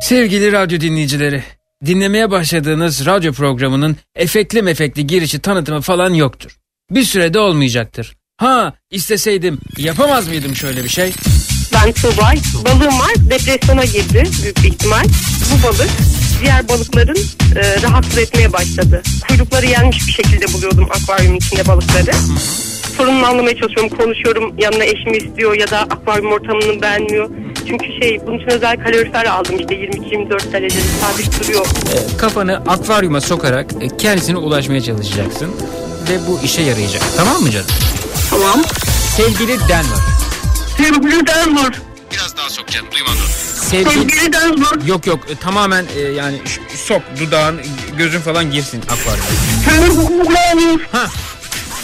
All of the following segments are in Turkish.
Sevgili radyo dinleyicileri, dinlemeye başladığınız radyo programının efekli mefekli girişi tanıtımı falan yoktur. Bir sürede olmayacaktır. Ha isteseydim yapamaz mıydım şöyle bir şey? Ben Tuğbay. Balığım var. Depresyona girdi büyük bir ihtimal. Bu balık diğer balıkların e, rahatsız etmeye başladı. Kuyrukları yenmiş bir şekilde buluyordum akvaryum içinde balıkları. Sorununu anlamaya çalışıyorum, konuşuyorum. Yanına eşimi istiyor ya da akvaryum ortamını beğenmiyor. Çünkü şey bunun için özel kalorifer aldım işte 22-24 derecede sabit duruyor. E, kafanı akvaryuma sokarak e, kendisine ulaşmaya çalışacaksın. Ve bu işe yarayacak. Tamam mı canım? Tamam. Sevgili Denver. Sevgili Denver. Biraz daha sok canım duymadım. Sevgili... Sevgili Denver. Yok yok e, tamamen e, yani sok dudağın gözün falan girsin akvaryuma. Ha.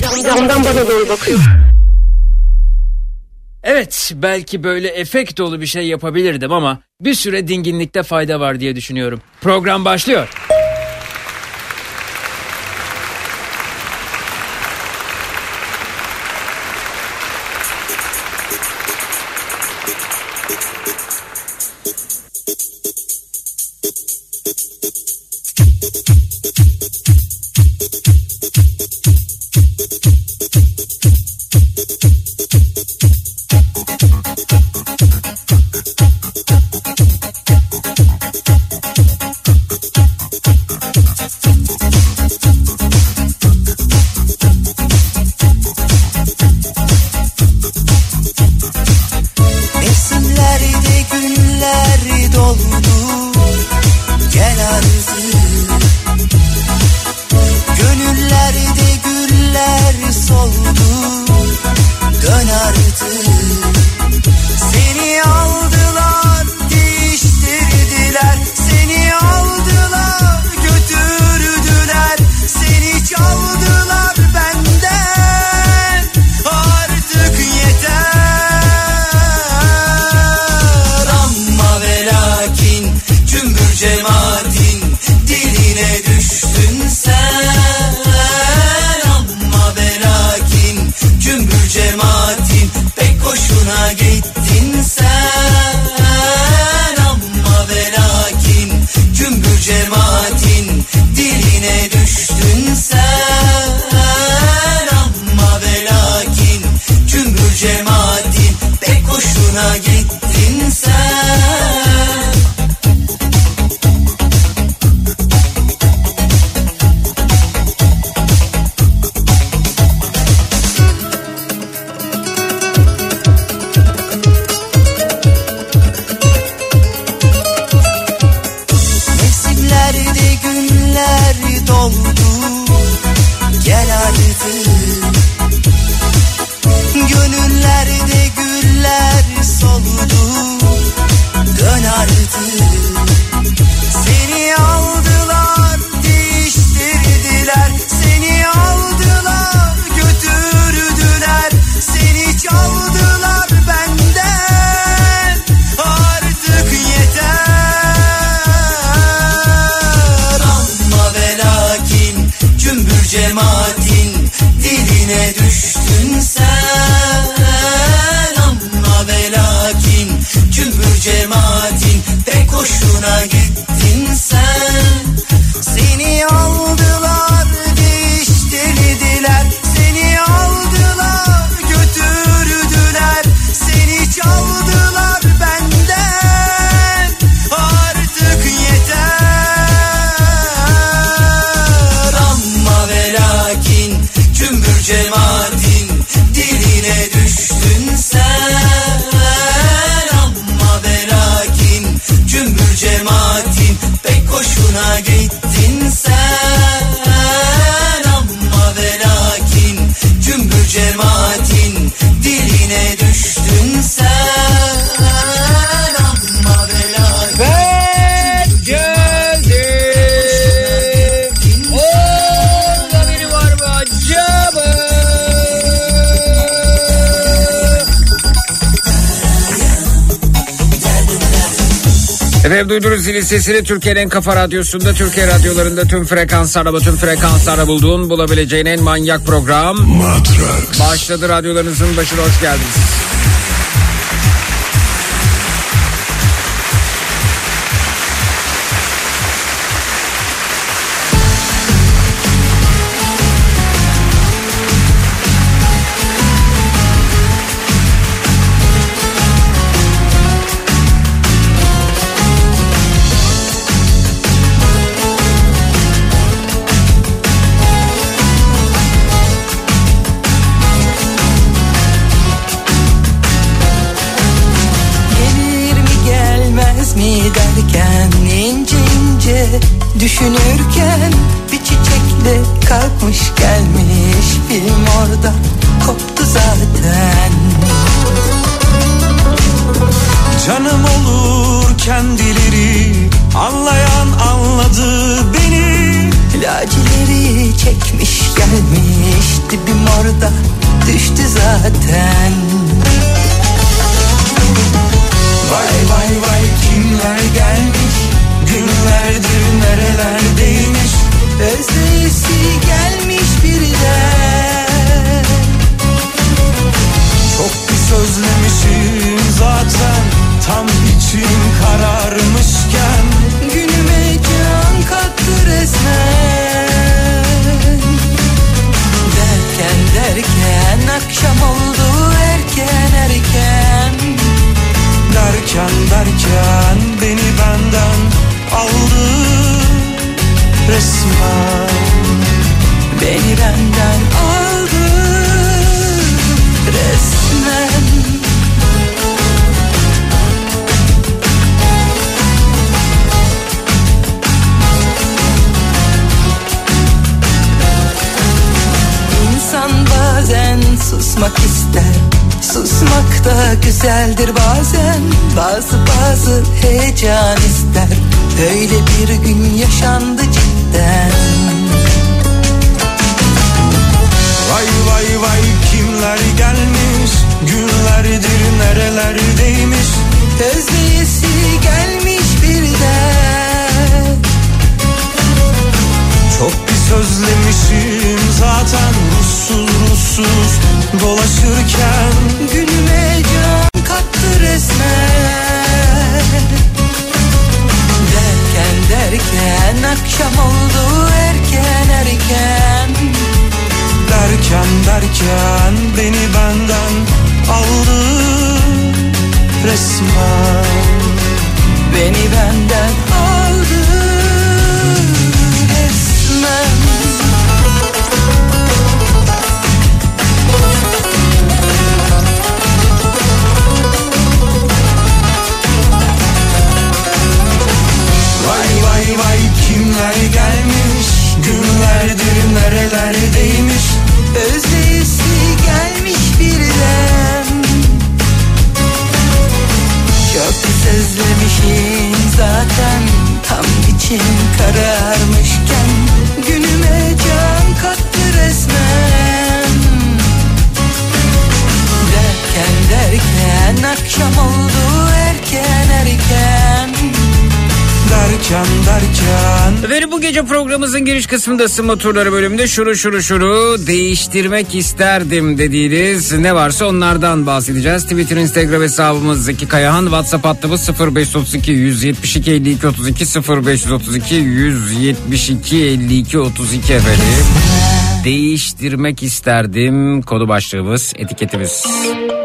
Camdan bana doğru bakıyor. Evet, belki böyle efekt dolu bir şey yapabilirdim ama bir süre dinginlikte fayda var diye düşünüyorum. Program başlıyor. Sesini Türkiye'nin en kafa radyosunda Türkiye radyolarında tüm frekanslarda tüm frekanslarda bulduğun bulabileceğin en manyak program Matrax. başladı radyolarınızın başına hoş geldiniz. Çekmiş gelmiş dibim orada düştü zaten. Vay vay vay kimler gelmiş Günlerdir nerelerdeymiş Özleyisi gelmiş birden. Çok bir sözlemişim zaten Tam içim kararmışken Günüme can kattı resmen Derken akşam oldu erken erken. Derken derken beni benden aldı resmen. Beni benden aldı susmak ister. Susmak da güzeldir bazen. Bazı bazı heyecan ister. Öyle bir gün yaşandı cidden. Vay vay vay kimler gelmiş? Günlerdir nerelerdeymiş Özleyesi gelmiş birden sözlemişim zaten Ruhsuz ruhsuz. Dolaşırken Günüme can kattı resmen. Derken derken akşam oldu erken erken. Derken derken beni benden aldı resmen. Beni benden aldı sözlemişim zaten Tam içim kararmışken Günüme can kattı resmen. Derken derken akşam oldu erken erken Derken derken Efendim bu gece programımızın giriş kısmında ısınma turları bölümünde şuru şuru şuru değiştirmek isterdim dediğiniz ne varsa onlardan bahsedeceğiz. Twitter, Instagram hesabımız Zeki Kayahan, WhatsApp hattımız 0532 172 52 32 0532 172 52 32 efendim. Değiştirmek isterdim konu başlığımız, etiketimiz. Duramos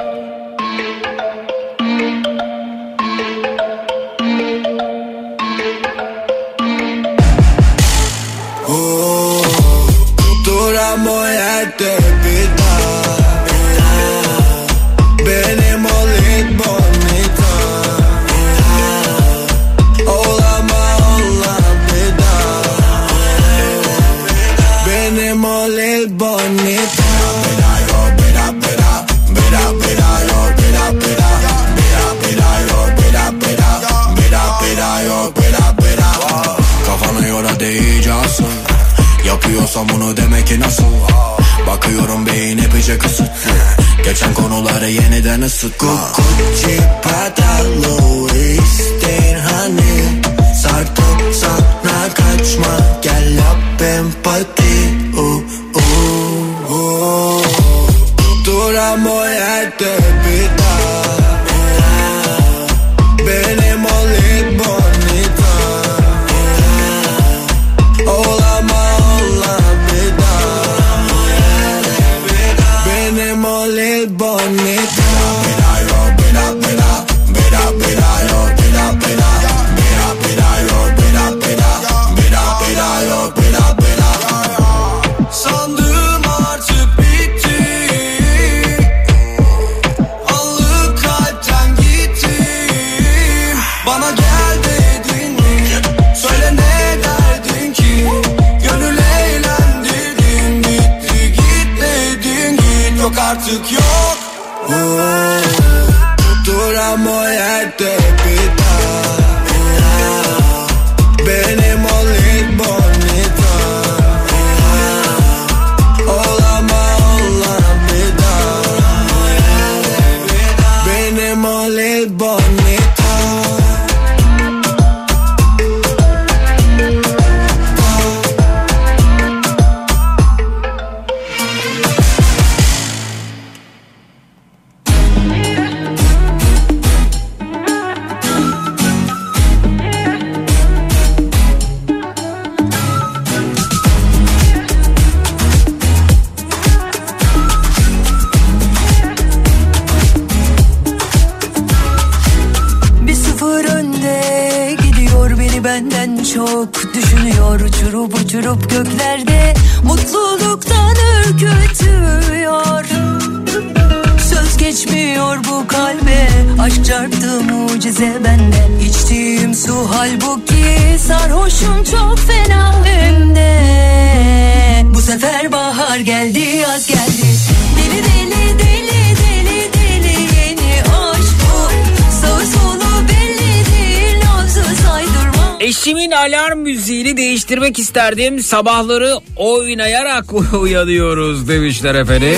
isterdim. Sabahları oynayarak uyanıyoruz demişler efendim.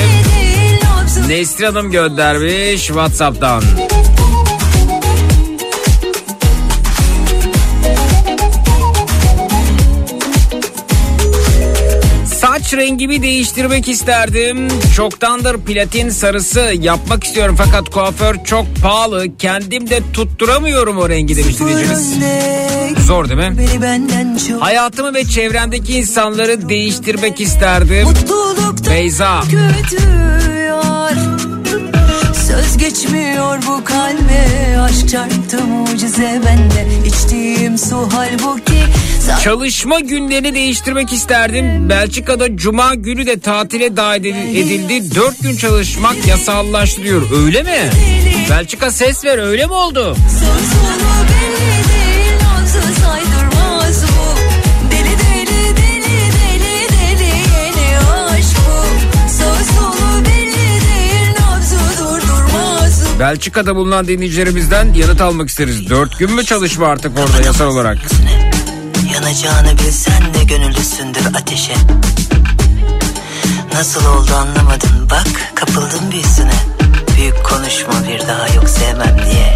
Nesrin Hanım göndermiş Whatsapp'tan. Saç rengimi değiştirmek isterdim. Çoktandır platin sarısı yapmak istiyorum fakat kuaför çok pahalı. Kendim de tutturamıyorum o rengi demiş dinleyicimiz. Zor değil mi? Hayatımı ve çevremdeki insanları değiştirmek isterdim. Beyza. Söz geçmiyor bu kalbe Aşk çarptı mucize bende İçtiğim su halbuki Sa- Çalışma günlerini değiştirmek isterdim. Belçika'da cuma günü de tatile dahil edildi. Dört gün çalışmak yasallaştırıyor. Öyle mi? Belçika ses ver öyle mi oldu? Belçika'da bulunan dinleyicilerimizden yanıt almak isteriz. Dört gün mü çalışma artık orada yasal olarak? Yanacağını bilsen de gönüllüsündür ateşe. Nasıl oldu anlamadın bak kapıldım büyüsüne. Büyük konuşma bir daha yok sevmem diye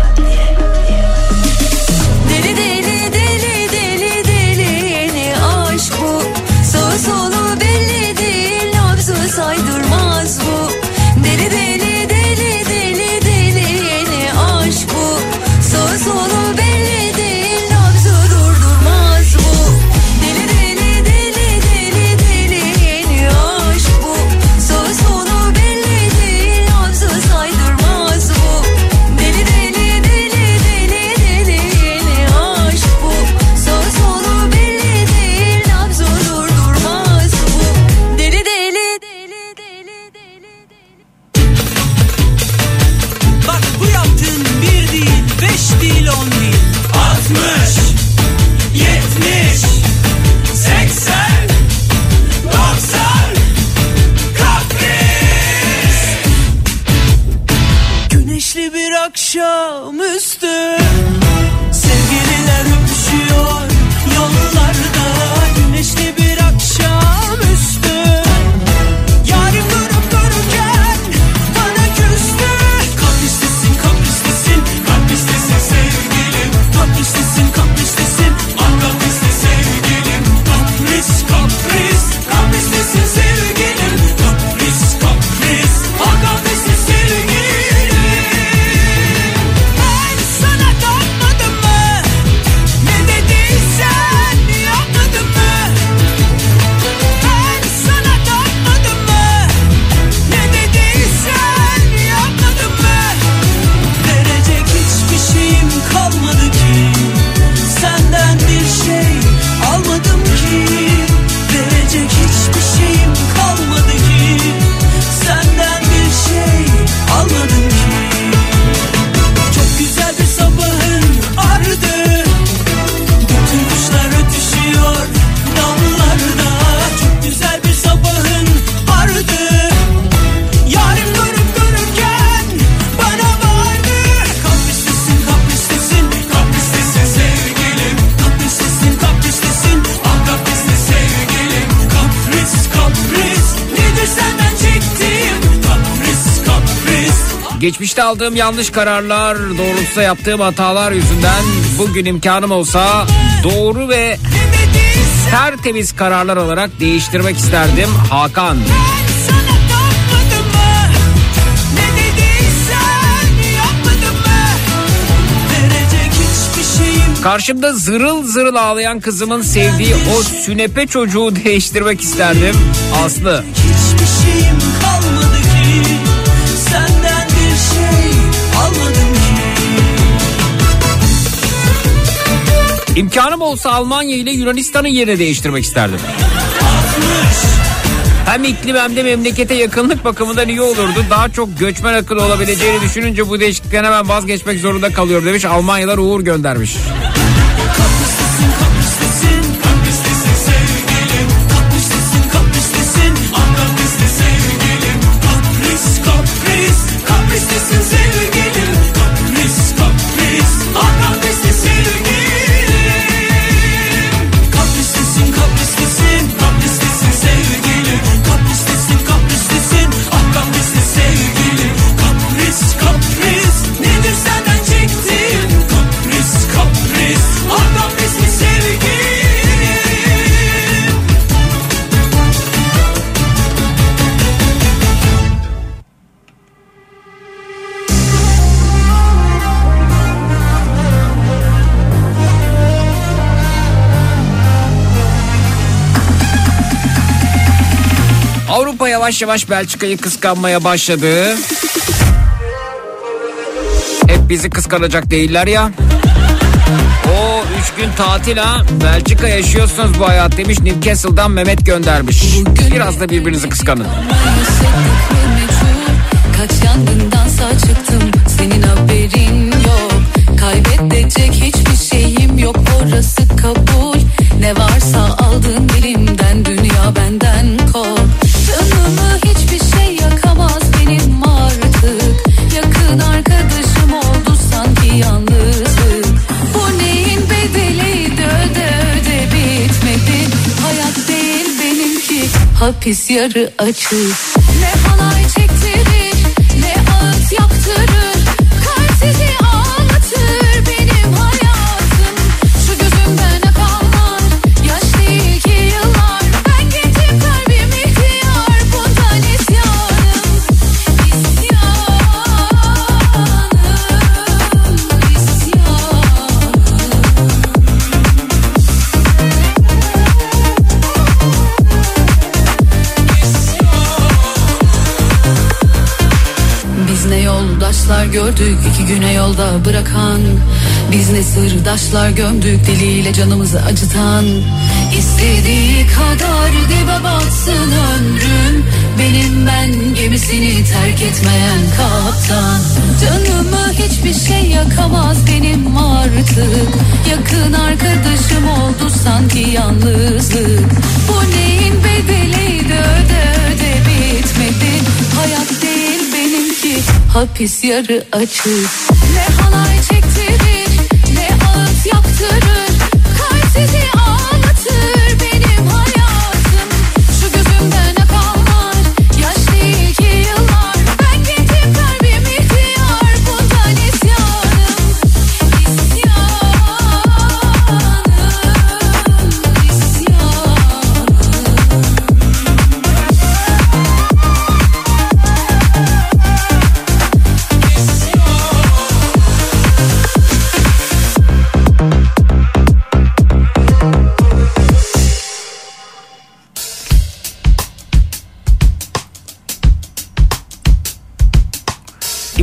bir Geçmişte aldığım yanlış kararlar doğrultusunda yaptığım hatalar yüzünden bugün imkanım olsa doğru ve tertemiz kararlar olarak değiştirmek isterdim Hakan. Karşımda zırıl zırıl ağlayan kızımın sevdiği o sünepe çocuğu değiştirmek isterdim Aslı. Hiçbir şeyim İmkanım olsa Almanya ile Yunanistan'ın yerini değiştirmek isterdim. Hem iklim hem de memlekete yakınlık bakımından iyi olurdu. Daha çok göçmen akını olabileceğini düşününce bu değişiklikten hemen vazgeçmek zorunda kalıyorum demiş. Almanyalar Uğur göndermiş. Kapristesin sevgilim yavaş yavaş Belçika'yı kıskanmaya başladı. Hep bizi kıskanacak değiller ya. O üç gün tatil ha. Belçika yaşıyorsunuz bu hayat demiş. Newcastle'dan Mehmet göndermiş. Biraz da birbirinizi kıskanın. Kaç yangından sağ çıktım Senin haberin yok Kaybedecek hiçbir şeyim yok Orası kabul hapis yarı açık. Ne halay çektirir yolda bırakan Biz ne sırdaşlar gömdük diliyle canımızı acıtan. İstediği kadar dibe batsın ömrüm Benim ben gemisini terk etmeyen kaptan. Canımı hiçbir şey yakamaz benim artık. Yakın arkadaşım oldu sanki yalnızlık. Bu neyin bedeliydi öde öde bitmedi. Hayat hapis yarı açık. Ne halay çektirir ne ağıt yaktırır. Kalp sizi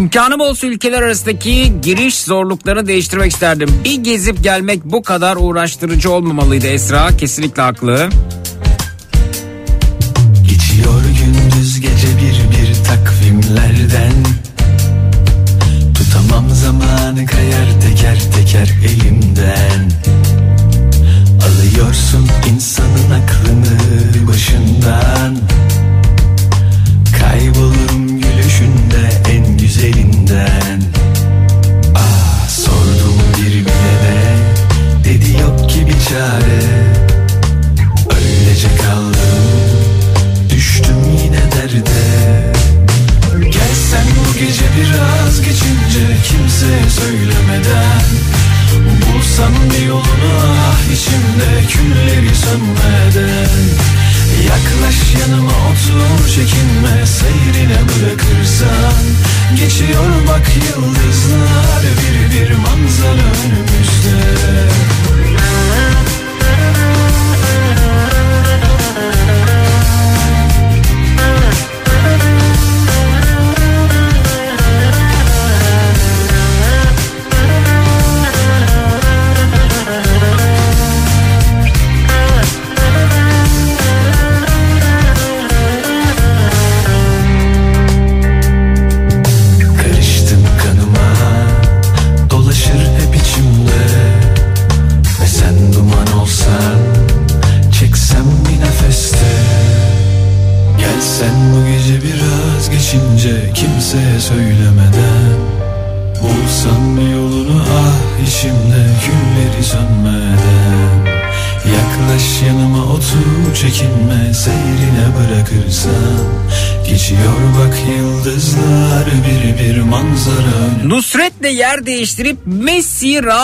İmkanım olsa ülkeler arasındaki giriş zorluklarını değiştirmek isterdim. Bir gezip gelmek bu kadar uğraştırıcı olmamalıydı Esra. Kesinlikle haklı.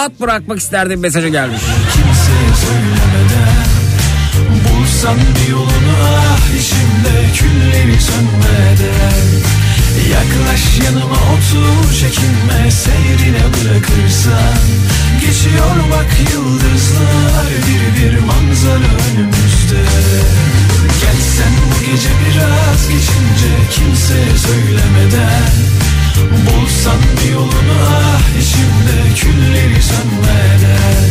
Rahat bırakmak isterdim mesajı gelmiş. kimseye söylemeden Bulsam bir yolunu ah işimde külleri sönmeden Yaklaş yanıma otur çekinme seyrine bırakırsan. Geçiyor bak yıldızlar bir bir manzara önümüzde. Gel sen bu gece biraz geçince kimseye söylemeden Bulsan bir yolunu ah içimde külleri sönmeden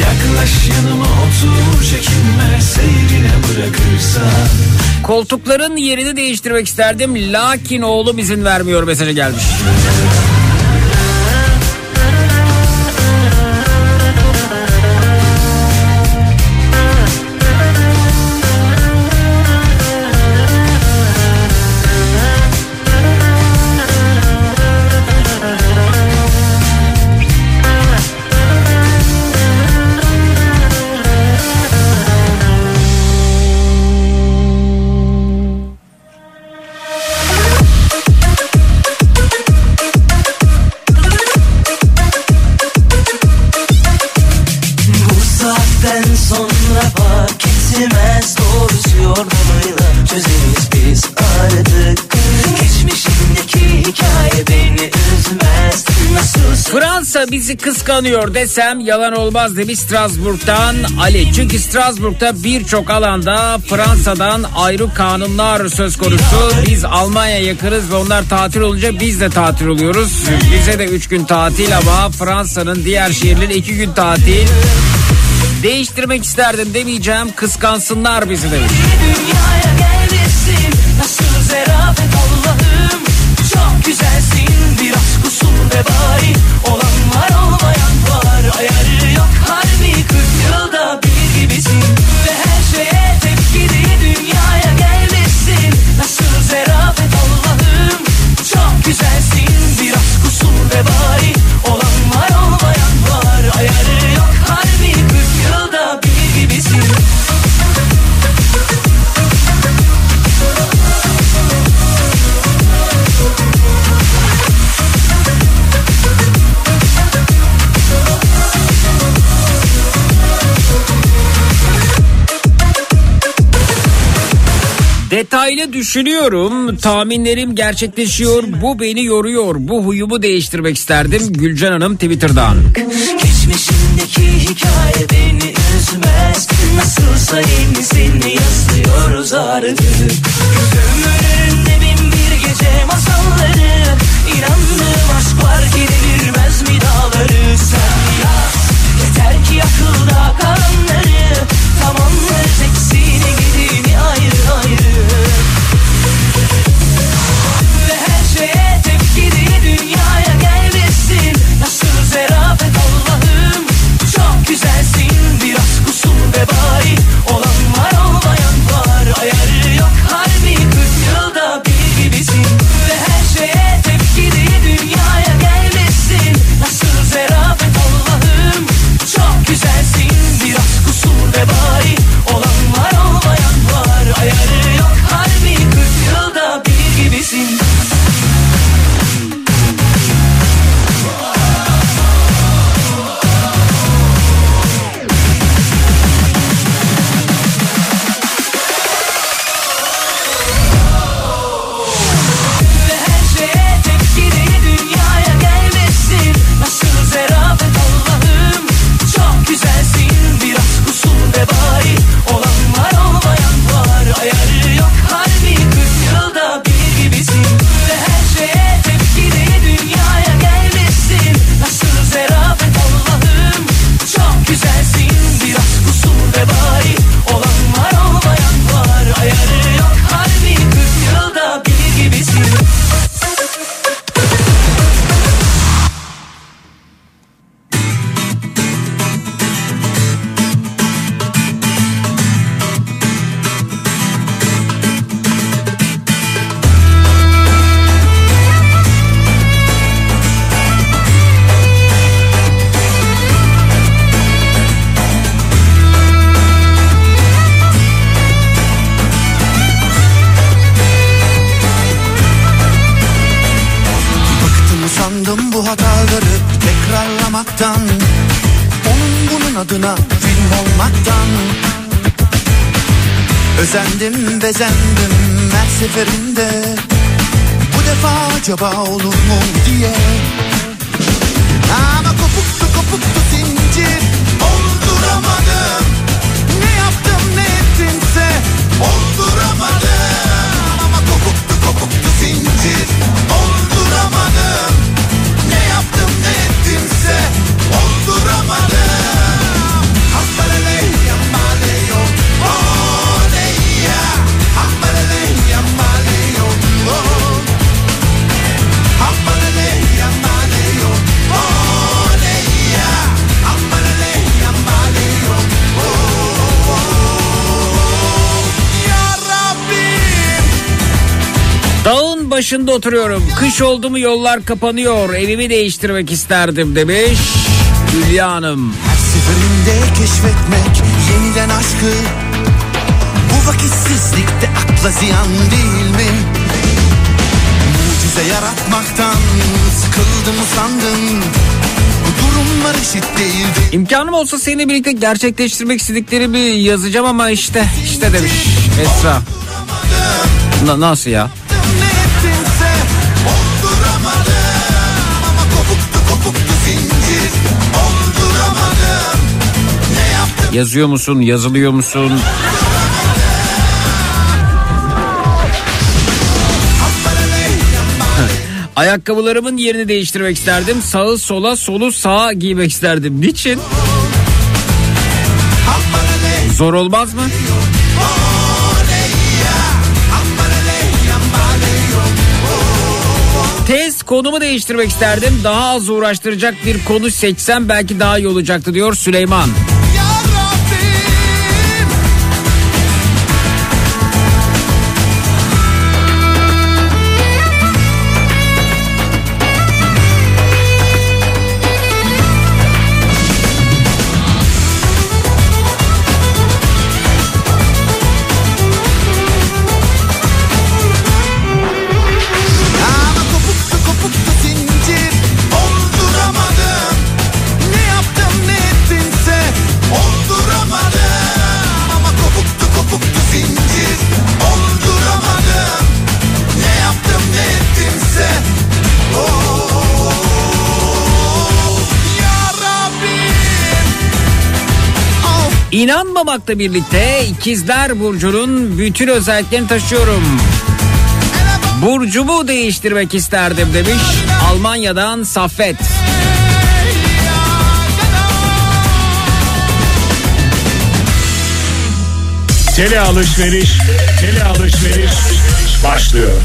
Yaklaş yanıma otur çekinme seyrine bırakırsan Koltukların yerini değiştirmek isterdim lakin oğlum izin vermiyor mesajı gelmiş. Bizi kıskanıyor desem yalan olmaz demiş Strasbourg'dan Ali. Çünkü Strasbourg'da birçok alanda Fransa'dan ayrı kanunlar söz konusu. Biz Almanya yakınız ve onlar tatil olunca biz de tatil oluyoruz. Bize de 3 gün tatil ama Fransa'nın diğer şehirleri 2 gün tatil. Değiştirmek isterdim demeyeceğim kıskansınlar bizi demiş. güzelsin biraz kusur ve bari Detaylı düşünüyorum, tahminlerim gerçekleşiyor, bu beni yoruyor, bu huyumu değiştirmek isterdim. Gülcan Hanım Twitter'dan. Geçmişimdeki hikaye beni üzmez. Nasılsa yenisini yazıyoruz artık. Önünde bin bir gece masalları. İnandığım aşk var ki devirmez mi dağları? Sen yaz. Yeter ki akılda kalanları Özendim bezendim her seferinde. Bu defa acaba olur mu diye başında oturuyorum. Kış oldu mu yollar kapanıyor. Evimi değiştirmek isterdim demiş Hülya Hanım. Her seferinde keşfetmek yeniden aşkı Bu vakitsizlikte akla ziyan değil mi? Mucize yaratmaktan sıkıldım usandım Bu durumlar eşit değildi İmkanım olsa seninle birlikte gerçekleştirmek istediklerimi yazacağım ama işte işte demiş Esra. Na- nasıl ya? Yazıyor musun? Yazılıyor musun? Ayakkabılarımın yerini değiştirmek isterdim. Sağı sola, solu sağa giymek isterdim. Niçin? Zor olmaz mı? Tez konumu değiştirmek isterdim. Daha az uğraştıracak bir konu seçsem belki daha iyi olacaktı diyor Süleyman. İnanmamakla birlikte ikizler Burcu'nun bütün özelliklerini taşıyorum. Burcumu değiştirmek isterdim demiş Almanya'dan Saffet. Tele alışveriş, tele alışveriş başlıyor.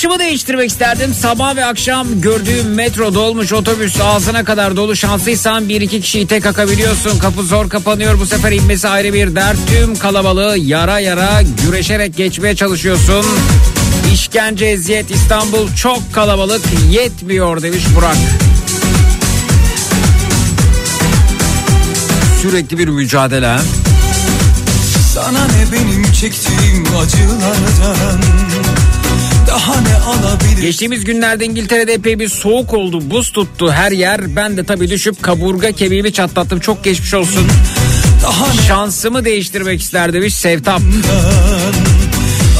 Ulaşımı değiştirmek isterdim. Sabah ve akşam gördüğüm metro dolmuş otobüs ağzına kadar dolu şanslıysan bir iki kişiyi tek akabiliyorsun. Kapı zor kapanıyor bu sefer inmesi ayrı bir dert. Tüm kalabalığı yara yara güreşerek geçmeye çalışıyorsun. İşkence eziyet İstanbul çok kalabalık yetmiyor demiş Burak. Sürekli bir mücadele. Sana ne benim çektiğim acılardan Daha ne alabilir Geçtiğimiz günlerde İngiltere'de epey bir soğuk oldu. Buz tuttu her yer. Ben de tabii düşüp kaburga kemiğimi çatlattım. Çok geçmiş olsun. Daha ne Şansımı değiştirmek ister demiş Sevtap.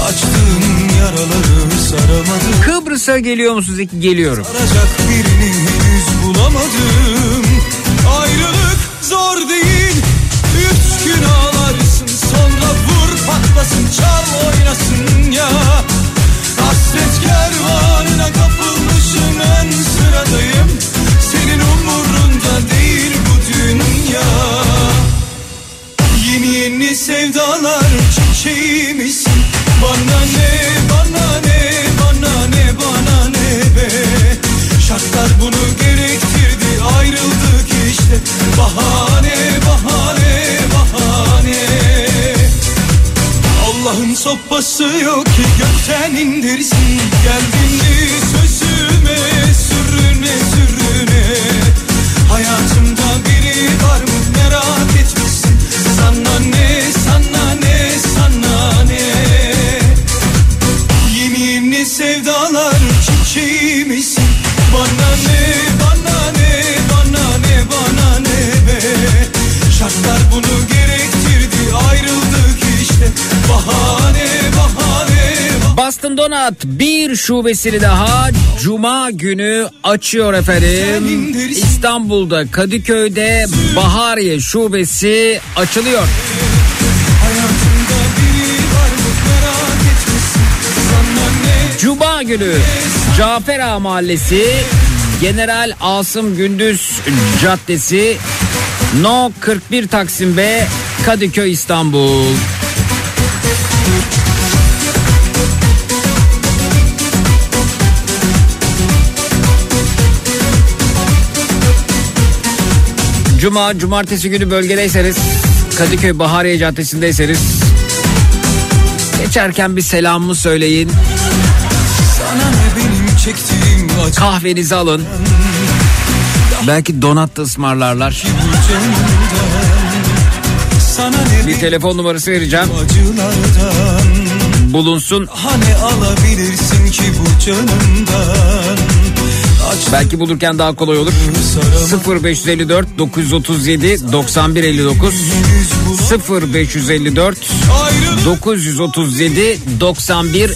Açtığım yaraları saramadım Kıbrıs'a geliyor musunuz? Zeki? Geliyorum. Arayacak birini henüz bulamadım Ayrılık zor değil Üç gün ağlarsın sonra vur patlasın çal oynasın ya Hasret kapılmışım en sıradayım. Senin umurunda değil bu dünya. Yeni yeni sevdalar çiçeğimizsin Bana ne bana ne bana ne bana ne be. Şartlar bunu gerektirdi ayrıldık işte. Bahane sopası yok ki gökten indirsin. Geldin mi sözüme sürüne sürüne? Hayatımda biri var mı? Merak etmişsin. Sana ne sana ne sana ne? Yeni yeni sevdalar çiçeği Bana ne bana ne bana ne bana ne be? Şartlar bunu Donat bir şubesini daha Cuma günü açıyor efendim. İstanbul'da Kadıköy'de Bahariye şubesi açılıyor. Cuma günü Cafer Ağa Mahallesi General Asım Gündüz Caddesi No 41 Taksim B Kadıköy İstanbul. Cuma, cumartesi günü bölgedeyseniz Kadıköy Bahariye Caddesi'ndeyseniz geçerken bir selamımı söyleyin. Kahvenizi alın. Belki donat da ısmarlarlar. Bir telefon numarası vereceğim. Bulunsun. Hani alabilirsin ki bu canımdan Belki bulurken daha kolay olur. sarama 0554 937 9159 yüz bulup 0554 ayrılık 937 91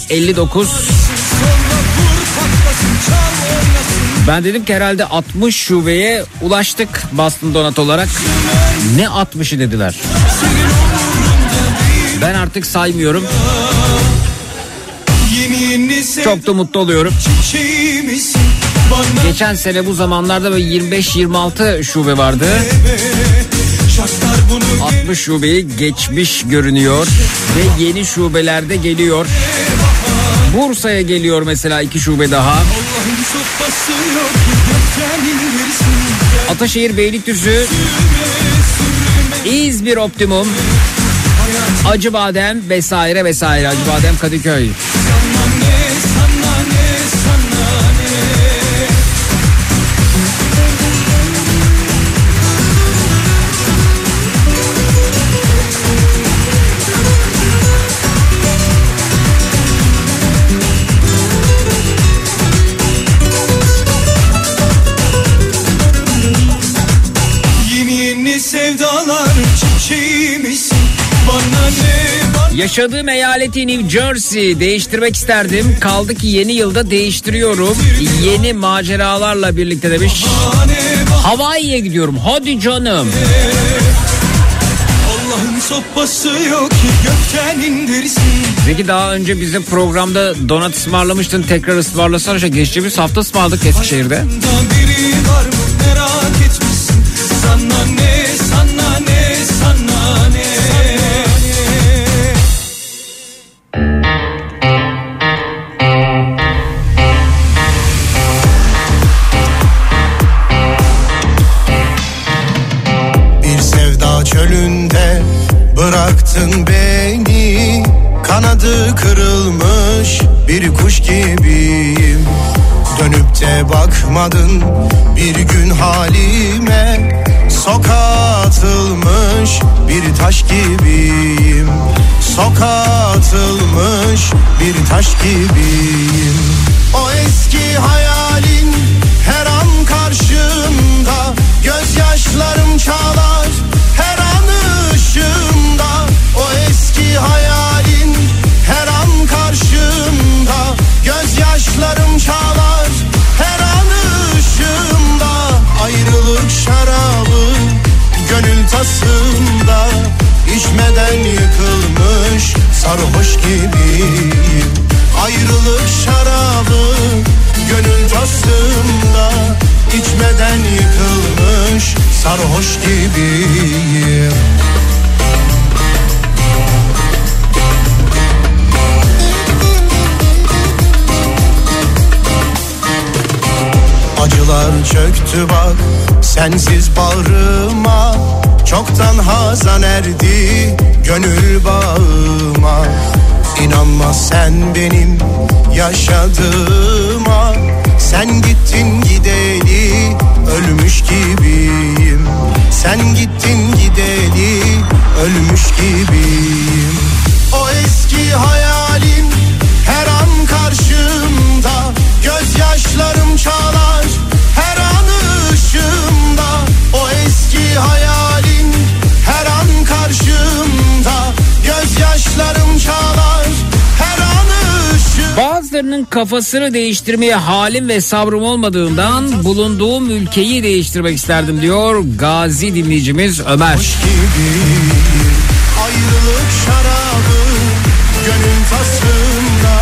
Ben dedim ki herhalde 60 şubeye ulaştık Boston Donat olarak. Ne 60'ı dediler. Ben artık saymıyorum. Çok da mutlu oluyorum. Geçen sene bu zamanlarda böyle 25-26 şube vardı. şartlar bunu 60 şubeyi geçmiş görünüyor ve yeni şubelerde geliyor. Bursa'ya geliyor mesela iki şube daha. Ataşehir Beylikdüzü, İzmir Optimum, Acıbadem vesaire vesaire. Acıbadem Kadıköy. Yaşadığım eyaleti New Jersey değiştirmek isterdim. Kaldı ki yeni yılda değiştiriyorum. Yeni maceralarla birlikte demiş. Hawaii'ye gidiyorum. Hadi canım. Allah'ın sopası yok ki gökten indirsin Zeki daha önce bize programda donat ısmarlamıştın. Tekrar ısmarlasana. Geçtiğimiz hafta ısmarladık Eskişehir'de. Da biri var mı bir kuş gibiyim. Dönüp de bakmadın bir gün halime. Sokağa atılmış bir taş gibiyim. Sokağa atılmış bir taş gibiyim. O eski hayalin her an karşımda gönül tasımda İçmeden yıkılmış sarhoş gibiyim. Ayrılık şarabı gönül tasımda İçmeden yıkılmış sarhoş gibiyim. Acılar çöktü bak sensiz bağrıma Çoktan hazan erdi gönül bağıma. İnanma sen benim yaşadığıma Sen gittin gideli ölmüş gibiyim. Sen gittin gideli ölmüş gibiyim. O eski hayalin her an başkalarının kafasını değiştirmeye halim ve sabrım olmadığından bulunduğum ülkeyi değiştirmek isterdim diyor Gazi dinleyicimiz Ömer. Hoş gibi, ayrılık şarabı, gönül faslında,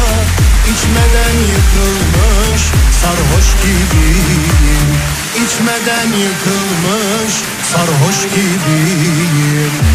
içmeden yıkılmış sarhoş gibiyim. İçmeden yıkılmış sarhoş gibiyim.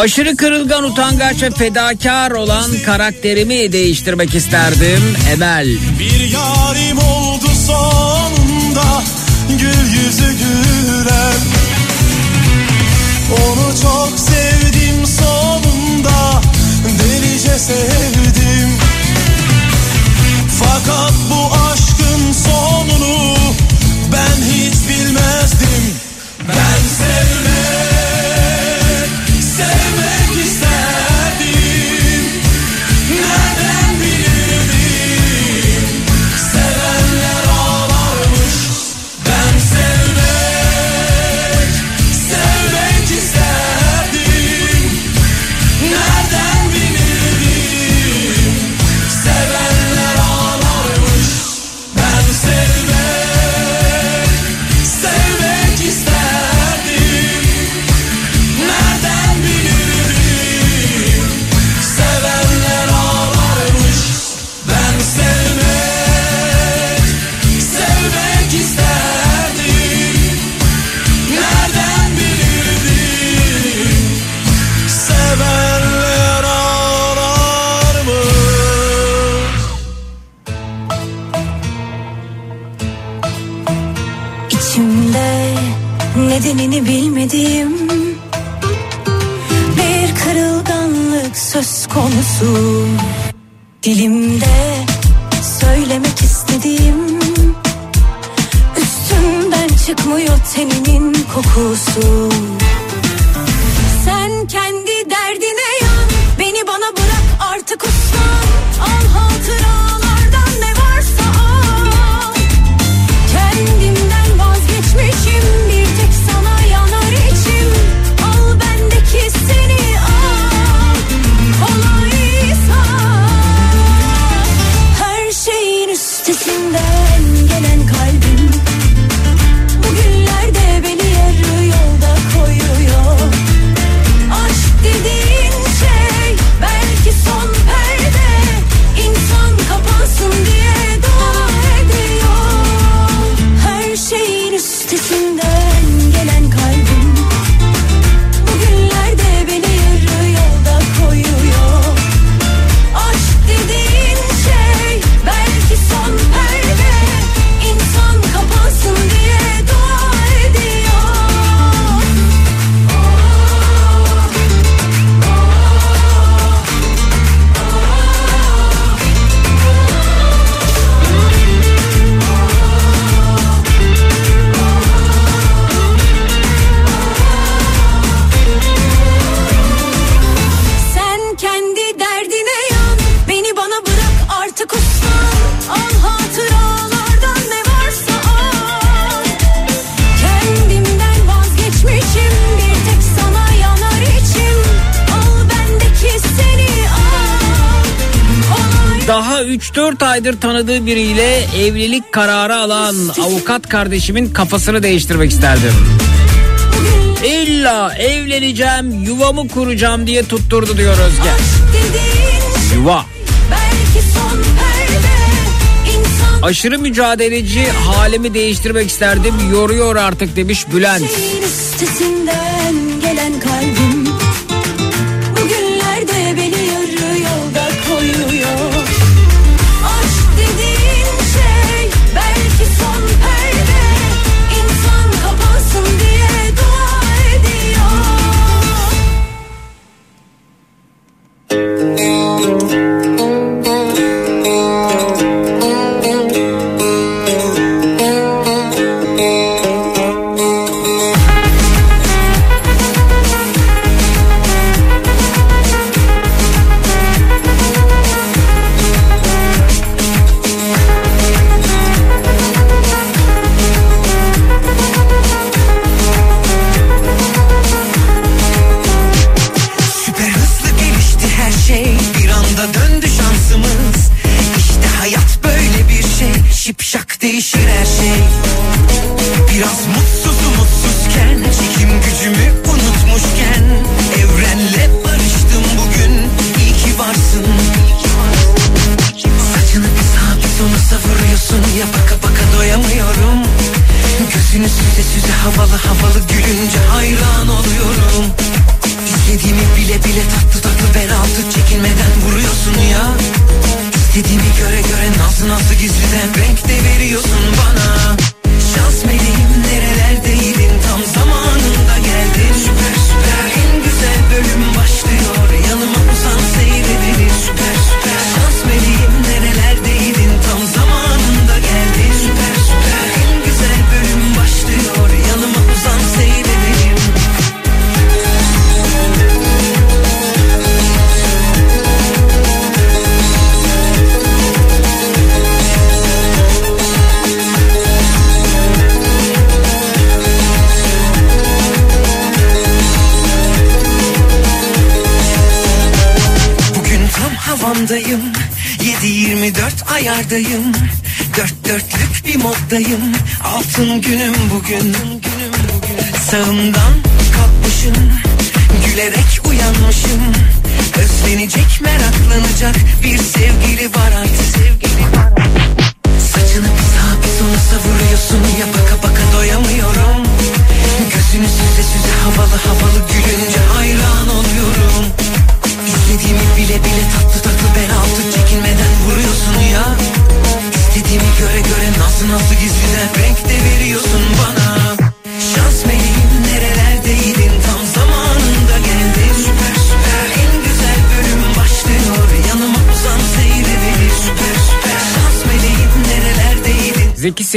Aşırı kırılgan, utangaç ve fedakar olan karakterimi değiştirmek isterdim Emel. Bir yarim oldu sonunda gül yüzü gülen. Onu çok sevdim sonunda delice sevdim. Fakat bu 3-4 aydır tanıdığı biriyle evlilik kararı alan avukat kardeşimin kafasını değiştirmek isterdim. İlla evleneceğim, yuvamı kuracağım diye tutturdu diyor Özge. Yuva. Aşırı mücadeleci halimi değiştirmek isterdim. Yoruyor artık demiş Bülent. gelen kalbim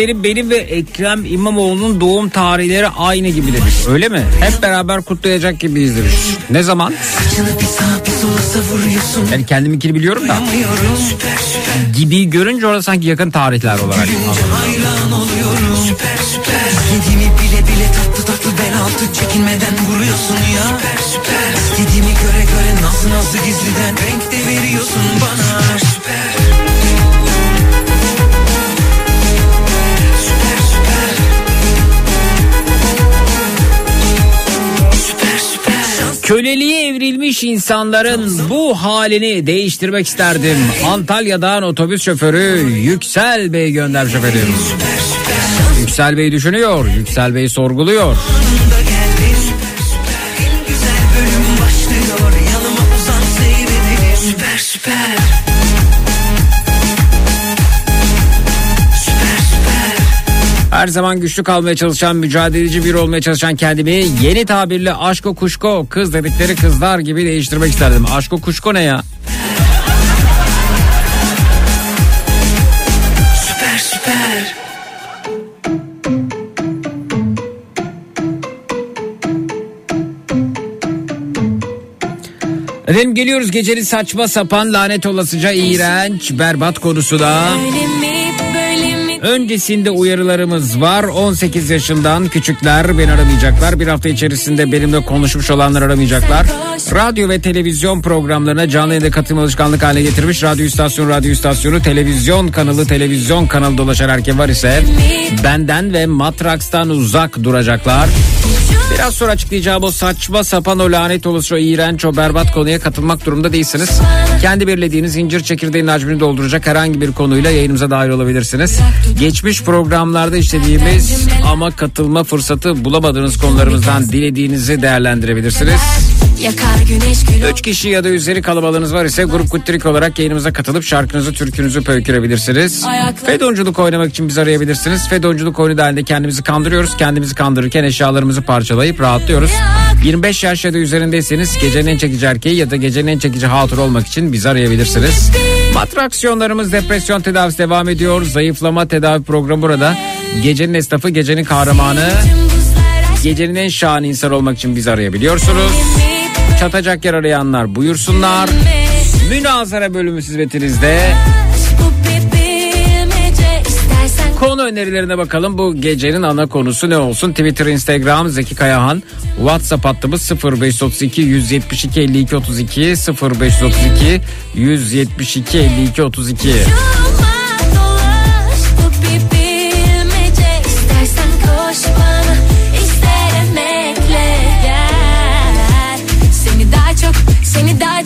Selim benim ve Ekrem İmamoğlu'nun doğum tarihleri aynı gibi demiş. Öyle mi? Hep beraber kutlayacak gibiyiz demiş. Ne zaman? Yani kendiminkini biliyorum da. Gibi görünce orada sanki yakın tarihler olarak. Çekinmeden vuruyorsun ya Süper süper İstediğimi göre göre nazlı nazlı gizliden renk de veriyorsun bana Köleliğe evrilmiş insanların bu halini değiştirmek isterdim. Antalya'dan otobüs şoförü Yüksel Bey göndermiş efendim. Yüksel Bey düşünüyor, Yüksel Bey sorguluyor. Her zaman güçlü kalmaya çalışan, mücadeleci bir olmaya çalışan kendimi yeni tabirle aşko kuşko kız dedikleri kızlar gibi değiştirmek isterdim. Aşko kuşko ne ya? Süper süper Efendim geliyoruz gecenin saçma sapan lanet olasıca iğrenç berbat konusuna. Öyle mi Öncesinde uyarılarımız var. 18 yaşından küçükler beni aramayacaklar. Bir hafta içerisinde benimle konuşmuş olanlar aramayacaklar. Radyo ve televizyon programlarına canlı yayında katılma alışkanlık haline getirmiş. Radyo istasyonu, radyo istasyonu, televizyon kanalı, televizyon kanalı dolaşan erkek var ise benden ve Matraks'tan uzak duracaklar. Biraz sonra açıklayacağım o saçma sapan o lanet olası o iğrenç o berbat konuya katılmak durumunda değilsiniz. Kendi belirlediğiniz incir çekirdeğinin hacmini dolduracak herhangi bir konuyla yayınımıza dahil olabilirsiniz. Geçmiş programlarda işlediğimiz ama katılma fırsatı bulamadığınız konularımızdan dilediğinizi değerlendirebilirsiniz. Yakar güneş gül 3 kişi ya da üzeri kalabalığınız var ise grup kutrik olarak yayınımıza katılıp şarkınızı türkünüzü pöykürebilirsiniz. Fedonculuk oynamak için bizi arayabilirsiniz. Fedonculuk oyunu dahilinde kendimizi kandırıyoruz. Kendimizi kandırırken eşyalarımızı parçalayıp rahatlıyoruz. 25 yaş ya da üzerindeyseniz gecenin en çekici erkeği ya da gecenin en çekici hatır olmak için bizi arayabilirsiniz. Matraksiyonlarımız depresyon tedavisi devam ediyor. Zayıflama tedavi programı burada. Gecenin esnafı, gecenin kahramanı, gecenin en şahane insan olmak için bizi arayabiliyorsunuz. Çatacak yer arayanlar buyursunlar. Münazara bölümü hizmetinizde. Konu önerilerine bakalım. Bu gecenin ana konusu ne olsun? Twitter, Instagram, Zeki Kayahan. WhatsApp hattımız 0532 172 52 32 0532 172 52 32. Yoluma dolaş bu bir bilmece koş bana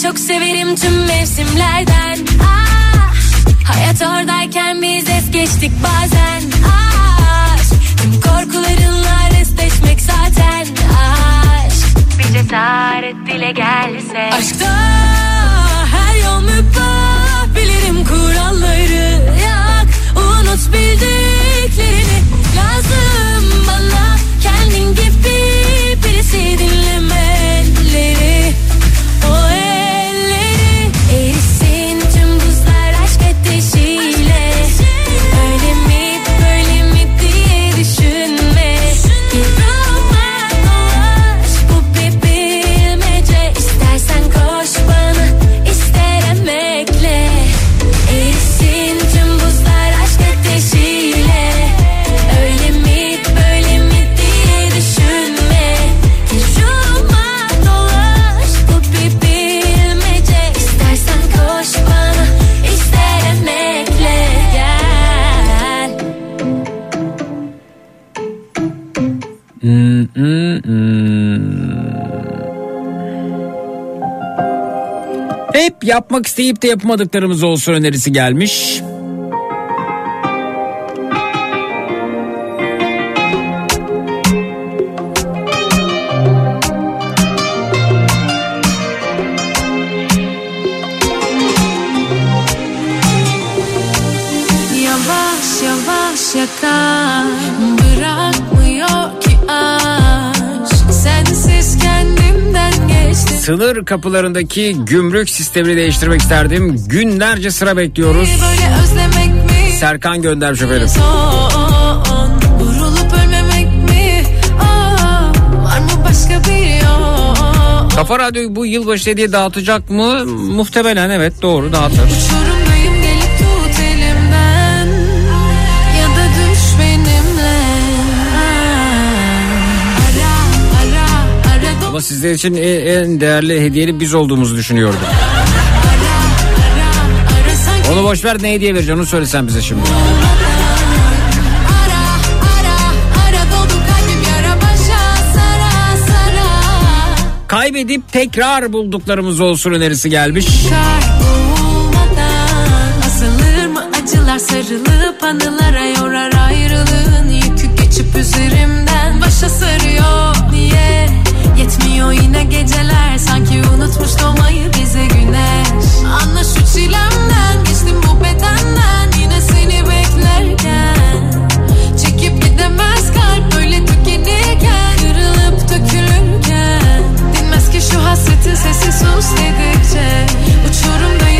çok severim tüm mevsimlerden. Ah, Hayat oradayken biz es geçtik bazen. Aşk Tüm korkularınla restleşmek zaten. Aşk Bir cesaret dile gelse. Aşkta her yol mübah bilirim kuralları Yak. Unut bildiklerini lazım yapmak isteyip de yapamadıklarımız olsun önerisi gelmiş. Sınır kapılarındaki gümrük sistemini değiştirmek isterdim. Günlerce sıra bekliyoruz. Serkan göndermiş efendim. Kafa Radyo'yu bu yılbaşı hediye dağıtacak mı? Muhtemelen evet doğru dağıtır. Uçurumdayım Ama sizler için en en değerli hediyeli biz olduğumuzu düşünüyordum. Onu boş ver ne hediye vereceğim onu söylesen bize şimdi. Kaybedip tekrar bulduklarımız olsun önerisi gelmiş. Acılar sarılıp anılara yorar ayrılığın yükü geçip üzerimden başa sarıyor niye yetmiyor yine geceler. Sanki unutmuş doğmayı bize güneş. Anla şu çilemden geçtim bu bedenden. Yine seni beklerken. Çekip gidemez kalp böyle tükenirken. Kırılıp dökülürken. Dinmez ki şu hasretin sesi sus dedikçe. Uçurumdayım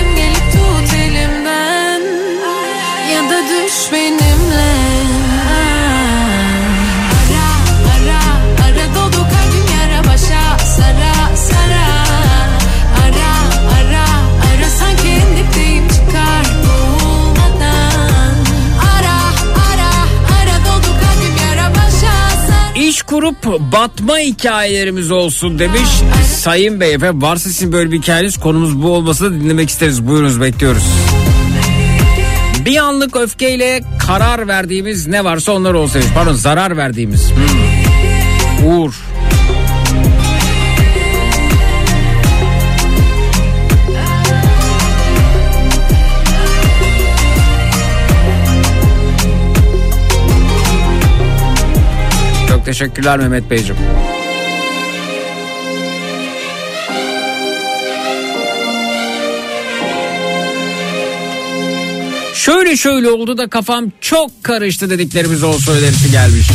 vurup batma hikayelerimiz olsun demiş. Sayın Bey efendim varsa sizin böyle bir hikayeniz konumuz bu olmasa da dinlemek isteriz. Buyurunuz bekliyoruz. Bir anlık öfkeyle karar verdiğimiz ne varsa onlar olsa pardon zarar verdiğimiz. Hmm. Uğur. Teşekkürler Mehmet Beyciğim. Şöyle şöyle oldu da kafam çok karıştı dediklerimiz olsa önerisi gelmiş.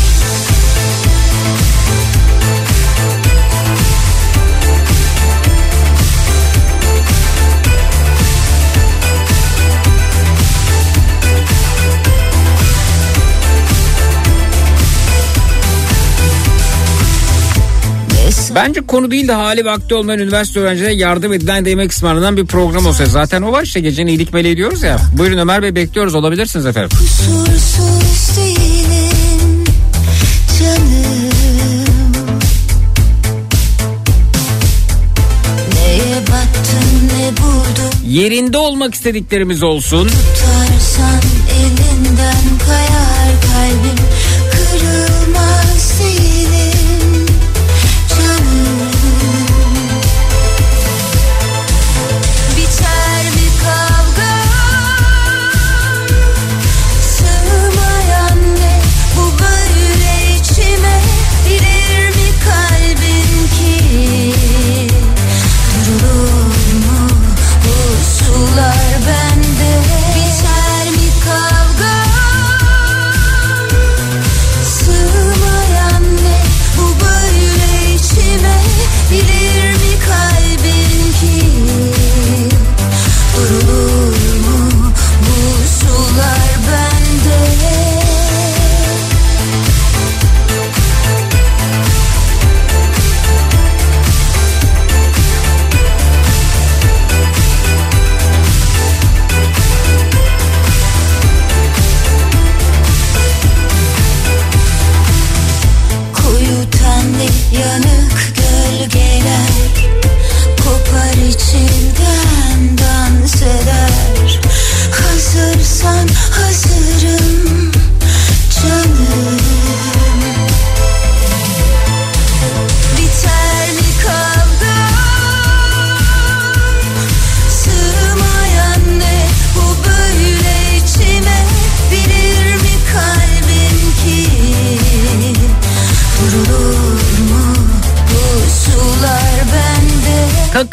Bence konu değil de hali vakti olmayan üniversite öğrencilerine yardım edilen de yemek ısmarlanan bir program olsa. Zaten o var işte gecenin iyilik meleği diyoruz ya. Buyurun Ömer Bey bekliyoruz olabilirsiniz efendim. Kusursuz değilim canım Neye battın ne buldun Yerinde olmak istediklerimiz olsun. Tutarsan elinden kayar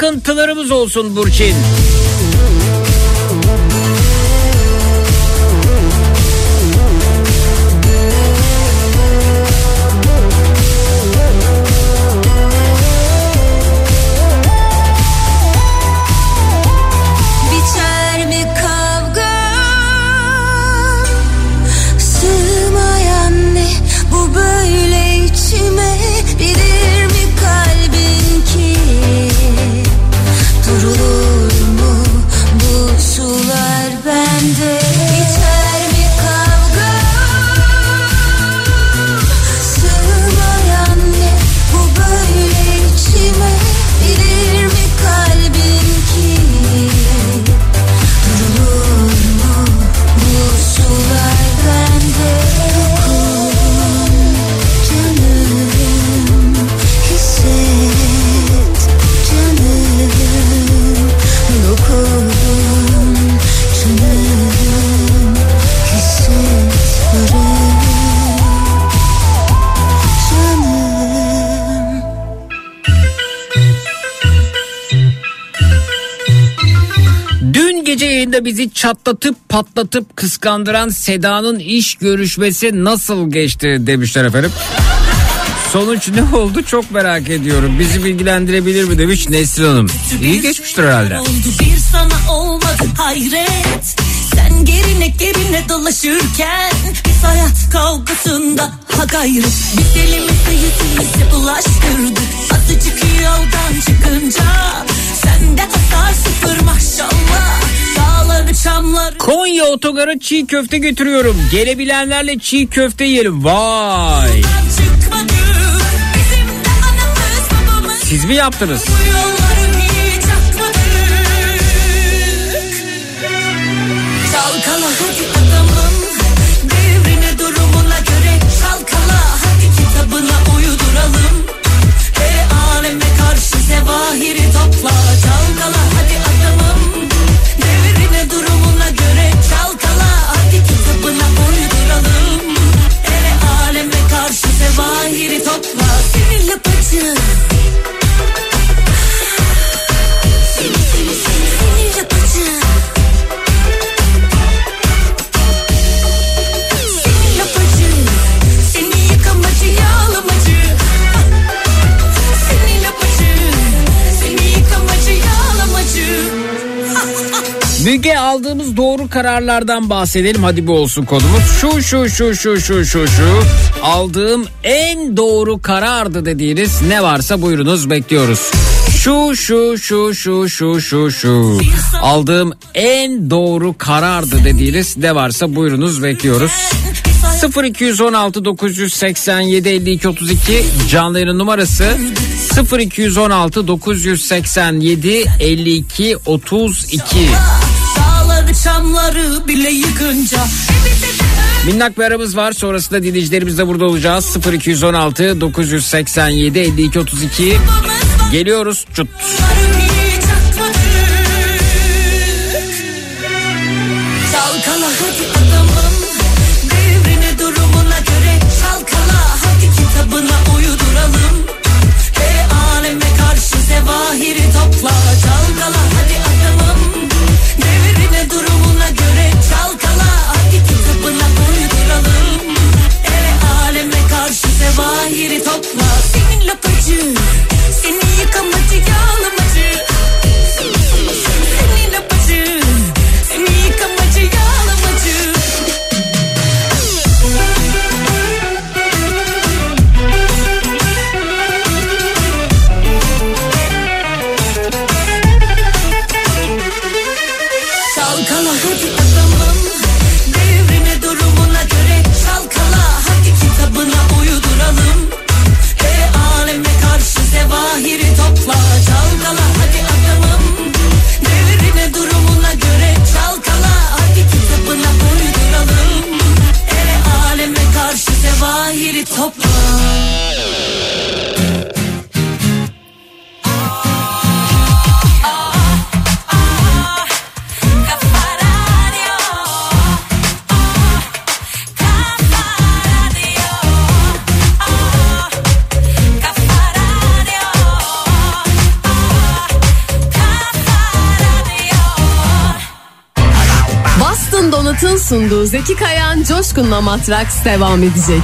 Kakıntılarımız olsun Burçin. Yayında bizi çatlatıp patlatıp kıskandıran Seda'nın iş görüşmesi nasıl geçti demişler efendim. Sonuç ne oldu çok merak ediyorum. Bizi bilgilendirebilir mi demiş Nesrin Hanım. İyi geçmiştir herhalde. Oldu bir sana olmadı hayret Sen gerine gerine dolaşırken Biz hayat kavgasında ha gayrı Biz elimizi yüzümüze bulaştırdık azıcık yoldan çıkınca sen de sıfır maşallah dağları çamları. Konya otogarı çiğ köfte götürüyorum. Gelebilenlerle çiğ köfte yiyelim. Vay. Siz mi yaptınız? Buyur. Seninle Müge aldığımız doğru kararlardan bahsedelim. Hadi bu olsun konumuz. Şu şu şu şu şu şu şu. Aldığım en doğru karardı dediğiniz ne varsa buyurunuz bekliyoruz. Şu şu şu şu şu şu şu. Aldığım en doğru karardı dediğiniz ne varsa buyurunuz bekliyoruz. 0216 987 52 32 canlı yayının numarası 0216 987 52 32 Dağları çamları bile yıkınca. Minnak bir aramız var. Sonrasında dinleyicilerimiz de burada olacağız. 0216 987 52 32 Geliyoruz. Çut hiç zevahiri topla sunduğu Zeki Kayan Coşkun'la Matraks devam edecek.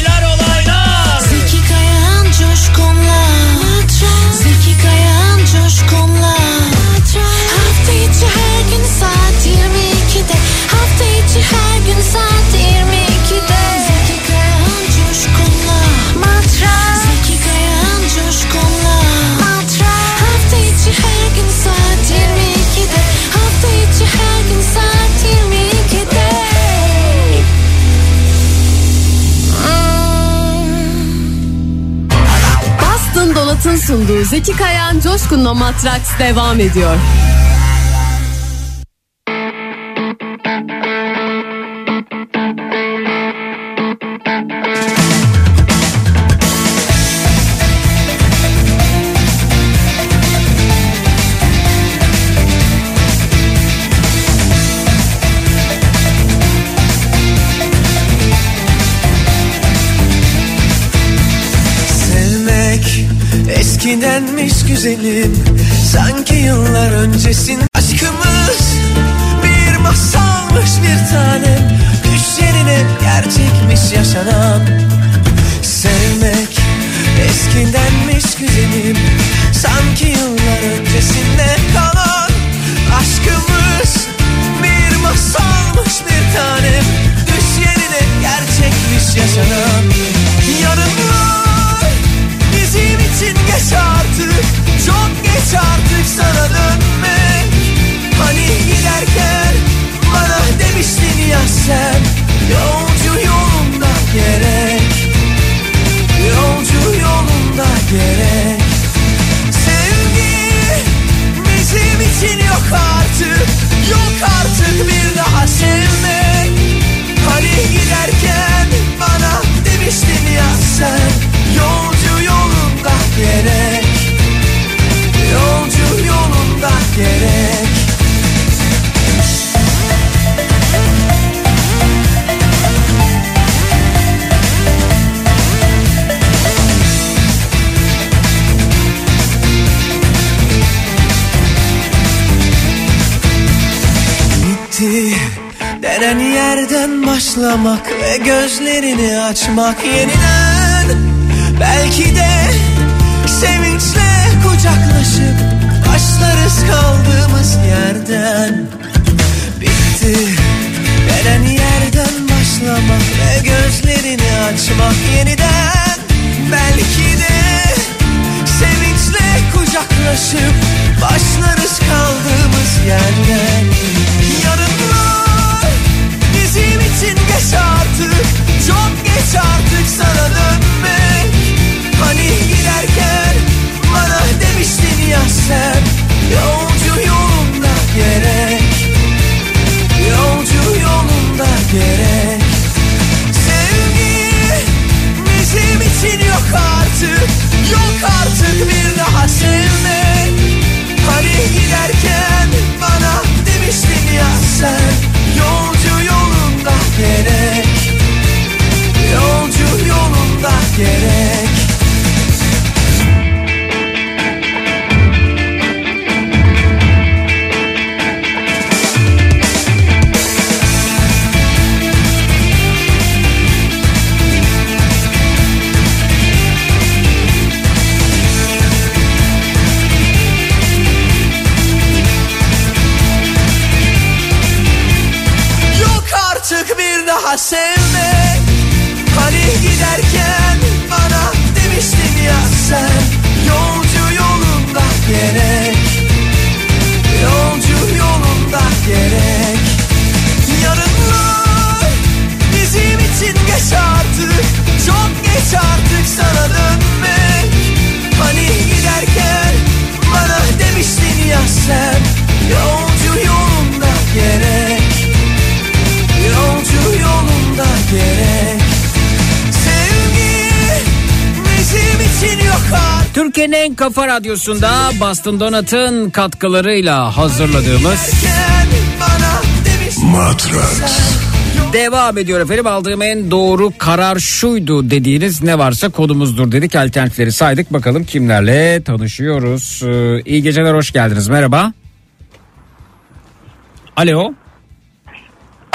Hafta içi her gün saat 22'de Zeki Kayan Coşkun'la. Zeki Kayan Coşkun'la. Hafta içi her gün saat 22'de Hafta içi her gün saat 22'de Boston Donat'ın sunduğu Zeki Kayan Coşkun'la Matraks devam ediyor. Güzelim. Sanki yıllar öncesin açmak yeniden. Belki de sevinçle kucaklaşıp başlarız kaldığımız yerden. Bitti. Denen yerden başlamak ve gözlerini açmak yeniden. Belki de sevinçle kucaklaşıp başlarız kaldığımız yerden. Yarınlar bizim için geç artık Çok geç artık sana dönmek. Hani giderken bana demiştin ya sen Yolcu yolunda gerek. Yolcu yolunda gerek. Sevgi artık Yok artık bir daha sevmek. Hani giderken bana demiştin ya sen gerek. Yarınlar bizim için geç artık. Çok geç artık sana dönmek. Hani giderken bana demiştin ya sen Yolcu yolunda gerek. Yolcu yolunda gerek. Türkiye'nin en kafa radyosunda Boston Donut'ın katkılarıyla hazırladığımız Matrax. Devam ediyor efendim aldığım en doğru karar şuydu dediğiniz ne varsa kodumuzdur dedik alternatifleri saydık bakalım kimlerle tanışıyoruz. Ee, iyi geceler hoş geldiniz merhaba. Alo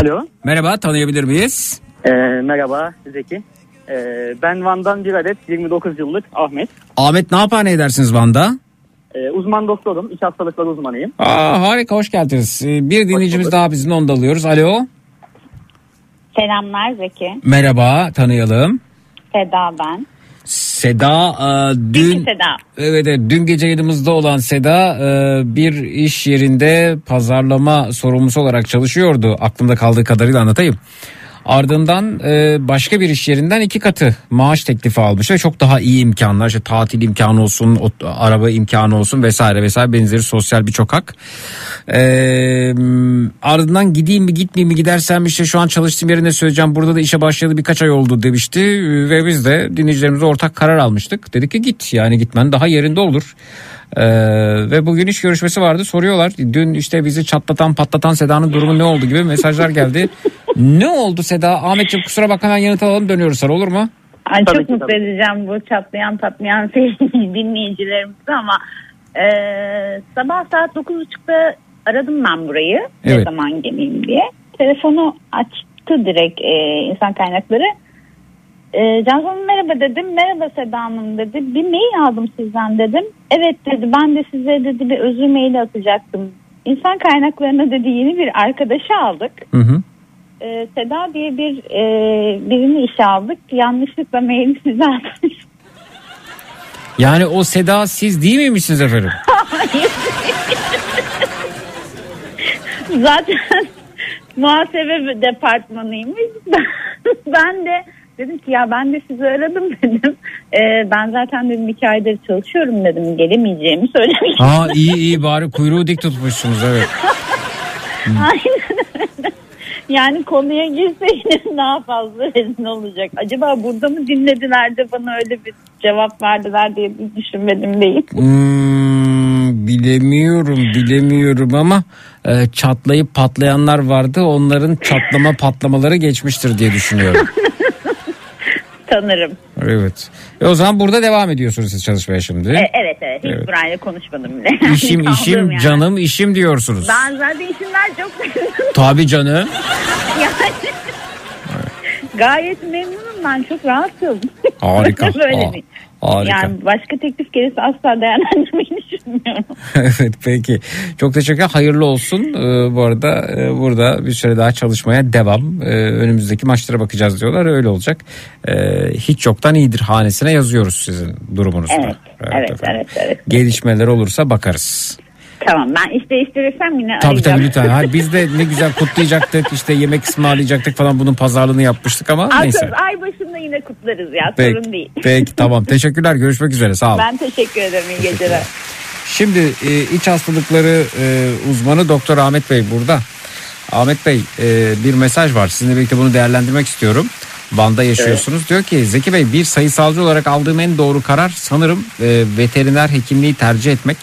Alo. merhaba tanıyabilir miyiz? Ee, merhaba Zeki. Ee, ben Van'dan bir adet 29 yıllık Ahmet. Ahmet ne yapar ne edersiniz Van'da? Ee, uzman doktorum. İç hastalıkları uzmanıyım. Aa, harika hoş geldiniz. Ee, Bir dinleyicimiz daha bizim onu da alıyoruz. Alo Selamlar Zeki. merhaba tanıyalım. Seda ben. Seda e, dün Zeki Seda. Evet, evet dün gece yayınımızda olan Seda e, bir iş yerinde pazarlama sorumlusu olarak çalışıyordu. Aklımda kaldığı kadarıyla anlatayım. Ardından e, başka bir iş yerinden iki katı maaş teklifi almış ve çok daha iyi imkanlar işte tatil imkanı olsun ot- araba imkanı olsun vesaire vesaire benzeri sosyal birçok hak. E, ardından gideyim mi gitmeyeyim mi gidersem işte şu an çalıştığım yerinde söyleyeceğim burada da işe başladı birkaç ay oldu demişti ve biz de dinleyicilerimizle ortak karar almıştık. Dedik ki git yani gitmen daha yerinde olur. Ee, ve bugün iş görüşmesi vardı soruyorlar dün işte bizi çatlatan patlatan Seda'nın durumu ne oldu gibi mesajlar geldi. ne oldu Seda Ahmetciğim kusura bakma hemen yanıt alalım dönüyoruz sonra olur mu? Ay Tabii çok ki, mutlu tabii. edeceğim bu çatlayan patlayan sevgili dinleyicilerimizi ama e, sabah saat 9.30'da aradım ben burayı ne Evet. zaman geleyim diye. Telefonu açtı direkt e, insan kaynakları. E, Cansu Hanım merhaba dedim. Merhaba Seda Hanım dedi. Bir mail aldım sizden dedim. Evet dedi ben de size dedi bir özür maili atacaktım. İnsan kaynaklarına dedi yeni bir arkadaşı aldık. Hı hı. e, Seda diye bir e, birini işe aldık. Yanlışlıkla maili size atmış. Yani o Seda siz değil miymişsiniz efendim? Zaten muhasebe departmanıymış. ben de dedim ki ya ben de sizi aradım dedim. E, ben zaten dedim iki aydır çalışıyorum dedim. Gelemeyeceğimi söylemiş. Ha iyi iyi bari kuyruğu dik tutmuşsunuz evet. Aynen öyle. Yani konuya girseydim daha fazla rezil olacak. Acaba burada mı dinlediler de bana öyle bir cevap verdiler diye bir düşünmedim değil. Hmm, bilemiyorum bilemiyorum ama e, çatlayıp patlayanlar vardı onların çatlama patlamaları geçmiştir diye düşünüyorum. Sanırım. Evet. E o zaman burada devam ediyorsunuz siz çalışmaya şimdi. E, evet evet hiç Evet. burayla konuşmadım bile. İşim işim yerden. canım işim diyorsunuz. Ben zaten işimden çok memnunum. Tabii canım. yani, gayet memnunum ben çok rahatım. Harika. Böyle Aa. Harika. Yani başka teklif gelirse asla değerlendirmeyi düşünmüyorum. evet peki. Çok teşekkür Hayırlı olsun. Ee, bu arada e, burada bir süre daha çalışmaya devam. Ee, önümüzdeki maçlara bakacağız diyorlar. Öyle olacak. Ee, hiç yoktan iyidir hanesine yazıyoruz sizin durumunuzda. Evet, evet, efendim. evet, evet. Gelişmeler olursa bakarız. Tamam ben iş değiştirirsem yine Tabii arayacağım. tabii lütfen. Hayır, biz de ne güzel kutlayacaktık. işte yemek ısmarlayacaktık falan bunun pazarlığını yapmıştık ama neyse. Aslında ay başında yine kutlarız ya Peki, sorun değil. peki tamam. Teşekkürler. Görüşmek üzere. Sağ olun. Ben teşekkür ederim iyi geceler. Şimdi e, iç hastalıkları e, uzmanı Doktor Ahmet Bey burada. Ahmet Bey e, bir mesaj var. Sizinle birlikte bunu değerlendirmek istiyorum. Van'da yaşıyorsunuz. Diyor ki Zeki Bey bir sayısalcı olarak aldığım en doğru karar sanırım e, veteriner hekimliği tercih etmek.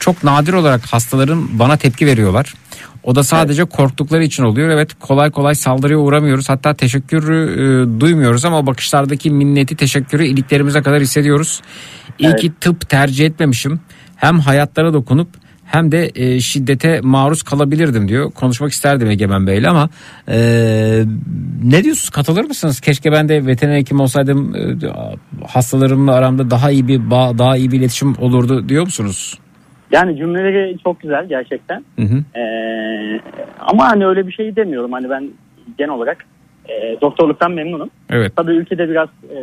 Çok nadir olarak hastaların bana tepki veriyorlar. O da sadece korktukları için oluyor. Evet kolay kolay saldırıya uğramıyoruz. Hatta teşekkürü e, duymuyoruz ama bakışlardaki minneti teşekkürü iliklerimize kadar hissediyoruz. İyi ki tıp tercih etmemişim. Hem hayatlara dokunup hem de e, şiddete maruz kalabilirdim diyor. Konuşmak isterdim Egemen Bey'le ama e, ne diyorsunuz katılır mısınız? Keşke ben de veteriner hekim olsaydım e, hastalarımla aramda daha iyi bir bağ, daha iyi bir iletişim olurdu diyor musunuz? Yani cümleleri çok güzel gerçekten. Hı hı. Ee, ama hani öyle bir şey demiyorum. Hani ben genel olarak e, doktorluktan memnunum. Evet. Tabii ülkede biraz e,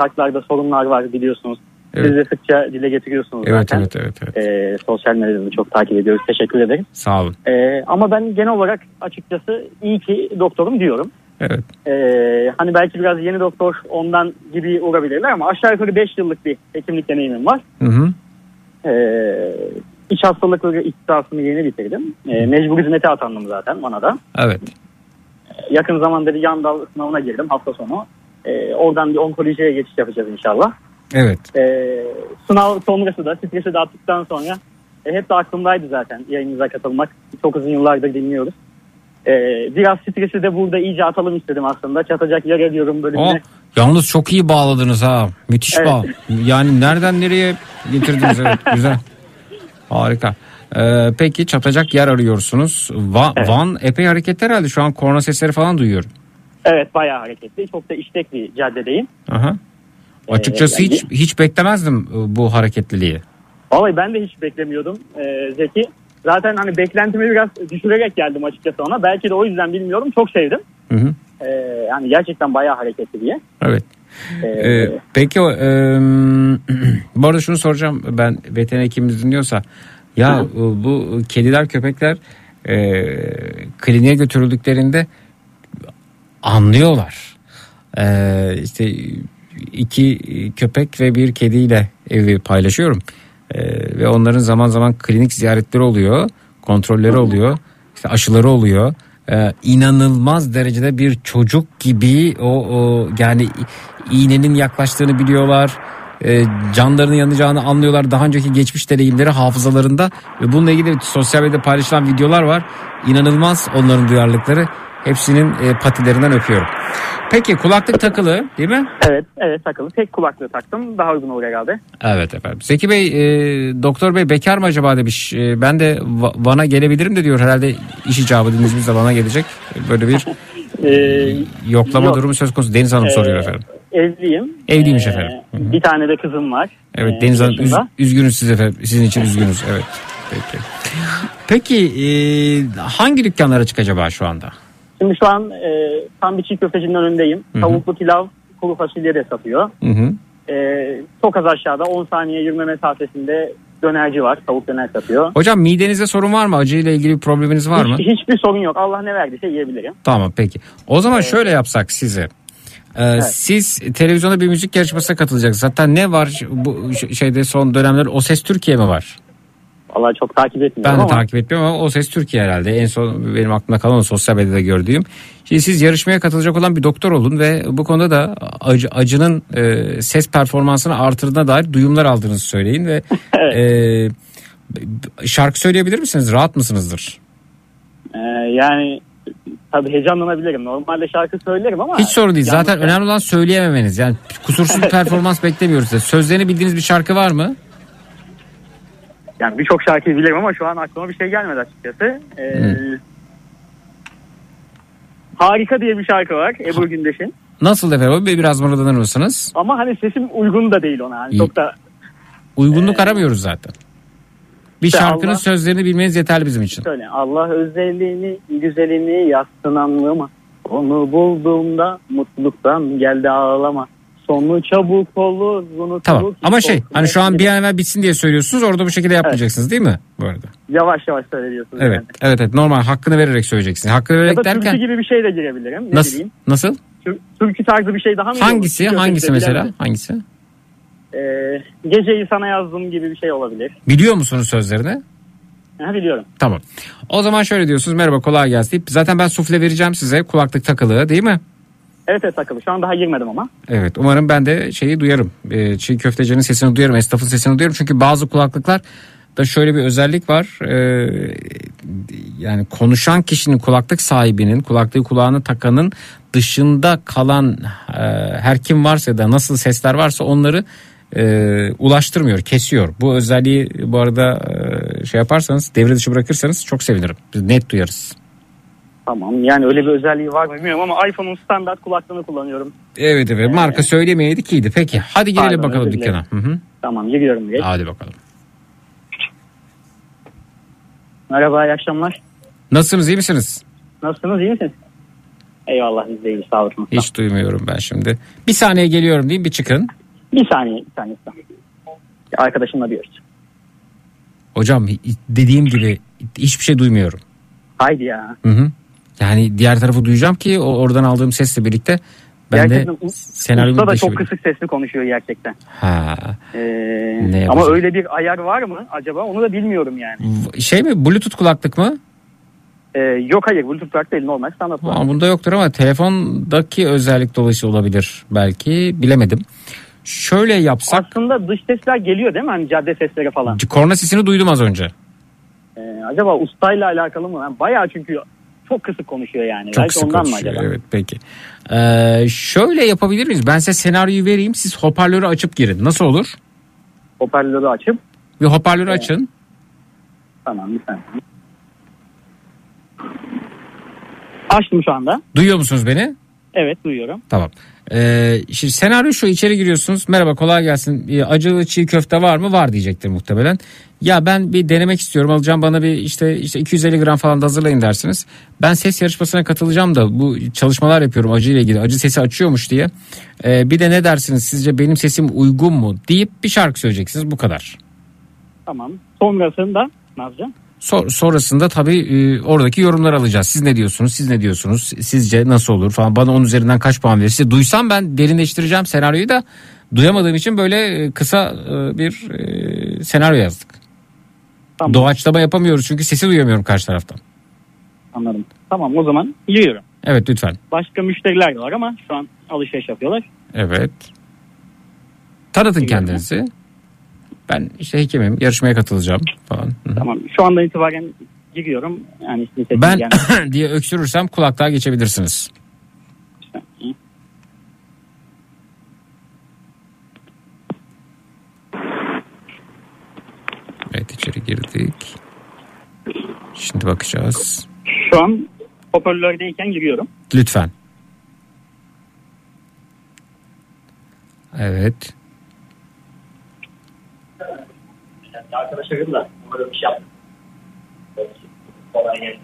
şartlarda sorunlar var biliyorsunuz. Evet. Siz de sıkça dile getiriyorsunuz Evet zaten. evet evet. evet. Ee, sosyal medyada da çok takip ediyoruz. Teşekkür ederim. Sağ olun. Ee, ama ben genel olarak açıkçası iyi ki doktorum diyorum. Evet. Ee, hani belki biraz yeni doktor ondan gibi uğrabilirler ama aşağı yukarı 5 yıllık bir hekimlik deneyimim var. Hı hı. Ee, iç hastalıkları ihtisasını yeni bitirdim. Ee, mecbur hizmete atandım zaten bana da. Evet. Yakın zamanda bir yan dal sınavına girdim hafta sonu. Ee, oradan bir onkolojiye geçiş yapacağız inşallah. Evet. Ee, sınav sonrası da stresi de attıktan sonra e, hep de aklımdaydı zaten yayınınıza katılmak. Çok uzun yıllardır dinliyoruz. Ee, biraz stresi de burada iyice atalım istedim aslında. Çatacak yer arıyorum bölümüne. yalnız çok iyi bağladınız ha. Müthiş Evet. bağ. Yani nereden nereye getirdiniz evet güzel. Harika. Ee, peki çatacak yer arıyorsunuz. Va- Van epey hareketli herhalde şu an korna sesleri falan duyuyorum. Evet bayağı hareketli. Çok da işlek bir caddedeyim. Aha. Açıkçası yani- hiç hiç beklemezdim e, bu hareketliliği. Vallahi ben de hiç beklemiyordum ee, Zeki. Zaten hani beklentimi biraz düşürerek geldim açıkçası ona. Belki de o yüzden bilmiyorum. Çok sevdim. Hı hı. Ee, yani gerçekten bayağı hareketli diye. Evet. Ee, Ee, peki o, e, bu arada şunu soracağım ben veteriner hekimimiz dinliyorsa ya e, bu kediler köpekler e, kliniğe götürüldüklerinde anlıyorlar. E, işte iki köpek ve bir kediyle evi paylaşıyorum. E, ve onların zaman zaman klinik ziyaretleri oluyor, kontrolleri oluyor, işte aşıları oluyor. E, inanılmaz derecede bir çocuk gibi o, o yani iğnenin yaklaştığını biliyorlar. E, canlarının yanacağını anlıyorlar. Daha önceki geçmiş deneyimleri hafızalarında ve bununla ilgili sosyal medyada paylaşılan videolar var. İnanılmaz onların duyarlılıkları. Hepsinin e, patilerinden öpüyorum. Peki kulaklık takılı değil mi? Evet, evet takılı. Tek kulaklığı taktım. Daha uygun olur herhalde. Evet efendim. Zeki Bey, e, doktor bey bekar mı acaba demiş. E, ben de Va- Van'a gelebilirim de diyor. Herhalde iş icabı dinleyicimiz de Van'a gelecek. Böyle bir Ee, yoklama yok. durumu söz konusu. Deniz Hanım Ee, soruyor efendim. Evliyim. Evliymiş Ee, efendim. Hı hı. Bir tane de kızım var. Evet Ee, Deniz Hanım üz- üzgünüz siz efendim. Sizin için üzgünüz. Evet. Peki. Peki e, hangi dükkanlara çık acaba şu anda? Şimdi şu an e, tam bir çiğ köftecinin önündeyim. Hı hı. Tavuklu pilav, kuru fasulye de satıyor. Ee, çok az aşağıda 10 saniye yürüme mesafesinde dönerci var. Tavuk döner satıyor. Hocam midenizde sorun var mı? Acıyla ilgili bir probleminiz var mı? Hiç- hiçbir sorun yok. Allah ne verdiyse yiyebilirim. Tamam peki. O zaman şöyle yapsak size. Ee, Siz televizyonda bir müzik yarışmasına katılacaksınız. Hatta ne var bu şeyde son dönemler O Ses Türkiye mi var? Vallahi çok takip etmiyorum Ben de ama takip etmiyorum ama O Ses Türkiye herhalde. En son benim aklımda kalan o sosyal medyada gördüğüm. Şimdi siz yarışmaya katılacak olan bir doktor olun ve bu konuda da acı, acının e, ses performansını artırdığına dair duyumlar aldığınızı söyleyin ve e, b- şarkı söyleyebilir misiniz? Rahat mısınızdır? e, yani tabii heyecanlanabilirim. Normalde şarkı söylerim ama Hiç sorun değil. Zaten önemli olan söyleyememeniz. Yani kusursuz performans beklemiyoruz. size. Sözlerini bildiğiniz bir şarkı var mı? Yani birçok şarkıyı bilirim ama şu an aklıma bir şey gelmedi açıkçası. Ee, Harika diye bir şarkı var Ebru Gündeş'in. Nasıl efendim? Bir- Biraz mırıldanır mısınız? Ama hani sesim uygun da değil ona. İyi. çok da Uygunluk aramıyoruz zaten. Bir İşte şarkının Allah- sözlerini bilmeniz yeterli bizim için. Söyle Allah özelliğini, güzelini yazsın anlama. Onu bulduğumda mutluluktan geldi ağlama. Sonu çabuk olur unutulur. Tamam. Ama şey hani şu an bir an evvel bitsin diye söylüyorsunuz. Orada bu şekilde yapmayacaksınız değil mi? Bu arada. Yavaş yavaş söylüyorsunuz. Evet. yani. Evet evet. Normal hakkını vererek söyleyeceksiniz. Hakkını Ya vererek da türkü derken gibi bir şey de girebilirim. Ne nasıl? bileyim. Nasıl? Tür- Türkü tarzı bir şey daha mı? Hangisi? olur? Hangisi Yok, mesela? Hangisi? Ee, geceyi sana yazdım gibi bir şey olabilir. Biliyor musunuz sözlerini? Ha, biliyorum. Tamam. O zaman şöyle diyorsunuz. Merhaba kolay gelsin zaten ben sufle vereceğim size kulaklık takılı değil mi? Evet evet takılı. Şu an daha girmedim ama. Evet umarım ben de şeyi duyarım. Ee, çiğ köftecinin sesini duyarım. Esnafın sesini duyarım. Çünkü bazı kulaklıklar da şöyle bir özellik var. Ee, yani konuşan kişinin kulaklık sahibinin kulaklığı kulağına takanın dışında kalan e, her kim varsa da nasıl sesler varsa onları e, ulaştırmıyor, kesiyor. Bu özelliği bu arada e, şey yaparsanız devre dışı bırakırsanız çok sevinirim. Biz net duyarız. Tamam yani öyle bir özelliği var mı bilmiyorum ama iPhone'un standart kulaklığını kullanıyorum. Evet evet marka söylemeyeydik iyiydi. Peki hadi girelim Pardon, bakalım özür dilerim. dükkana. Hı hı. Tamam giriyorum direkt. Hadi bakalım. Merhaba iyi akşamlar. Nasılsınız iyi misiniz? Nasılsınız iyi misiniz? Eyvallah biz de iyiyiz sağ olun. Hiç duymuyorum ben şimdi. Bir saniye geliyorum diyeyim bir çıkın. Bir saniye bir saniye. Arkadaşımla diyoruz. Hocam dediğim gibi hiçbir şey duymuyorum. Haydi ya. Hı hı. Yani diğer tarafı duyacağım ki oradan aldığım sesle birlikte ben gerçekten de usta da çok kısık sesli konuşuyor gerçekten. Ha. Ee, Ne ama öyle bir ayar var mı acaba onu da bilmiyorum yani. Şey mi bluetooth kulaklık mı? Ee, yok hayır Bluetooth kulak değil normal standart kulak. Aa, bunda yoktur ama telefondaki özellik dolayısıyla olabilir belki bilemedim. Şöyle yapsak Aslında dış sesler geliyor değil mi? Hani cadde sesleri falan. korna sesini duydum az önce. Ee, acaba ustayla alakalı mı? Yani bayağı çünkü çok kısık konuşuyor yani. Çok Belki sık ondan mı konuşuyor. acaba? Evet peki. Ee, şöyle yapabilir miyiz? Ben size senaryoyu vereyim. Siz hoparlörü açıp girin. Nasıl olur? Hoparlörü açıp. Bir hoparlörü açın. Tamam bir saniye. Açtım şu anda. Duyuyor musunuz beni? Evet duyuyorum. Tamam. Ee, şimdi senaryo şu içeri giriyorsunuz. Merhaba kolay gelsin. Ee, acılı çiğ köfte var mı? Var diyecektir muhtemelen. Ya ben bir denemek istiyorum. Alacağım bana bir işte işte 250 gram falan da hazırlayın dersiniz. Ben ses yarışmasına katılacağım da bu çalışmalar yapıyorum acı ile ilgili. Acı sesi açıyormuş diye. Ee, bir de ne dersiniz? Sizce benim sesim uygun mu? deyip bir şarkı söyleyeceksiniz. Bu kadar. Tamam. Sonrasında ne yapacağım? Sor- sonrasında tabii e, oradaki yorumları alacağız. Siz ne diyorsunuz? Siz ne diyorsunuz? Sizce nasıl olur falan. Bana onun üzerinden kaç puan verirse duysam ben derinleştireceğim senaryoyu da duyamadığım için böyle e, kısa e, bir e, senaryo yazdık. Tamam. Doğaçlama yapamıyoruz çünkü sesi duyamıyorum karşı taraftan. Anladım. Tamam o zaman giriyorum. Evet lütfen. Başka müşteriler de var ama şu an alışveriş yapıyorlar. Evet. Tanıtın kendinizi. Ben işte hekimim. Yarışmaya katılacağım falan. Tamam. Şu andan itibaren giriyorum. Yani sesiniz Ben gelmedi. diye öksürürsem kulaklığa geçebilirsiniz. Evet içeri girdik. Şimdi bakacağız. Şu an hoparlördeyken giriyorum. Lütfen. Evet. Arkadaşlarım da umarım iş yaptım. Kolay gelsin.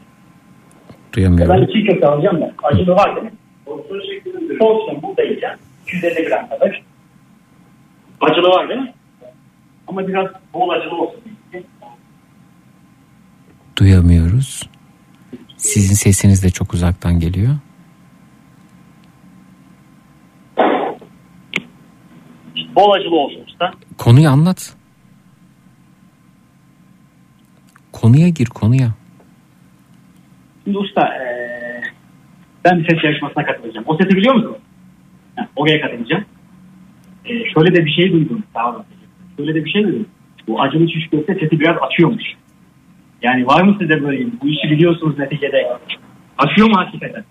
Duyamıyorum. Ben çiğ köfte alacağım da. Acılı var değil mi? Olsun burada yiyeceğim. 250 gram kadar. Acılı var değil mi? Ama biraz bol acılı olsun. Duyamıyoruz. Sizin sesiniz de çok uzaktan geliyor. Bol acılı olsun usta. Konuyu anlat. Konuya gir konuya. Şimdi usta eee, ben bir ses yarışmasına katılacağım. O sesi biliyor musun? Ha, oraya katılacağım. Eee, şöyle de bir şey duydum. Sağ olun. Şöyle de bir şey duydum. Bu acılı şiş köfte sesi biraz açıyormuş. Yani var mı size böyle bu işi biliyorsunuz neticede? Açıyor mu hakikaten?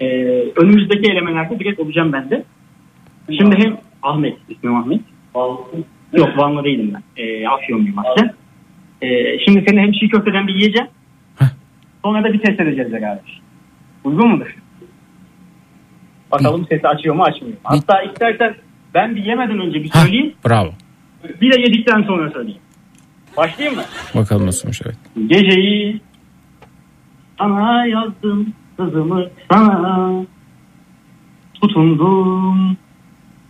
Eee, önümüzdeki elemelerde direkt olacağım ben de. Şimdi hem Ahmet, ismim Ahmet. Yok Vanlı değilim ben. Eee Afyonluyum aslında. Ee, şimdi seni hem çiğ köfteden bir yiyeceğim. Sonra da bir test edeceğiz beraber. Uygun mudur? Bakalım sesi açıyor mu açmıyor mu? Hatta istersen ben bir yemeden önce bir söyleyeyim. Bravo. Bir de yedikten sonra söyleyeyim. Başlayayım mı? Bakalım nasılmış evet. Geceyi sana yazdım kızımı sana tutundum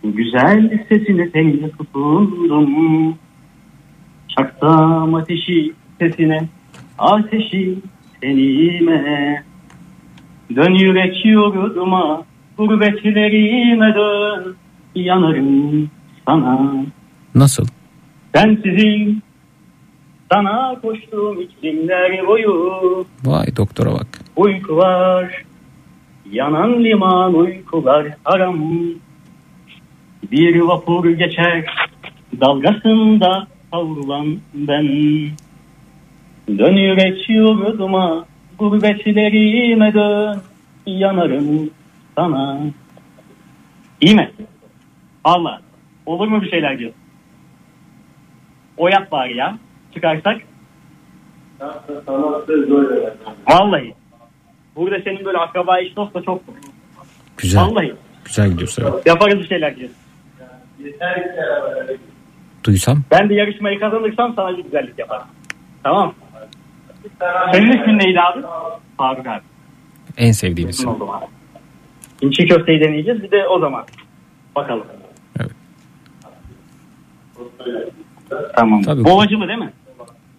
güzel sesine seninle tutundum çaktım ateşi sesine ateşi tenime dön yürek yurduma gurbetlerime dön yanarım sana Nasıl? sensizim sana koştum iklimler boyu Vay doktora bak. uyku var Yanan liman uykular haram. Bir vapur geçer dalgasında savrulan ben. Dönür yurduma gurbetlerime dön. Yanarım sana. İyi mi? Allah. Olur mu bir şeyler diyor. O yap bari ya. Çıkarsak. Vallahi. Burada senin böyle akraba eş dost da çok. Güzel. Vallahi. Güzel gidiyorsun. evet. Yaparız bir şeyler diyor. Duysam. Ben de yarışmayı kazanırsam sana bir güzellik yaparım. Tamam. Senin ismin neydi abi? Faruk abi. En sevdiğim isim. Çiğ köfteyi deneyeceğiz. Bir de o zaman. Bakalım. Evet. Tamam. Tabii. Bu acılı değil mi?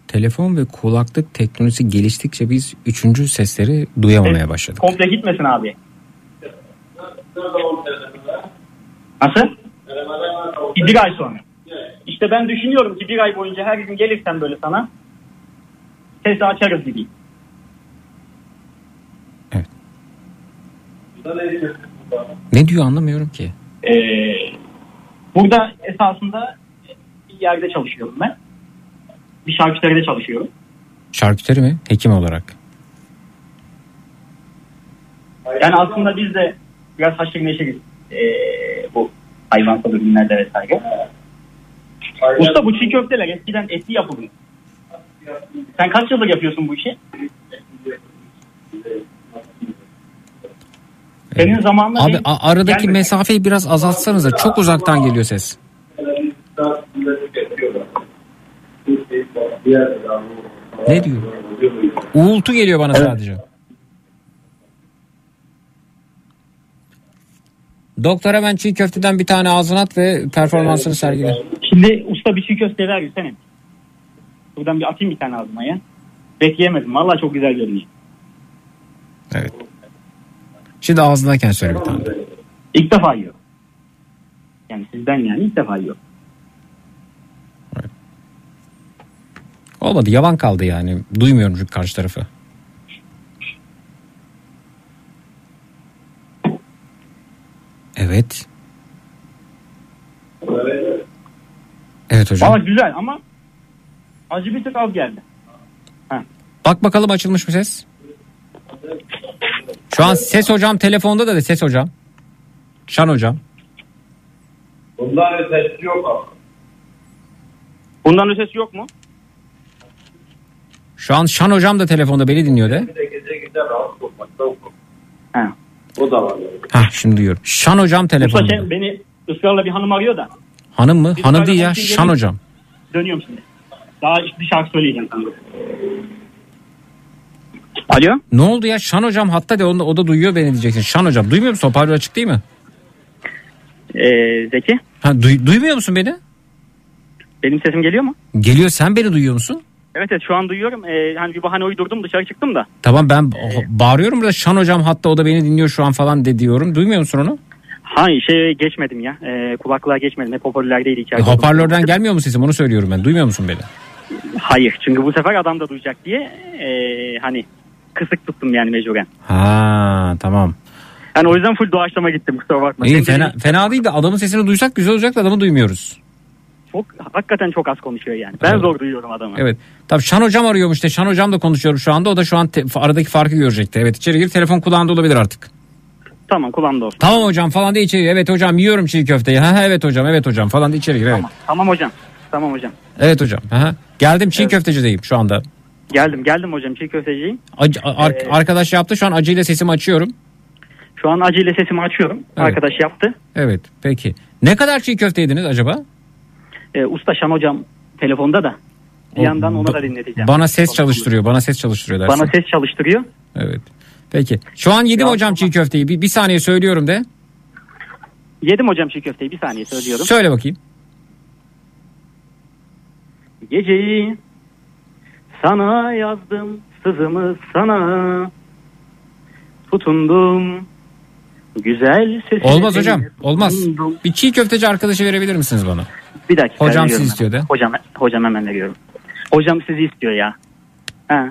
Telefon ve kulaklık teknolojisi geliştikçe biz üçüncü sesleri duyamamaya başladık. Komple gitmesin abi. Nasıl? Bir ay sonra. İşte ben düşünüyorum ki bir ay boyunca her gün gelirsem böyle sana sesi açarız gibi. Ne diyor anlamıyorum ki. Ee, burada esasında bir yerde çalışıyorum ben. Bir şarküteride çalışıyorum. Şarküteri mi? Hekim olarak. Yani aslında biz de biraz haşır neşiriz ee, bu hayvansal ürünlerde vesaire. Usta bu çiğ köfteler eskiden etli yapılıyor. Sen kaç yıldır yapıyorsun bu işi? Senin zamanla Abi benim- aradaki Gelme. mesafeyi biraz azaltsanıza. Çok uzaktan geliyor ses. Ne diyor? Uğultu geliyor bana sadece. Doktor hemen çiğ köfteden bir tane ağzına at ve performansını sergile. Şimdi usta bir çiğ köfte ver yesene. Buradan bir atayım bir tane ağzıma ya. Bekleyemedim. Vallahi çok güzel görünüyor. Evet. Şimdi ağzındayken söyle bir tane. İlk defa yiyor. Yani sizden yani ilk defa yiyor. Olmadı yavan kaldı yani. Duymuyorum çünkü karşı tarafı. Evet. Evet hocam. Valla güzel ama acı bir tık az geldi. Bak bakalım açılmış mı ses? Şu an ses hocam telefonda da de ses hocam. Şan hocam. Bundan ötesi yok abi. Bundan ötesi yok mu? Şu an Şan hocam da telefonda beni dinliyor de. Bir de gece gece rahatsız olmakta okur. He. O da var. Hah şimdi duyuyorum. Şan hocam telefonda. şey, beni ısrarla bir hanım arıyor da Hanım mı? Biz Hanım değil ya. Şan gelin. hocam. dönüyorum şimdi. Daha bir şarkı söyleyeceğim sana. Alo? Ne oldu ya? Şan hocam hatta de o da, o da duyuyor beni diyeceksin. Şan hocam duymuyor musun? Hoparlör açık değil mi? Ee, Zeki Ha, duy- duymuyor musun beni? benim sesim geliyor mu? Geliyor sen beni duyuyor musun? Evet evet şu an duyuyorum. Ee, hani bir bahane uydurdum dışarı çıktım da. Tamam ben bağırıyorum burada Şan hocam hatta o da beni dinliyor şu an falan de diyorum. Duymuyor musun onu? Hayır şey geçmedim ya. Ee, kulaklığa geçmedim. Hep hoparlördeydi E, içeride. hoparlörden gelmiyor mu sesim onu söylüyorum ben. Duymuyor musun beni? Hayır çünkü bu sefer adam da duyacak diye ee, hani kısık tuttum yani mecburen. Ha tamam. Yani o yüzden full doğaçlama gittim kusura bakma. İyi fena, fena değil de adamın sesini duysak güzel olacak da adamı duymuyoruz. Çok, hakikaten çok az konuşuyor yani. Ben Evet. zor duyuyorum adamı. Evet. Tabii Şan hocam arıyormuş de Şan hocam da konuşuyorum şu anda. O da şu an te- aradaki farkı görecekti. Evet içeri gir telefon kulağında olabilir artık. Tamam kulağımda olsun. Tamam hocam falan diye içeri gir. Evet hocam yiyorum çiğ köfteyi. Ha, ha, evet hocam evet hocam falan diye içeri gir. Evet. Tamam, tamam hocam. Tamam hocam. Evet hocam. Ha. Geldim çiğ köftecideyim şu anda. Geldim geldim hocam çiğ köfteciyim. Ac- ar- Ee, arkadaş yaptı şu an acıyla sesimi açıyorum. Şu an acıyla sesimi açıyorum. Evet. Arkadaş yaptı. Evet peki. Ne kadar çiğ köfte yediniz acaba? Ee, usta Şan hocam telefonda da. Bir O- yandan ona da dinleteceğim. Bana ses çalıştırıyor. Bana ses çalıştırıyor dersin. Bana ses çalıştırıyor. Evet. Peki. Şu an yedim Ya, hocam çiğ köfteyi. Bir, bir saniye söylüyorum de. Yedim hocam çiğ köfteyi bir saniye söylüyorum. Söyle bakayım. Geceyi sana yazdım sızımı sana tutundum güzel sesine. Olmaz hocam. Olmaz. Bir çiğ köfteci arkadaşı verebilir misiniz bana? Bir dakika. Hocam sizi istiyor de. Hocam, hocam hemen veriyorum. Hocam sizi istiyor ya. Ha.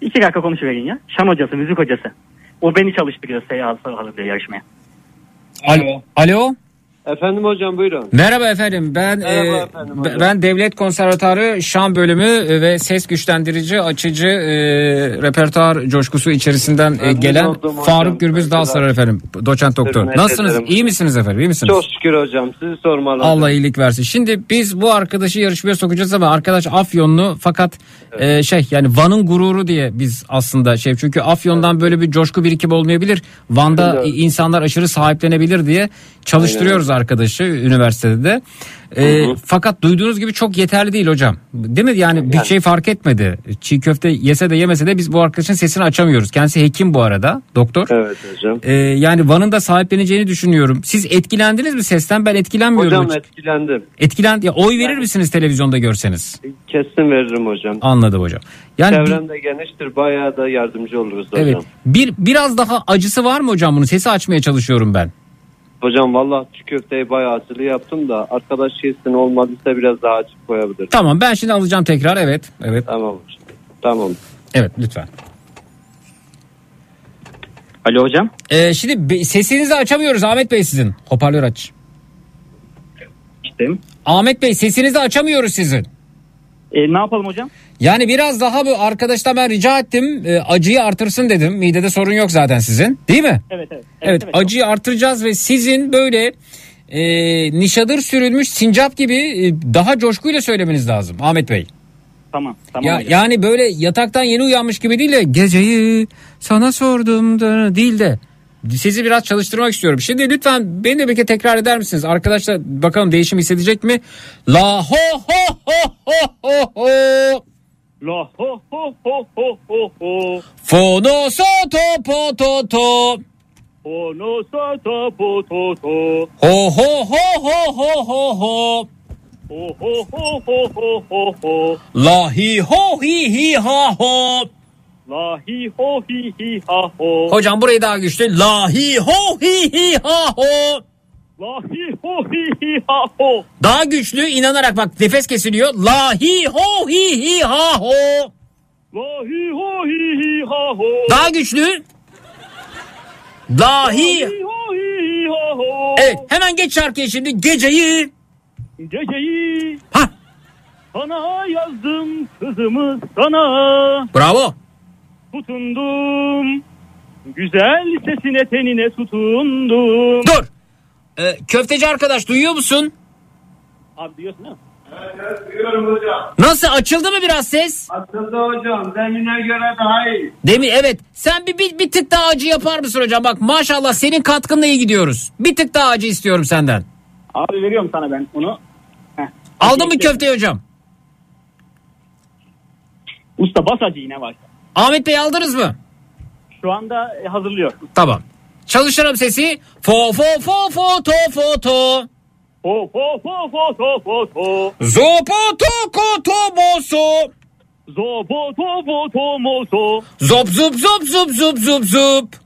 İki dakika konuşuverin ya. Şan hocası, müzik hocası. O beni çalıştırıyor seyahat sahalı diye yarışmaya. Alo. Alo. Efendim hocam buyurun. Merhaba efendim. Ben Merhaba e, efendim hocam. ben Devlet Konservatuarı Şan bölümü e, ve ses güçlendirici açıcı e, repertuar coşkusu içerisinden e, gelen. Faruk Gürbüz Dalsarar efendim. Doçent doktor. Hürmet Nasılsınız? ederim. İyi misiniz efendim? İyi misiniz? Çok şükür hocam sizi sormalı. Allah iyilik versin. Şimdi biz bu arkadaşı yarışmaya sokacağız ama arkadaş Afyonlu fakat e, şey yani Van'ın gururu diye biz aslında şey çünkü Afyon'dan böyle bir coşku birikim olmayabilir. Van'da Evet. insanlar aşırı sahiplenebilir diye çalıştırıyoruz arkadaşı üniversitede de. E, fakat duyduğunuz gibi çok yeterli değil hocam. Değil mi? Yani bir şey fark etmedi. Çiğ köfte yese de yemese de biz bu arkadaşın sesini açamıyoruz. Kendisi hekim bu arada doktor. Evet hocam. E, yani Van'ın da sahipleneceğini düşünüyorum. Siz etkilendiniz mi sesten? Ben etkilenmiyorum. Hocam hiç. etkilendim. Etkilen ya oy verir misiniz televizyonda görseniz? Kesin veririm hocam. Anladım hocam. Yani Çevrem de geniştir bayağı da yardımcı oluruz hocam. evet. Bir biraz daha acısı var mı hocam bunun? Sesi açmaya çalışıyorum ben. Hocam valla çiğ köfteyi bayağı acılı yaptım da arkadaş yesin olmadıysa biraz daha açık koyabilirim. Tamam ben şimdi alacağım tekrar. Evet. Evet. Tamam hocam. Tamam. Evet lütfen. Alo hocam. Ee, şimdi be- sesinizi açamıyoruz Ahmet Bey sizin. Hoparlör aç. İşteyim. Ahmet Bey sesinizi açamıyoruz sizin. E, ne yapalım hocam? Yani biraz daha bu arkadaştan ben rica ettim. e, acıyı artırsın dedim. Midede sorun yok zaten sizin. Değil mi? Evet evet. Evet, acıyı artıracağız ve sizin böyle e, nişadır sürülmüş sincap gibi e, daha coşkuyla söylemeniz lazım Ahmet Bey. Tamam. Tamam Ya, hocam. yani böyle yataktan yeni uyanmış gibi değil de geceyi sana sordum da değil de sizi biraz çalıştırmak istiyorum. Şimdi lütfen beni de bir kere tekrar eder misiniz? Arkadaşlar bakalım değişim hissedecek mi? La ho ho ho ho ho ho. La ho ho ho ho ho ho. Fono so to po to to. Ono sa ta po to to. Ho ho ho ho ho ho ho. Ho ho ho ho ho ho ho. La hi ho hi hi ha ho. La hi ho hi hi ha ho. Hocam burayı daha güçlü. La hi ho hi hi ha ho. La hi ho hi hi ha ho. Daha güçlü inanarak bak nefes kesiliyor. La hi ho hi hi ha ho. La hi ho hi hi ha ho. Daha güçlü. La hi. ho hi hi ha ho. Evet hemen geç şarkıya şimdi. Geceyi. Geceyi Ha. sana yazdım kızımız sana. Bravo. Tutundum. Güzel sesine tenine tutundum. Dur. Ee, köfteci arkadaş duyuyor musun? Abi diyorsun ha? Evet duyuyorum hocam. Nasıl açıldı mı biraz ses? Açıldı hocam. Demine göre daha iyi. Demin evet. Sen bir, bir, bir tık daha acı yapar mısın hocam? Bak maşallah senin katkınla iyi gidiyoruz. Bir tık daha acı istiyorum senden. Abi veriyorum sana ben onu. Heh. Aldın mı köfteyi hocam? Usta bas acı yine var. Ahmet Bey aldınız mı? Şu anda e, hazırlıyor. Tamam. Çalıştıralım sesi. Fo fo fo fo to fo to. Ho ho ho ho ho ho ho. Zopo to ko to mo so. Zobo to bo to mo so. Zop zup zup zup zup zup zup.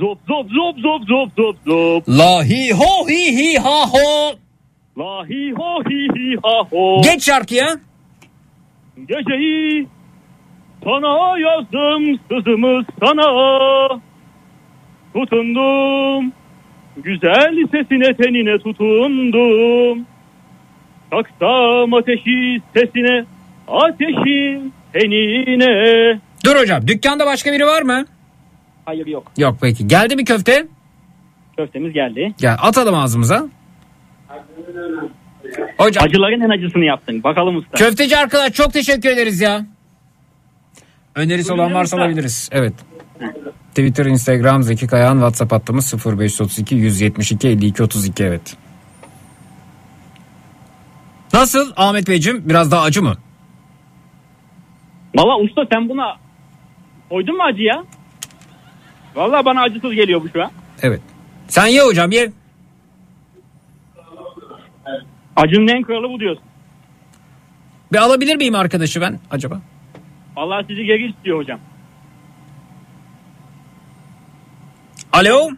Zop zop. La hi ho hi hi ha ho. La hi ho hi hi ha ho. Geç şarkıya. Geceyi sana yazdım sızımız sana. Tutundum. Güzel sesine tenine tutundum. Taksam ateşi sesine ateşin tenine. Dur hocam dükkanda başka biri var mı? Hayır yok. Yok peki. Geldi mi köfte? Köftemiz geldi. Gel atalım ağzımıza. Hocam. Acıların en acısını yaptın. Bakalım usta. Köfteci arkadaş çok teşekkür ederiz ya. Önerisi olan varsa alabiliriz. Evet. Twitter, Instagram, Zeki Kayağan, WhatsApp hattımız 0532 172 52 32 evet. Nasıl Ahmet Beyciğim biraz daha acı mı? Valla usta sen buna koydun mu acı ya? Valla bana acısız geliyor bu şu an. Evet. Sen ye hocam ye. Acının en kralı bu diyorsun. Bir alabilir miyim arkadaşı ben acaba? Valla sizi geri istiyor hocam. Alo.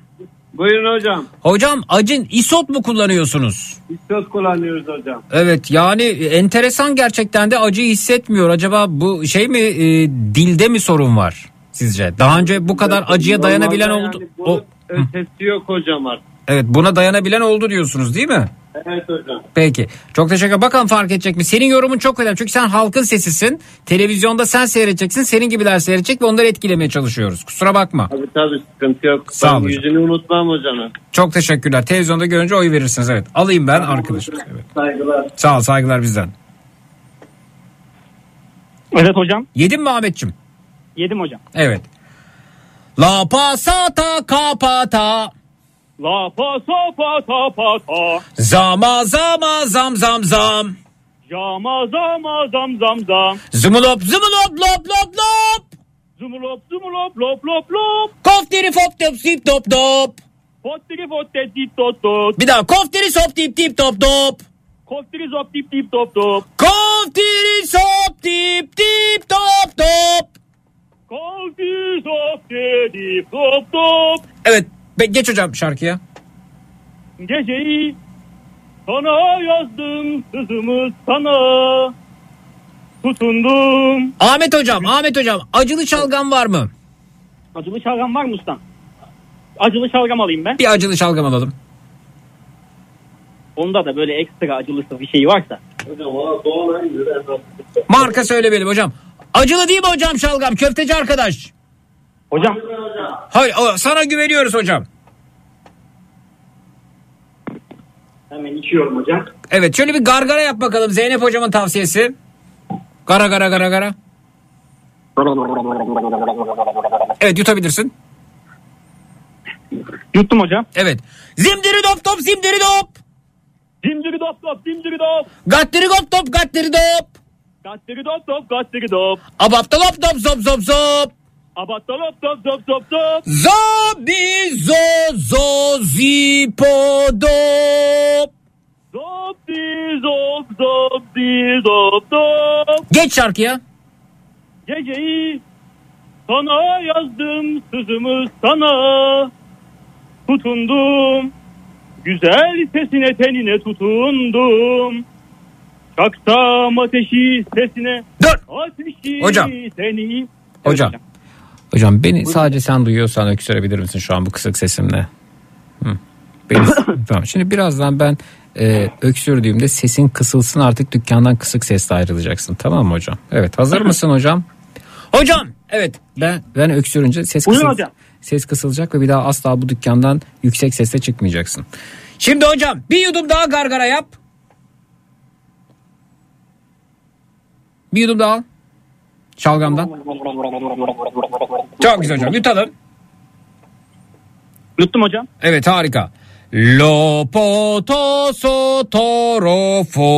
Buyurun hocam. Hocam acın isot mu kullanıyorsunuz? İstot kullanıyoruz hocam. Evet yani enteresan gerçekten de acıyı hissetmiyor. Acaba bu şey mi e, dilde mi sorun var? sizce? Daha önce bu kadar acıya dayanabilen oldu. yani O, Ötesi yok hocam artık. evet buna dayanabilen oldu diyorsunuz değil mi? Evet hocam. Peki. Çok teşekkür ederim. Bakalım fark edecek mi? Senin yorumun çok önemli. Çünkü sen halkın sesisin. Televizyonda sen seyredeceksin. Senin gibiler seyredecek ve onları etkilemeye çalışıyoruz. Kusura bakma. Tabii tabii sıkıntı yok. Sağ ben ol hocam. yüzünü unutmam hocam. Çok teşekkürler. Televizyonda görünce oy verirsiniz. Evet. Alayım ben arkadaşım. Evet. Saygılar. Sağ ol. Saygılar bizden. Evet hocam. Yedin mi Ahmetçim? Yedim hocam. Evet. La pasata kapata. La pa sa pa ta. Zama zama zam zam zam. Yama zama zam zam zam. Zımılop zımılop lop lop lop. Zumulop zumulop lop lop lop. Koftiri fop top sip top top. Fottiri fotte tit tot tot. Bir daha koftiri sop tip tip top top. Koftiri zop tip tip top top. Koftiri sop tip tip top top. Koftiri zop tip top top. Evet be- geç hocam şarkıya. Geceyi sana yazdım sızımı sana. Tutundum. Ahmet hocam Ahmet hocam acılı çalgam var mı? Acılı şalgam var mı ustam? Acılı şalgam alayım ben. Bir acılı çalgam alalım. Onda da böyle ekstra acılısı bir şey varsa. Marka söyle benim hocam. Acılı değil mi hocam şalgam köfteci arkadaş? Hocam. Hayır o- sana güveniyoruz hocam. Hemen içiyorum hocam. Evet şöyle bir gargara yap bakalım Zeynep hocamın tavsiyesi. Gara gara gara gara. Evet yutabilirsin. Yuttum hocam. Evet. Zimdiri dop top zimdiri dop. Dimdiri dop dop dimdiri dop. Gattiri gop top gattiri dop. Gattiri dop dop gattiri dop. Abapta lop top zop zop zop. Abatta lop dop dop dop dop. Zobi zo zo zipo dop. Zop di zop zop di zop. Geç şarkıya. Geceyi sana yazdım sızımı sana. Tutundum. Güzel sesine tenine tutundum. Çaksam ateşi sesine. Dur. Ateşi Hocam. seni. Hocam. Hocam beni sadece sen duyuyorsan öksürebilir misin şu an bu kısık sesimle? Hı. Beni, tamam. Şimdi birazdan ben e, öksürdüğümde sesin kısılsın artık dükkandan kısık sesle ayrılacaksın. Tamam mı hocam? Evet hazır mısın hocam? Hocam evet ben ben öksürünce ses Buyurun kısıl, ses kısılacak ve bir daha asla bu dükkandan yüksek sesle çıkmayacaksın. Şimdi hocam bir yudum daha gargara yap. Bir yudum daha. Şalgamdan. Çok güzel hocam yutalım. Yuttum hocam. Evet harika. Lopoto sotorofo.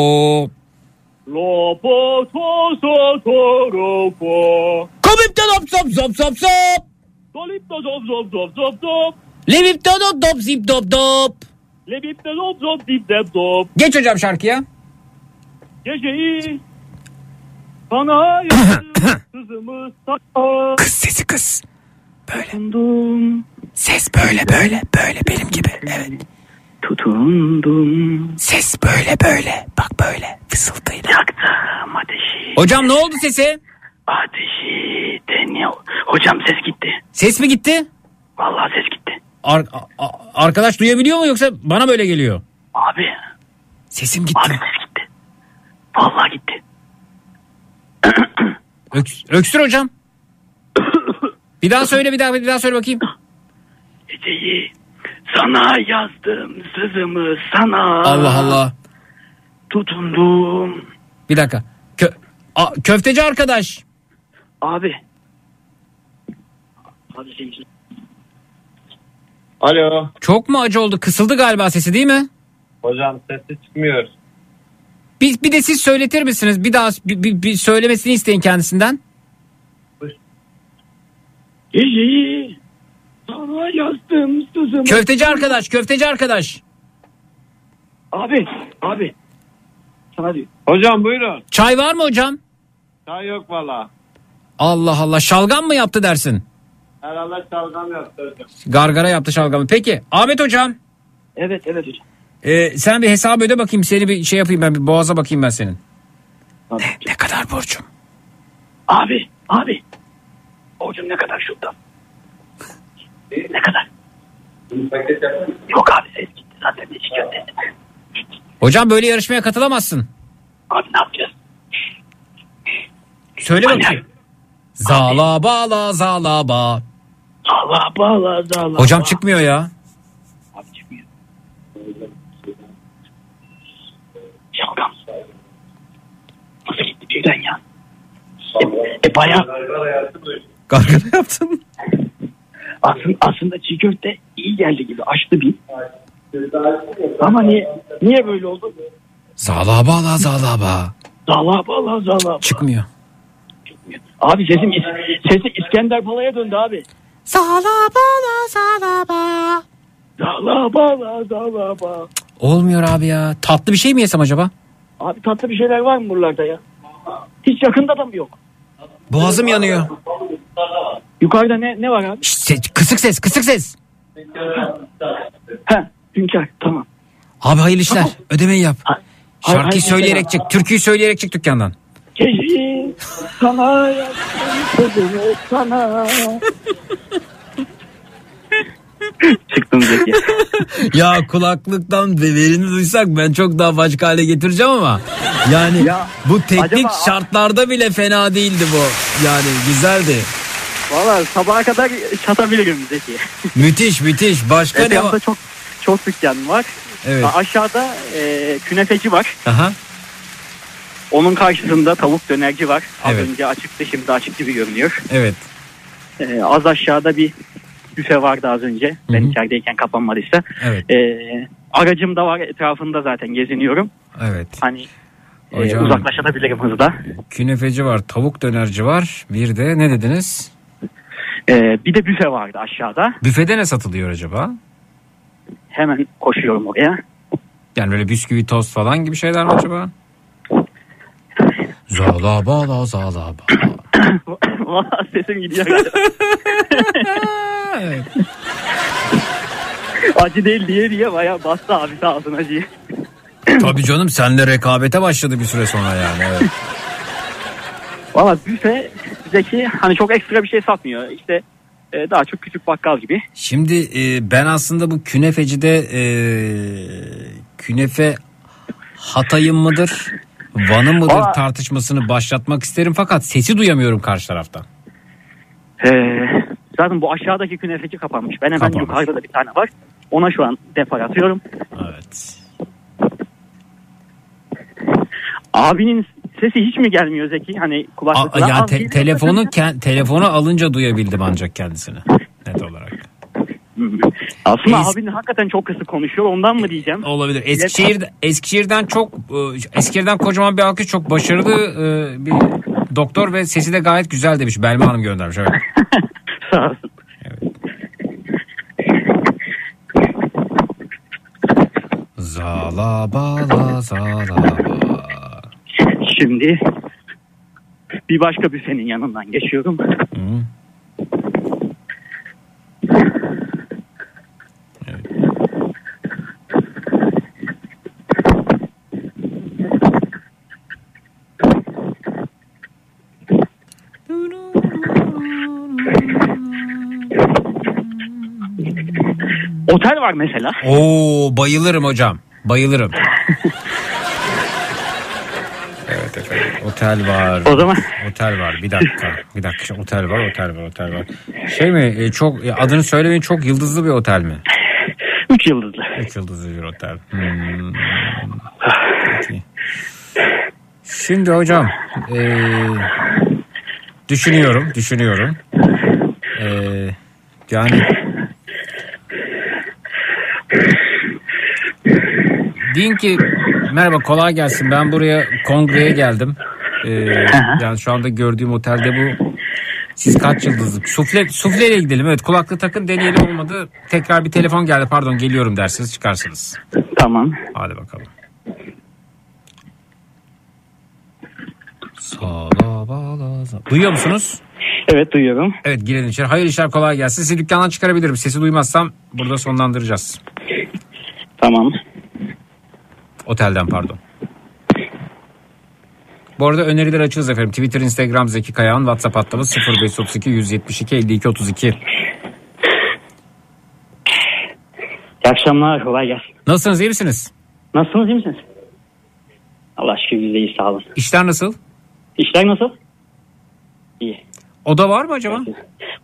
Lopo to so to ropo. Komipte dop zop zop zop zop. Dolip do zop zop zop zop zop. Levipte dop dop zip dop dop. Lebip de zop zop dip dep zop. Geç hocam şarkıya. Geceyi sana. Kız sesi kız. Tutundum. Ses böyle böyle böyle benim gibi. Evet. Tutundum. Ses böyle böyle. Bak böyle fısıldayla. Yaktım ateşi. Hocam ne oldu sesi? Ateşi deniyor. Hocam ses gitti. Ses mi gitti? Vallahi ses gitti. Ar- a- arkadaş duyabiliyor mu yoksa bana böyle geliyor? Abi. Sesim gitti. Abi ses gitti. Vallahi gitti. Öks- öksür hocam. bir daha söyle bir daha bir daha söyle bakayım. Geceyi sana yazdım sızımı sana. Allah Allah. Tutundum. Bir dakika. Kö- A- köfteci arkadaş. Abi. Şimdi. Alo. Çok mu acı oldu? Kısıldı galiba sesi değil mi? Hocam sesi çıkmıyor. Bir, bir de siz söyletir misiniz? Bir daha bir, bir- bir söylemesini isteyin kendisinden. Geceyi sana yazdım sızımı. Köfteci arkadaş, köfteci arkadaş. Abi. Abi. Sana diyor. Hocam buyurun. Çay var mı hocam? Çay yok valla. Allah Allah şalgam mı yaptı dersin? Herhalde çalgam yaptı hocam. Gargara yaptı şalgamı. Peki Ahmet hocam. Evet evet hocam. E, sen bir hesap öde bakayım. Seni bir şey yapayım ben bir boğaza bakayım ben senin. Abi. Ne kadar borcum? Abi. Abi. Borcum ne kadar şurada? Ne kadar? Yok abi ses gitti zaten hiç gönderdim. Hocam böyle yarışmaya katılamazsın. Abi ne yapacağız? Söyle bakayım. Zala bala zala ba. Allah bağla Allah. Hocam çıkmıyor ya. Şalgam. Nasıl gitti birden ya? E, e bayağı Gargara yaptın. aslında, aslında çiğ köfte iyi geldi gibi açtı bir. Ama niye niye böyle oldu? Zala bala zala ba. Zala bağla zala. Çıkmıyor. Abi sesim sesi İskender Pala'ya döndü abi. Zala bala zala ba. Zala bağla zala bağ. Olmuyor abi ya. Tatlı bir şey mi yesem acaba? Abi tatlı bir şeyler var mı buralarda ya? Hiç yakında da mı yok? Boğazım yanıyor. Yukarıda ne ne var abi? Şşt, ses- kısık ses kısık ses. He, Hünkar tamam. Abi hayırlı işler. Ödemeyi yap. Hay- Şarkıyı hay- söyleyerek çık. Türküyü söyleyerek çık dükkandan. Geceyi sana yaptım sözümü sana. Çıktım Zeki. ya kulaklıktan verini duysak ben çok daha başka hale getireceğim ama yani Ya, bu teknik acaba- şartlarda bile fena değildi bu. Yani güzeldi. Valla sabaha kadar çatabilirim Zeki. Müthiş müthiş. Başka ne Etrafta var? çok çok dükkan var. Evet. Aşağıda e, künefeci var. Aha. Onun karşısında tavuk dönerci var. Az Evet. önce açıktı şimdi açık gibi görünüyor. Evet. E, az aşağıda bir büfe vardı az önce. Ben içerideyken kapanmadıysa. Evet. E, aracım da var etrafında zaten geziniyorum. Evet. Hani e, Hocam. uzaklaşabilirim hızla. Künefeci var, tavuk dönerci var. Bir de ne dediniz? E, bir de büfe vardı aşağıda. Büfede ne satılıyor acaba? Hemen koşuyorum oraya. Yani böyle bisküvi, tost falan gibi şeyler mi acaba? Zala bala zala ba. Valla sesim gidiyor. Evet. Acı değil diye diye bayağı bastı abi sağ olsun acıyı. Tabii canım senle rekabete başladı bir süre sonra yani. Evet. Valla büfe Zeki hani çok ekstra bir şey satmıyor. İşte e, daha çok küçük bakkal gibi. Şimdi e, ben aslında bu künefecide e, künefe Hatay'ın mıdır? Van'ın mıdır Aa. tartışmasını başlatmak isterim fakat sesi duyamıyorum karşı taraftan. Ee, zaten bu aşağıdaki künefeci kapanmış. Ben hemen Kapanmış. yukarıda da bir tane var. Ona şu an depar atıyorum. Evet. Abinin sesi hiç mi gelmiyor Zeki? Hani A- kulaklıkla. ya te- telefonu ke- telefonu alınca duyabildim ancak kendisini net olarak. Aslında Es- abinin hakikaten çok kısık konuşuyor. Ondan mı diyeceğim? Olabilir. Eskişehir Eskişehir'den çok e, Eskişehir'den kocaman bir alkış çok başarılı e, bir doktor ve sesi de gayet güzel demiş. Belma Hanım göndermiş. Evet. Sağ olsun. Zala bala zala. Şimdi bir başka büfenin yanından geçiyorum. Hı. Otel var mesela. Oo bayılırım hocam. Bayılırım. evet efendim. Otel var. O zaman Otel var. Bir dakika. Bir dakika. Otel var, otel var, otel var. Şey mi? e, Çok e, adını söylemeyin. Çok yıldızlı bir otel mi? 3 yıldızlı. Üç yıldızlı bir otel. Hmm. Peki. Şimdi hocam e, düşünüyorum, düşünüyorum. E, yani deyin ki merhaba kolay gelsin ben buraya kongreye geldim. E, yani şu anda gördüğüm otelde bu siz kaç yıldızlık? Sufle, sufleyle gidelim. Evet kulaklığı takın deneyelim olmadı. Tekrar bir telefon geldi pardon geliyorum dersiniz çıkarsınız. Tamam. Hadi bakalım. Duyuyor musunuz? Evet duyuyorum. Evet girelim içeri. Hayırlı işler kolay gelsin. Sizi dükkandan çıkarabilirim. Sesi duymazsam burada sonlandıracağız. Tamam. Otelden pardon. Bu arada öneriler açığız efendim. Twitter, Instagram Zeki Kayağan, WhatsApp hattımız 0532 172 52 32. İyi akşamlar. Kolay gelsin. Nasılsınız iyi misiniz? Nasılsınız iyi misiniz? Allah şükür biz iyi sağ olun. İşler nasıl? İşler nasıl? İyi. Oda var mı acaba?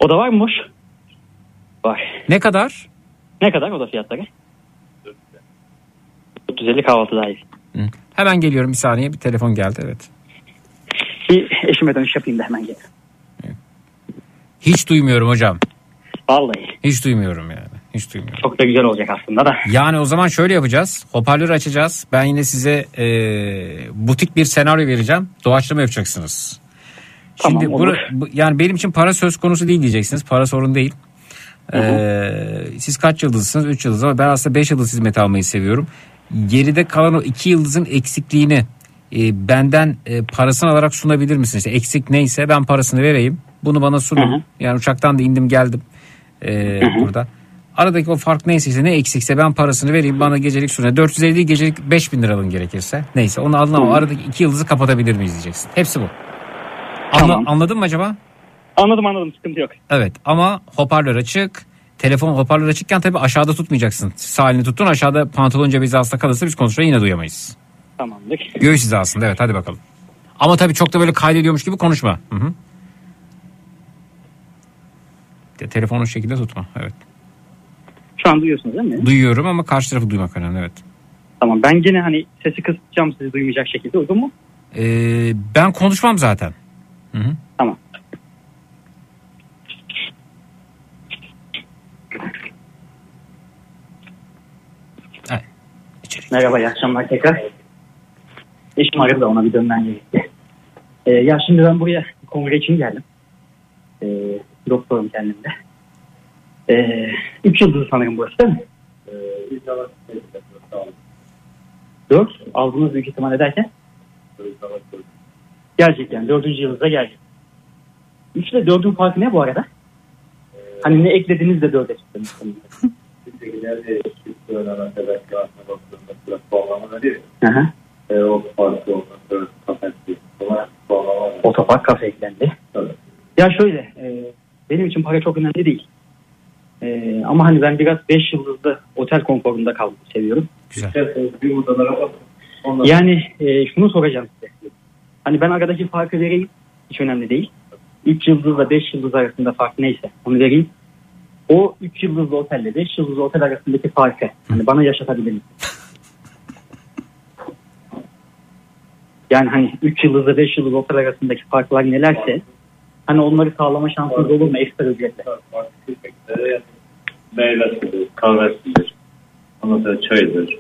Oda var mı boş? Var. Ne kadar? Ne kadar oda fiyatları? 450 kahvaltı dahil. Hı. Hemen geliyorum bir saniye bir telefon geldi evet. Bir eşime dönüş yapayım da hemen gelirim. Hiç duymuyorum hocam. Vallahi. Hiç duymuyorum yani. Hiç duymuyorum. Çok da güzel olacak aslında da. Yani o zaman şöyle yapacağız. Hoparlör açacağız. Ben yine size e, butik bir senaryo vereceğim. Doğaçlama yapacaksınız. Tamam, Şimdi bura- bu, yani benim için para söz konusu değil diyeceksiniz. Para sorun değil. Ee, siz kaç yıldızsınız? 3 yıldız ama ben aslında 5 yıldız hizmet almayı seviyorum. Geride kalan o 2 yıldızın eksikliğini e, benden e, parasını alarak sunabilir misiniz? İşte eksik neyse ben parasını vereyim. Bunu bana sunun. Yani uçaktan da indim geldim e, burada. Aradaki o fark neyse işte, ne eksikse ben parasını vereyim bana gecelik sunun. 450 değil gecelik 5000 lira alın gerekirse. Neyse onu alın ama aradaki 2 yıldızı kapatabilir miyiz diyeceksin. Hepsi bu. Anla- Tamam. Anladın mı acaba? Anladım anladım sıkıntı yok. Evet ama hoparlör açık. Telefon hoparlör açıkken tabii aşağıda tutmayacaksın. Sağ elini tuttun aşağıda pantolon cebi hizasında kalırsa biz konuşmayı yine duyamayız. Tamamdır. Göğüs hizasında evet hadi bakalım. Ama tabii çok da böyle kaydediyormuş gibi konuşma. Hı hı. De, telefonu şu şekilde tutma evet. Şu an duyuyorsunuz değil mi? Duyuyorum ama karşı tarafı duymak önemli evet. Tamam ben gene hani sesi kısacağım sizi duymayacak şekilde uygun mu? Ee, ben konuşmam zaten. Hı hı. Tamam. Evet. Merhaba iyi akşamlar tekrar. Eşim aradı da ona bir dönmen gerekti. Ee, ya şimdi ben buraya kongre için geldim. Ee, doktorum kendimde. Ee, üç yıldızı sanırım burası değil mi? Dört. Aldığınız büyük ihtimal ederken? Yani. Dördüncü yıldızda gelecek. Üç ile dördün farkı ne bu arada? Hani ne eklediniz de dörde çıktınız? Hı hı. Otopark kafe eklendi. Ya şöyle e, benim için para çok önemli değil. E, ama hani ben biraz 5 yıldızlı otel konforunda kalmayı seviyorum. Yani e, şunu soracağım size. Hani ben aradaki farkı vereyim. Hiç önemli değil. 3 yıldızla 5 yıldız arasında fark neyse onu vereyim. O 3 yıldızlı otelle 5 yıldızlı otel arasındaki farkı hani bana yaşatabilir misin? Yani hani 3 yıldızla 5 yıldız otel arasındaki farklar nelerse hani onları sağlama şansınız olur mu ekstra ücretle? Meyvesidir, kahvesidir. Ondan sonra çayıdır.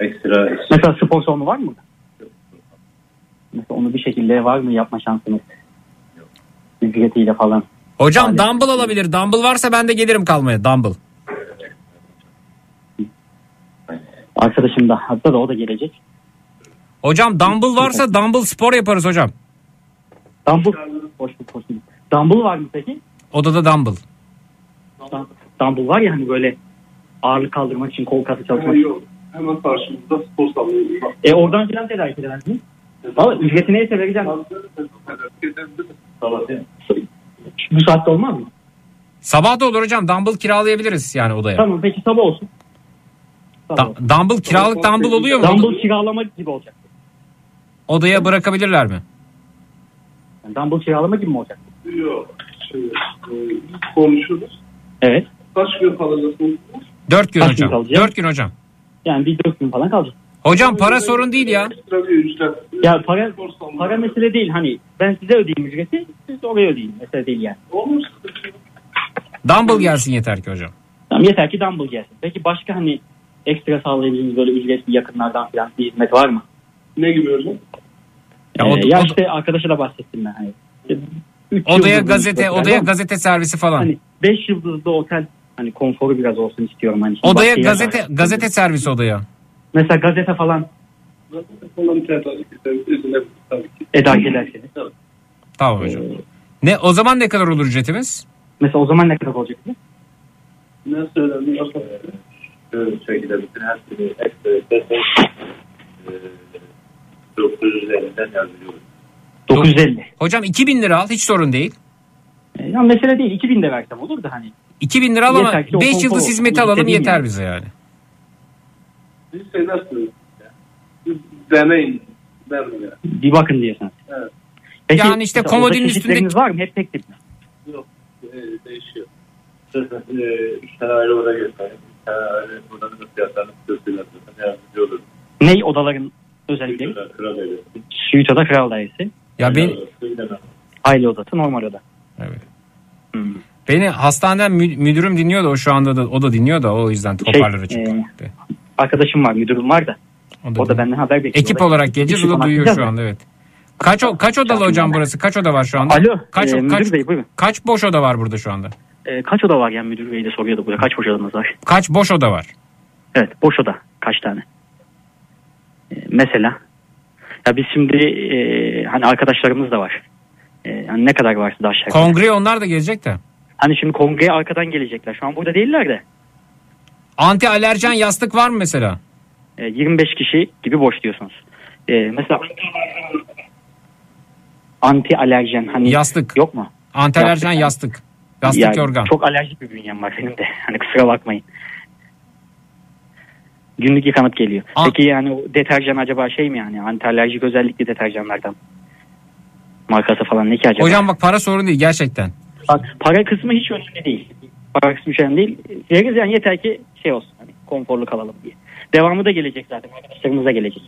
Ekstra Mesela spor salonu var mı? Mesela onu bir şekilde var mı yapma şansınız? Ücretiyle falan. Hocam dumbbell olabilir. Dumbbell varsa ben de gelirim kalmaya. Dumbbell. Arkadaşım da hatta da o da gelecek. Hocam dumbbell varsa dumbbell spor yaparız hocam. Dumbbell. Hoş bulduk, hoş bulduk. Dumbbell var mı peki? Odada dumbbell. Dum- Dumbbell var ya hani böyle ağırlık kaldırmak için kol kası çalışmak için. Hemen karşımızda spor salonu. E oradan filan tedarik edemez mi? Valla ücreti neyse vereceğim. Bu saatte olmaz mı? Sabah da olur hocam. Dumbbell kiralayabiliriz yani odaya. Tamam peki sabah olsun. Da- dumbbell kiralık dumbbell oluyor mu? Dumbbell kiralamak gibi olacak. Odaya bırakabilirler mi? Yani dumbbell kiralama gibi mi olacak? Yok. Şey, e, konuşuruz. Evet. Kaç gün kalacaksınız? Dört gün Kaç gün hocam. kalacak? Dört gün hocam. Yani bir dört gün falan kalacak. Hocam para sorun değil ya. Ekstra bir ücret. Ya para, para mesele değil. Hani ben size ödeyeyim ücreti, siz de oraya ödeyin. Mesele değil yani. Olur. Dumbbell gelsin yeter ki hocam. Tamam, yeter ki dumbbell gelsin. Peki başka hani ekstra sağlayabildiğiniz böyle ücretli yakınlardan falan bir hizmet var mı? Ne gibi hocam? Ya, Ee, o- ya o- işte arkadaşa da bahsettim ben. Hani. Odaya gazete, otel odaya mı? gazete servisi falan. Hani 5 yıldızlı otel hani konforu biraz olsun istiyorum. Hani şimdi Odaya gazete var. gazete servisi odaya. Mesela gazete falan edak ederseniz. Tamam hocam. Ne o zaman ne kadar olur ücretimiz? Mesela o zaman ne kadar olacak? Ne söyleniyor? şöyle şekilde bütün her türlü ekstra destek 950'den yazıyoruz. 950. Hocam 2000 lira al hiç sorun değil. E, Ya mesele değil 2000 de versem olur da hani. 2000 lira al ama Yeter ki o 5 konfor yıldız olsun. hizmeti alalım İstediğim yeter yani. bize yani. Siz şey nasıl? Siz deneyin. Ben ya. Bir bakın diyorsun. Evet. Yani işte mesela orada komodinin çeşitleriniz üstünde- var mı? Hep tek tip mi? Yok. E, değişiyor. Mesela e, tane ayrı oda göstereyim. Bir tane ayrı odanın fiyatlarını gösteriyor. Yardımcı olurum. Ney odaların özellikleri? Kral- Kral dairesi. Ya ben. Aile odası normal oda. Evet. Hmm. Beni hastaneden mü- müdürüm dinliyor da o şu anda da o da dinliyor da o yüzden hoparlöre Şey, e, arkadaşım var müdürüm var da. O da, O da benden haber bekliyor. Ekip da- olarak geleceğiz o da duyuyor şu anda evet. Kaç o, kaç odalı hocam burası? Kaç oda var şu anda? Alo, Kaç e, kaç bey buyurun. kaç boş oda var burada şu anda? E, kaç oda var yani müdür bey de soruyordu burada. Kaç boş odamız var? Kaç boş oda var? Evet boş oda kaç tane? E, mesela ya biz şimdi e, hani arkadaşlarımız da var. E, yani ne kadar varsa da aşağı. Kongreye onlar da gelecek de. Hani şimdi kongreye arkadan gelecekler. Şu an burada değiller de. Anti alerjen yastık var mı mesela? E, 25 kişi gibi boş diyorsunuz. E, mesela anti alerjen hani Yastık. yok mu? Anti alerjen yastık. Yastık Yani yorgan. Çok alerjik bir bünyem var benim de. Hani kusura bakmayın. Günlük yıkanıp geliyor. Aa. Peki yani o deterjan acaba şey mi yani? Anti alerjik özellikli deterjanlardan. Markası falan ne ki acaba? Hocam bak para sorun değil gerçekten. Bak, para kısmı hiç önemli değil. Para kısmı hiç önemli değil. Veririz yani yeter ki şey olsun. Hani konforlu kalalım diye. Devamı da gelecek zaten. Arkadaşlarımız da gelecek.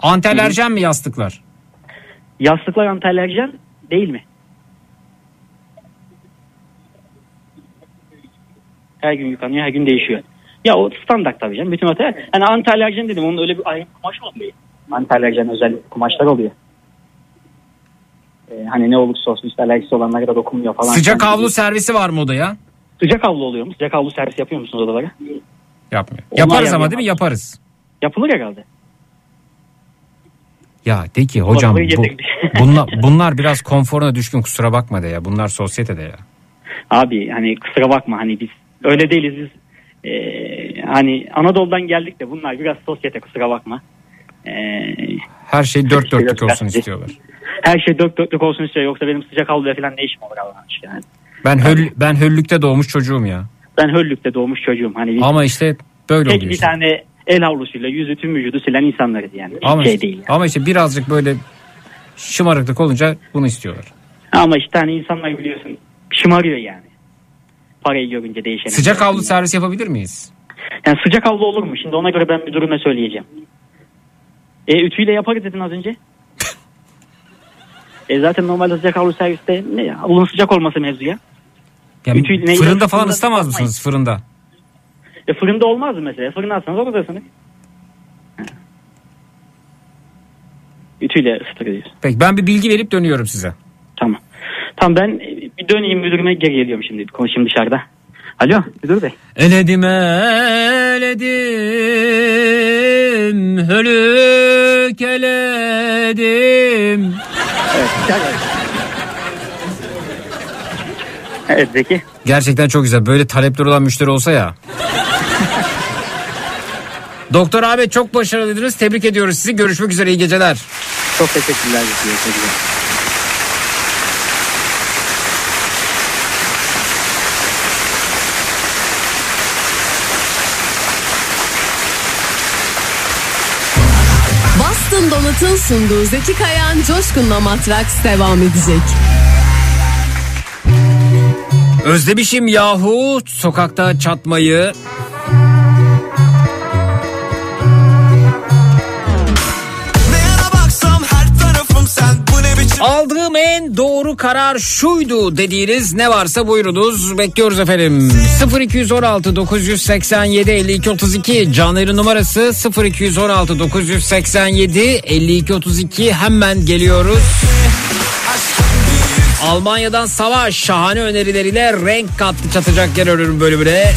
Anti alerjen mi yastıklar? Yastıklar anti alerjen değil mi? Her gün yıkanıyor, her gün değişiyor. Ya o standart tabii canım. Bütün otel. Hani anti alerjen dedim. Onun öyle bir ayrı kumaş olmuyor. Anti alerjen özel kumaşlar oluyor. Ee, hani ne olursa olsun işte alerjisi olanlara da dokunmuyor falan. Sıcak Yani havlu servisi var mı odaya? Sıcak havlu oluyor mu? Sıcak havlu servis yapıyor musunuz odalara? Yapmıyor. Onlar Yaparız yani ama değil mi? yapar. Yaparız. Yapılır herhalde. Ya de ki hocam bu, yedirdik. bunlar, bunlar biraz konforuna düşkün kusura bakma de ya. Bunlar sosyetede ya. Abi hani kusura bakma hani biz öyle değiliz biz. Ee, hani Anadolu'dan geldik de bunlar biraz sosyete kusura bakma. Ee, Her şey dört dörtlük olsun istiyorlar. her şey dört dörtlük olsun istiyor yoksa benim sıcak havluya falan ne işim olur Allah'ın aşkına. Yani. Ben höl, ben höllükte doğmuş çocuğum ya. Ben Höllük'te doğmuş çocuğum. Hani Ama işte böyle tek oluyor bir işte. tane el havlusuyla yüzü tüm vücudu silen insanlarız yani. Ama şey işte, değil. ama işte birazcık böyle şımarıklık olunca bunu istiyorlar. Ama işte hani insanlar biliyorsun şımarıyor yani. Parayı görünce değişen. Sıcak havlu servis yapabilir miyiz? Yani sıcak havlu olur mu? Şimdi ona göre ben müdürüme söyleyeceğim. E ütüyle yaparız dedin az önce. e zaten normalde sıcak havlu serviste ne ya? Havlunun sıcak olması mevzu ya. Yani Ütüyle- fırında falan fırında ısıtamaz ısıtmayın. mısınız fırında? E fırında olmaz mı mesela? Fırına atsanız oradasınız. Ütüyle ısıtırız. Peki ben bir bilgi verip dönüyorum size. Tamam. Tamam ben bir döneyim müdürüme geri geliyorum şimdi. Konuşayım dışarıda. Alo müdür bey. Eledim eledim hölük eledim. Evet. gel, gel. Evet. Gerçekten çok güzel. Böyle talepleri olan müşteri olsa ya. Doktor abi çok başarılıydınız. Tebrik ediyoruz sizi. Görüşmek üzere. iyi geceler. Çok teşekkürler. Teşekkürler. Boston Donut'un sunduğu Zeki Kayan Coşkun'la Matraks devam edecek. Özlemişim yahu sokakta çatmayı. Aldığım en doğru karar şuydu dediğiniz ne varsa buyurunuz. Bekliyoruz efendim. 0216 987 52 32 Caner'in numarası 0216 987 52 32 hemen geliyoruz. Almanya'dan Savaş şahane önerileriyle renk kattı çatacak yer bölümüne.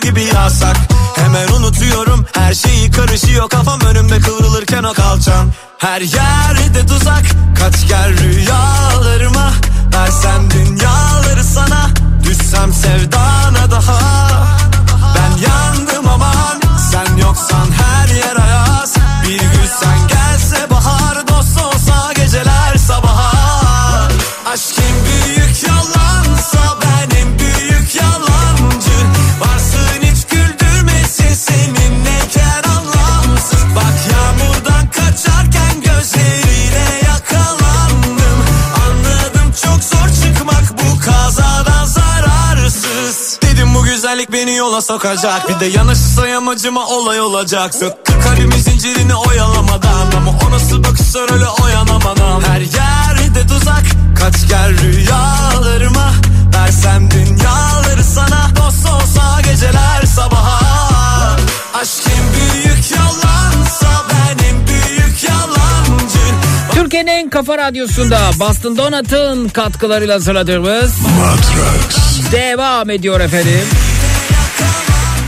Gibi yağsak Hemen unutuyorum her şeyi karışıyor. Kafam önümde kıvrılırken o kalçan. Her yerde tuzak. Kaç gel rüyalarıma Versem sokacak Bir de yanlışsa yamacıma olay olacak Sıkkı kalbimin zincirini oyalamadan Ama o nasıl bakışlar öyle oyanamadan. Her yerde tuzak kaç gel rüyalarıma. Versem dünyaları sana Dost olsa geceler sabaha. Aşk en büyük yalansa ben en büyük yalancı. Türkiye'nin en kafa radyosunda Boston Donat'ın katkılarıyla hazırladığımız devam ediyor efendim.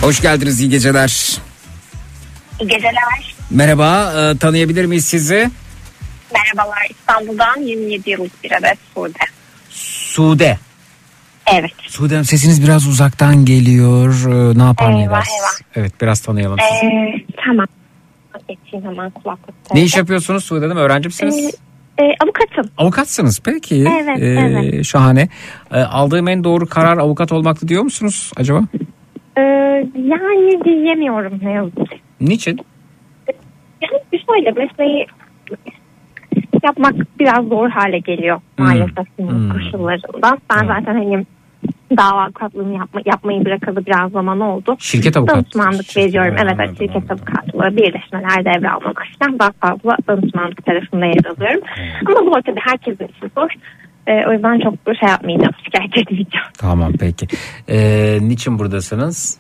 Hoş geldiniz iyi geceler. İyi geceler. Merhaba e, tanıyabilir miyiz sizi? Merhabalar İstanbul'dan 27 yıllık bir adet Sude. Sude. Evet. Sude Hanım sesiniz biraz uzaktan geliyor. E, ne yapar ne Eyvah, edersiniz? eyvah. Evet biraz tanıyalım sizi. Ee, tamam. Geçeyim hemen kulaklıkta. Ne iş yapıyorsunuz Sude Hanım? Öğrenci misiniz? Ee, e, avukatım. Avukatsınız peki. Evet, Ee, evet. Şahane. Ee, aldığım en doğru karar avukat olmaktı diyor musunuz acaba? Ee, yani diyemiyorum ne yazık ki. Niçin? Yani şöyle mesleği yapmak biraz zor hale geliyor Hmm. maalesef günün koşullarında. Ben zaten hani dava avukatlığını yapma, yapmayı bırakalı biraz zaman oldu. Şirket avukat. Danışmanlık veriyorum. Evet, evet şirket avukatlığı, birleşmeler, devralma falan daha fazla danışmanlık tarafında yer alıyorum. Ama zor tabii herkesin işi zor. Ee, o yüzden çok şey yapmayacağım, şikayet etmeyeceğim. Tamam peki. Ee, niçin buradasınız?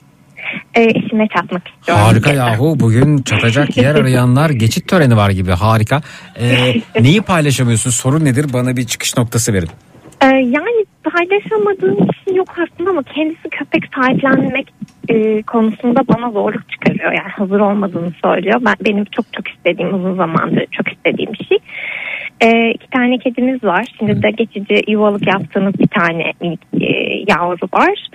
Ee, işime çatmak istiyorum. Harika yahu bugün çatacak yer arayanlar geçit töreni var gibi harika. Ee, neyi paylaşamıyorsunuz sorun nedir bana bir çıkış noktası verin. Ee, yani paylaşamadığım bir şey yok aslında ama kendisi köpek sahiplenmek e, konusunda bana zorluk çıkarıyor. Yani hazır olmadığını söylüyor. Ben Benim çok çok istediğim uzun zamandır çok istediğim bir şey. Ee, iki tane kedimiz var. Şimdi de geçici yuvalık yaptığımız bir tane minik e, yavru var.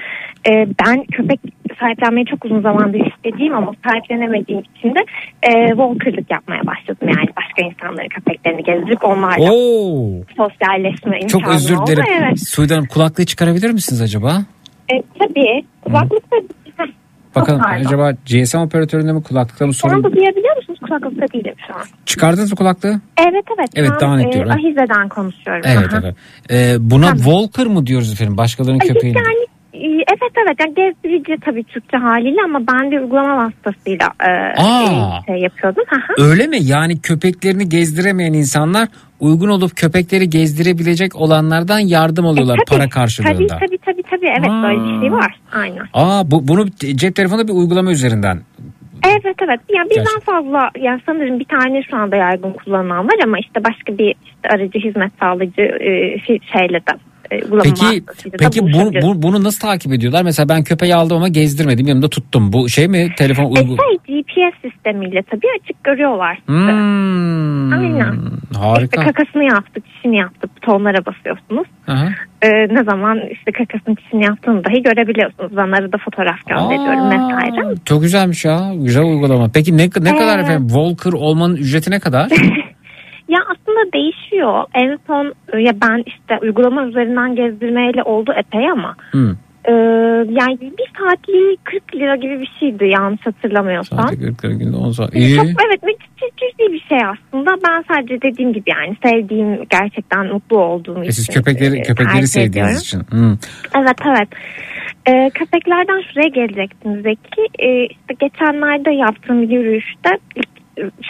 Ee, ben köpek sahiplenmeyi çok uzun zamandır istediğim ama sahiplenemediğim için de e, walkerlık yapmaya başladım. Yani başka insanların köpeklerini gezdirip onlarla Oo, sosyalleşme imkanı çok özür oldu. dilerim. Evet. Suudi Hanım kulaklığı çıkarabilir misiniz acaba? E, tabii. Kulaklıkta Bakın pardon. acaba GSM operatöründe mi kulaklıkta mı Şu anda sorun? duyabiliyor musunuz? Kulaklıkta değilim şu an. Çıkardınız mı kulaklığı? Evet evet. Evet, daha net diyorum. Ahize'den konuşuyorum. Evet Aha. evet. Ee, buna Walker mı diyoruz efendim başkalarının? Yani e, evet evet yani gezdirici tabii Türkçe haliyle ama ben bir uygulama vasıtasıyla e, Aa. e, şey yapıyordum. Öyle mi? Yani köpeklerini gezdiremeyen insanlar uygun olup köpekleri gezdirebilecek olanlardan yardım alıyorlar para Tabii karşılığında. tabii tabii tabii evet böyle bir şey var. Aynen. Aa bu, bunu cep telefonu bir uygulama üzerinden. Evet evet. Yani birden Gerçekten. fazla yani sanırım bir tane şu anda yaygın kullanılan var ama işte başka bir işte aracı hizmet sağlayıcı e, şey- şeyle de e, uygulama Peki peki bu, bu- bunu nasıl takip ediyorlar? Mesela ben köpeği aldım ama gezdirmedim yanımda tuttum. Bu şey mi telefon E, uygu? şey GPS sistemiyle tabii açık görüyorlar. sizi. Hmm, Aynen. harika. İşte kakasını yaptık, çişini yaptık. Butonlara basıyorsunuz. Aha. Ee, ne zaman işte kakasını çişini yaptığını dahi görebiliyorsunuz. Zanları da fotoğraf gönderiyorum vesaire. Çok güzelmiş ya. Güzel uygulama. Peki ne ne kadar Ee, efendim Walker olmanın ücreti ne kadar? Ya aslında değişiyor. En son e, ya ben işte uygulama üzerinden gezdirmeyle oldu epey ama Hmm. e, yani bir saatliği 40 lira gibi bir şeydi yanlış hatırlamıyorsam. Saati 40 lira günde 10 saat. Çok, İyi. evet bir cüzi bir şey aslında. Ben sadece dediğim gibi yani sevdiğim gerçekten mutlu olduğum E için. siz köpekleri e, köpekleri sevdiğiniz ediyorum. için. Hmm. Evet evet. Ee, köpeklerden şuraya gelecektiniz Zeki. Ee, işte geçenlerde yaptığım yürüyüşte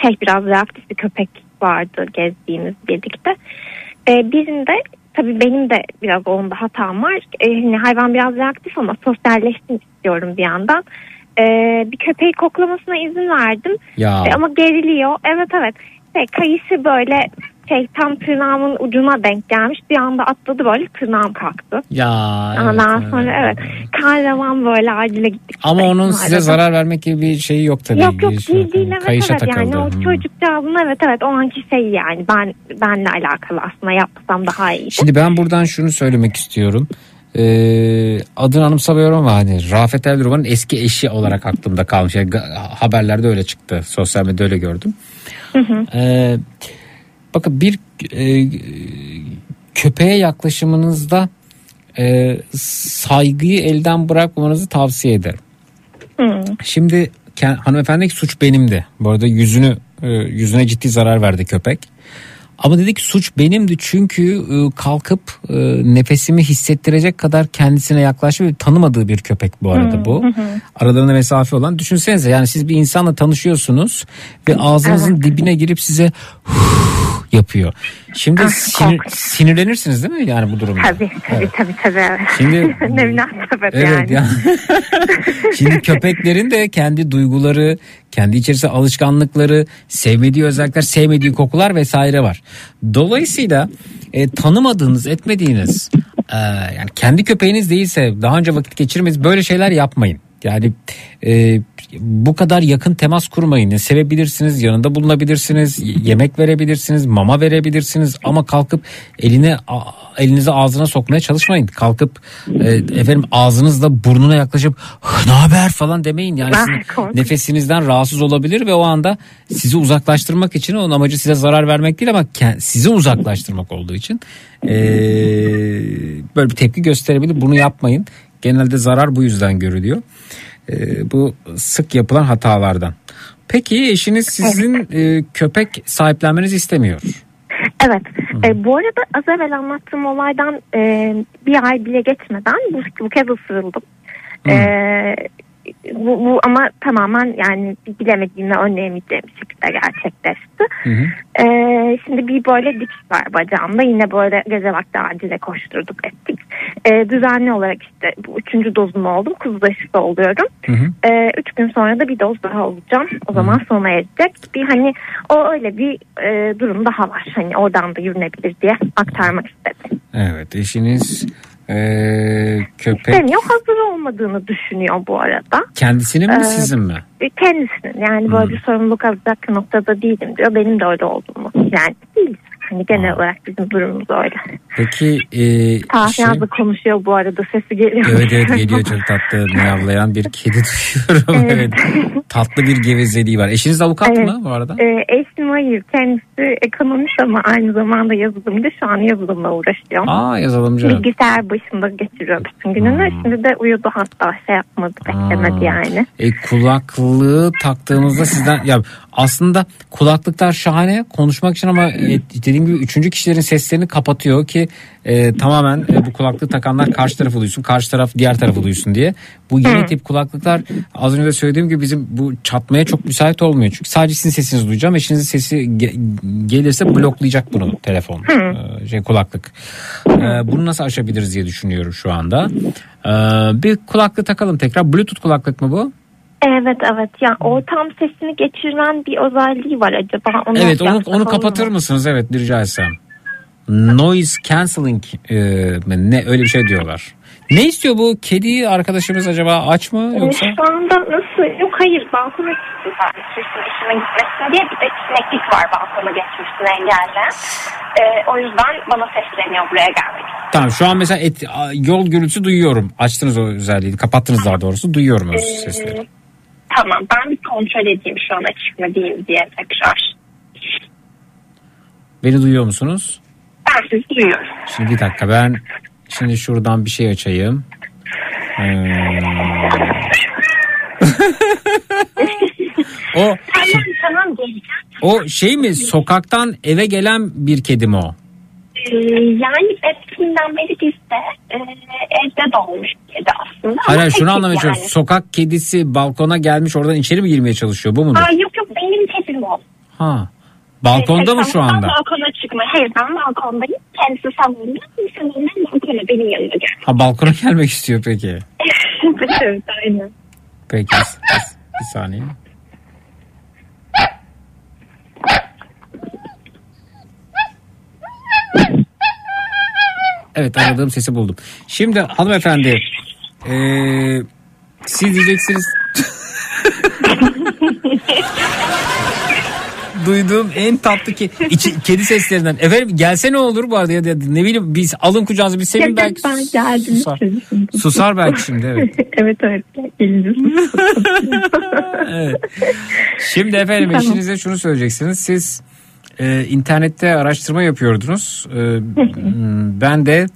şey biraz reaktif bir köpek vardı gezdiğimiz birlikte. Ee, birinde tabii benim de biraz onda hatam var. Ee, hani hayvan biraz reaktif ama sosyalleşsin istiyorum bir yandan. Ee, bir köpeği koklamasına izin verdim. Ya. Ee, ama geriliyor. Evet evet. Şey, kayışı böyle şey tam tırnağımın ucuna denk gelmiş. Bir anda atladı böyle tırnağım kalktı. Ya Ondan evet, sonra evet. Kahraman böyle acile gittik. Ama işte onun size zarar vermek gibi bir şeyi yok tabii. Yok yok değil değil evet Kayışa evet yani takıldı. o Hmm. çocukcağızın evet evet o anki şey yani ben benle alakalı aslında yapmasam daha iyiydi. Şimdi ben buradan şunu söylemek istiyorum. Ee, adını anımsamıyorum ama hani Rafet Eldurman'ın eski eşi olarak aklımda kalmış. Yani haberlerde öyle çıktı. Sosyal medyada öyle gördüm. Ee, bakın bir e, köpeğe yaklaşımınızda e, saygıyı elden bırakmamanızı tavsiye ederim. Şimdi ke- hanımefendi suç benimdi. Bu arada yüzünü e, yüzüne ciddi zarar verdi köpek. Ama dedi ki suç benimdi çünkü e, kalkıp e, nefesimi hissettirecek kadar kendisine yaklaştı ve tanımadığı bir köpek bu arada bu. Aralarında mesafe olan. Düşünsenize yani siz bir insanla tanışıyorsunuz ve ağzınızın dibine girip size yapıyor. Şimdi Ah, sinir- sinirlenirsiniz değil mi yani bu durumda? Tabii tabii tabii tabii. evet. Şimdi- ne münasebet Evet yani. ya. Şimdi köpeklerin de kendi duyguları, kendi içerisinde alışkanlıkları, sevmediği özellikler, sevmediği kokular vesaire var. Dolayısıyla e, tanımadığınız, etmediğiniz, e, yani kendi köpeğiniz değilse daha önce vakit geçirmeniz böyle şeyler yapmayın. Yani e, bu kadar yakın temas kurmayın. Sevebilirsiniz, yanında bulunabilirsiniz, yemek verebilirsiniz, mama verebilirsiniz ama kalkıp eline elinizi ağzına sokmaya çalışmayın. Kalkıp e, efendim ağzınızla burnuna yaklaşıp ne haber falan demeyin. Yani Ah, sizin nefesinizden rahatsız olabilir ve o anda sizi uzaklaştırmak için onun amacı size zarar vermek değil ama sizi uzaklaştırmak olduğu için e, böyle bir tepki gösterebilir. Bunu yapmayın. Genelde zarar bu yüzden görülüyor. E, bu sık yapılan hatalardan. Peki eşiniz sizin e, köpek sahiplenmenizi istemiyor. Evet. E, bu arada az evvel anlattığım olaydan e, bir ay bile geçmeden bu, bu kez ısırıldım. E, bu, bu ama tamamen yani bilemediğimle önleyemeyeceğim şekilde gerçekleşti. E, şimdi bir böyle dikiş var bacağımda. Yine böyle gece vakti acile koşturduk ettik. E, düzenli olarak işte bu üçüncü dozum oldum. Kuzu aşısı oluyorum. E, üç gün sonra da bir doz daha olacağım. O zaman sona erecek. Bir hani o öyle bir e, durum daha var. Hani oradan da yürünebilir diye aktarmak istedim. Evet eşiniz e, köpek İstemiyor hazır olmadığını düşünüyor bu arada. kendisinin mi Ee, sizin mi? E, Kendisinin yani böyle bir sorumluluk alacak noktada değilim diyor. Benim de öyle olduğumu. Yani değiliz. Hani genel olarak bizim durumumuz öyle. Peki e, Tahsin şey- yazdı konuşuyor bu arada sesi geliyor. Evet evet geliyor çok tatlı miyavlayan bir kedi duyuyorum. evet. Tatlı bir gevezeliği var. Eşiniz avukat Evet. mı bu arada? Ee, eşim hayır. Kendisi ekonomist ama aynı zamanda yazılımcı. Şu an yazılımla uğraşıyor. Aa yazılımcı. Bilgisayar başında geçiriyor bütün gününü. Şimdi de uyudu hatta şey yapmadı beklemedi yani. E, kulaklığı taktığımızda sizden ya aslında kulaklıklar şahane konuşmak için ama e, dediğim gibi üçüncü kişilerin seslerini kapatıyor ki e, tamamen e, bu kulaklığı takanlar karşı tarafı duysun karşı taraf diğer tarafı duysun diye. Bu yeni tip kulaklıklar az önce söylediğim gibi bizim bu çatmaya çok müsait olmuyor. Çünkü sadece sizin sesinizi duyacağım. Eşinizin sesi ge- gelirse bloklayacak bunu telefon e, şey kulaklık. E, bunu nasıl aşabiliriz diye düşünüyorum şu anda. E, bir kulaklık takalım tekrar. Bluetooth kulaklık mı bu? Evet evet ya ortam sesini geçiren bir özelliği var acaba. Onu Evet onu onu kapatır mu? mısınız? Evet rica etsem. Noise cancelling e, ne öyle bir şey diyorlar. Ne istiyor bu kedi arkadaşımız acaba aç mı Ee, yoksa? Şu anda nasıl? Yok hayır balkona çıktı sadece dışına gitmesin diye bir de sineklik var balkona geçmesini engelleyen. Ee, o yüzden bana sesleniyor buraya gelmek. Tamam şu an mesela et, yol gürültüsü duyuyorum. Açtınız o özelliği. Kapattınız daha doğrusu. Duyuyorum o Ee, sesleri. Tamam ben bir kontrol edeyim şu an açık mı değil diye tekrar. Beni duyuyor musunuz? Ben sizi duyuyorum. Şimdi bir dakika ben şimdi şuradan bir şey açayım. Ee, o Tamam tamam o şey mi sokaktan eve gelen bir kedi mi o? Ee, yani eskiden beri bizde e, evde doğmuş kedi aslında. Hayır hayır, şunu anlamaya çalışıyorum. yani. Sokak kedisi balkona gelmiş oradan içeri mi girmeye çalışıyor bu mudur? Aa, yok yok benim kedim o. Ha. Balkonda mı şu anda? Balkona çıkma. Hayır ben balkondayım. Kendisi salonda. Salondan balkona benim yanıma gel. Ha balkona gelmek istiyor peki. evet aynen. Peki bir saniye. Evet aradığım sesi buldum. Şimdi hanımefendi eee siz diyeceksiniz duyduğum en tatlı ki içi, kedi seslerinden. Efendim gelse ne olur bu arada ya da ne bileyim biz alın kucağınıza bir sevin belki ben geldim. susar. Susar belki şimdi evet. evet evet gelince evet. Şimdi efendim Tamam. eşinize şunu söyleyeceksiniz. Siz e, internette araştırma yapıyordunuz. E, ben de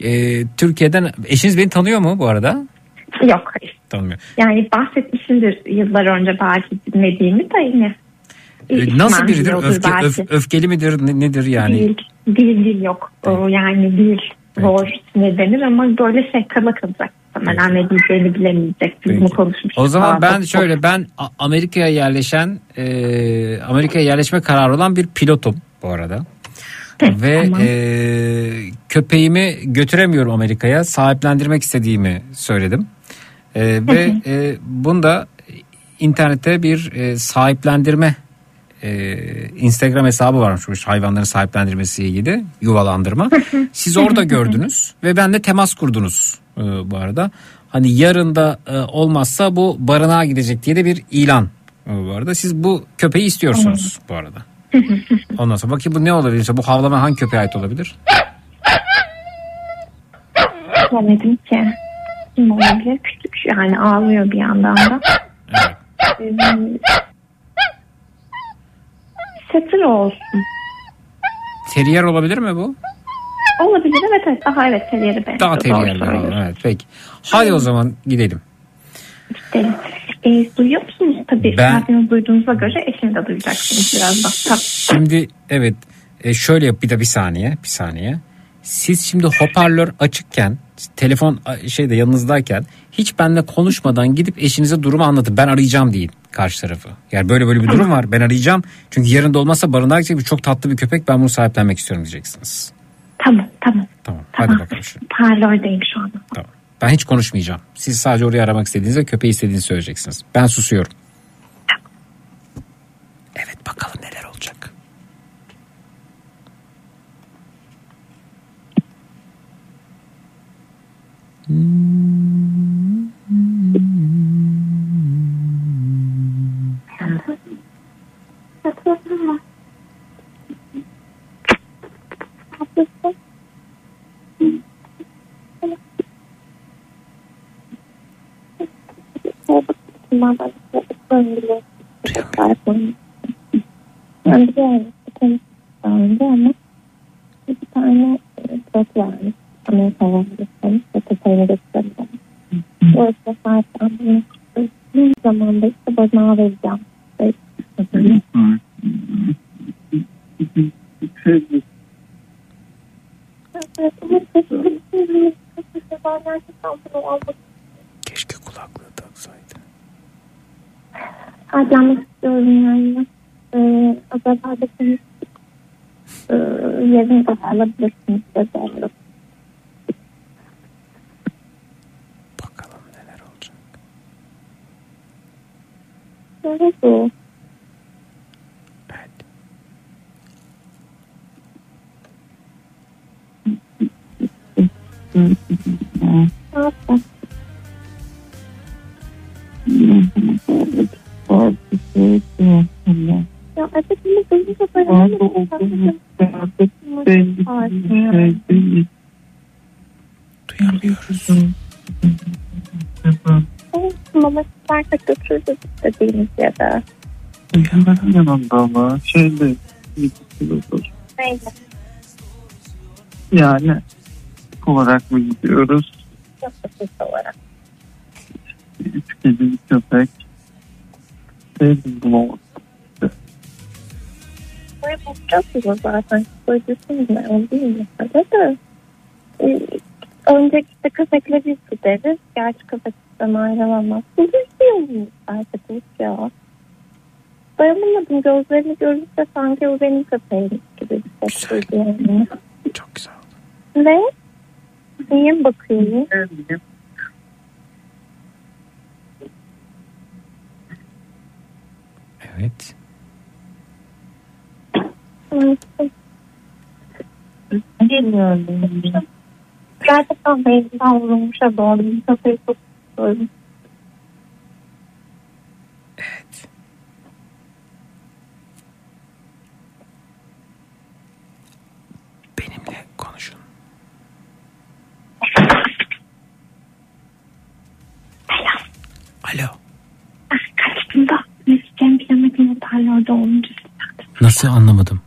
e, Türkiye'den eşiniz beni tanıyor mu bu arada? Yok hayır. Tanımıyor. Yani bahsetmişimdir yıllar önce belki dinlediğimi de yine. E, nasıl biridir? Öfke, belki. öf- öfkeli midir? Ne- nedir yani? Değil, değil, değil yok. O yani değil. Zor ne denir ama böyle şey kala kalacak. Muhtemelen ne diyeceğini bilemeyecek. Biz bunu konuşmuştuk. O zaman ben Çok- şöyle ben Amerika'ya yerleşen e, Amerika'ya yerleşme kararı olan bir pilotum bu arada. Ve e, köpeğimi götüremiyorum Amerika'ya. Sahiplendirmek istediğimi söyledim. E, ve e, bunda internette bir e, sahiplendirme e, Instagram hesabı varmış hayvanların sahiplendirmesiyle ilgili yuvalandırma. Siz orada gördünüz ve benle temas kurdunuz e, bu arada. Hani yarın da e, olmazsa bu barınağa gidecek diye de bir ilan e, bu arada. Siz bu köpeği istiyorsunuz bu arada. Ondan sonra bakayım bu ne olabilir? Bu havlama hangi köpeğe ait olabilir? Bilemedim ki. Kim olabilir? Küçük yani ağlıyor bir yandan da. Hmm. Setter olsun. Terrier olabilir mi bu? Olabilir evet evet. Aha evet teriyeri benziyor. Daha terrier. söylüyorsun. Evet peki. Hadi o zaman gidelim. Gidelim. E, duyuyor musunuz? Tabii Ben- ben... duyduğunuza göre eşini de duyacaksınız birazdan. Tabii. Şimdi evet e, şöyle yap bir de bir saniye bir saniye. Siz şimdi hoparlör açıkken telefon şeyde yanınızdayken hiç benimle konuşmadan gidip eşinize durumu anlatın. Ben arayacağım deyin karşı tarafı. Yani böyle böyle bir durum var ben arayacağım. Çünkü yarın da olmazsa barınağa gidecek bir çok tatlı bir köpek ben bunu sahiplenmek istiyorum diyeceksiniz. Tamam tamam. Tamam hadi bakalım şu. Parlördeyim şu anda. Tamam. Ben hiç konuşmayacağım. Siz sadece orayı aramak istediğinizde köpeği istediğinizi söyleyeceksiniz. Ben susuyorum. Evet bakalım neler olacak. Ben biliyorum. Daha önce ama bir tane e, çok varmış. Amerika'ya gitmiş ve köpeğine götürdüm. O işte sahiplendim. Ne zamanda işte barınağa vereceğim. Keşke kulaklığı taksaydı. Harcamak istiyorum yani. Ee, acaba da konuştuk. Ee, yarın da alabilirsiniz dedi. Bakalım neler olacak. Evet o. Ne yapacağız? Ya evet ama duyunca böyle Duyamıyoruz. Mama isterse götürürüz istediğiniz yere. Hemen yanında ama şeyde gidiyoruz. Neyle? Yani olarak mı gidiyoruz? Nasıl olarak? Üç kedi bir köpek. Sevdim bulamadım. Buraya bakacağız biz zaten. Söylüyorsunuz ne o değil mi? Tabii de. Ee, önce işte köpekle biz gideriz. Gerçi köpek bizden ayrılamaz. Bu bir yolumuz artık ya. Dayanamadım. Gözlerini görünce sanki o benim köpeğim gibi bir ses duydu yani. Çok güzel. Ne? Niye mi bakıyorsun? Evet. Bilmiyorum. Gerçekten beynimden vurulmuşa doğru. Bir köpeği çok istiyorum. Benimle konuşun. Alo. Kaçtım da bilemedim hoparlörde olunca. Nasıl anlamadım.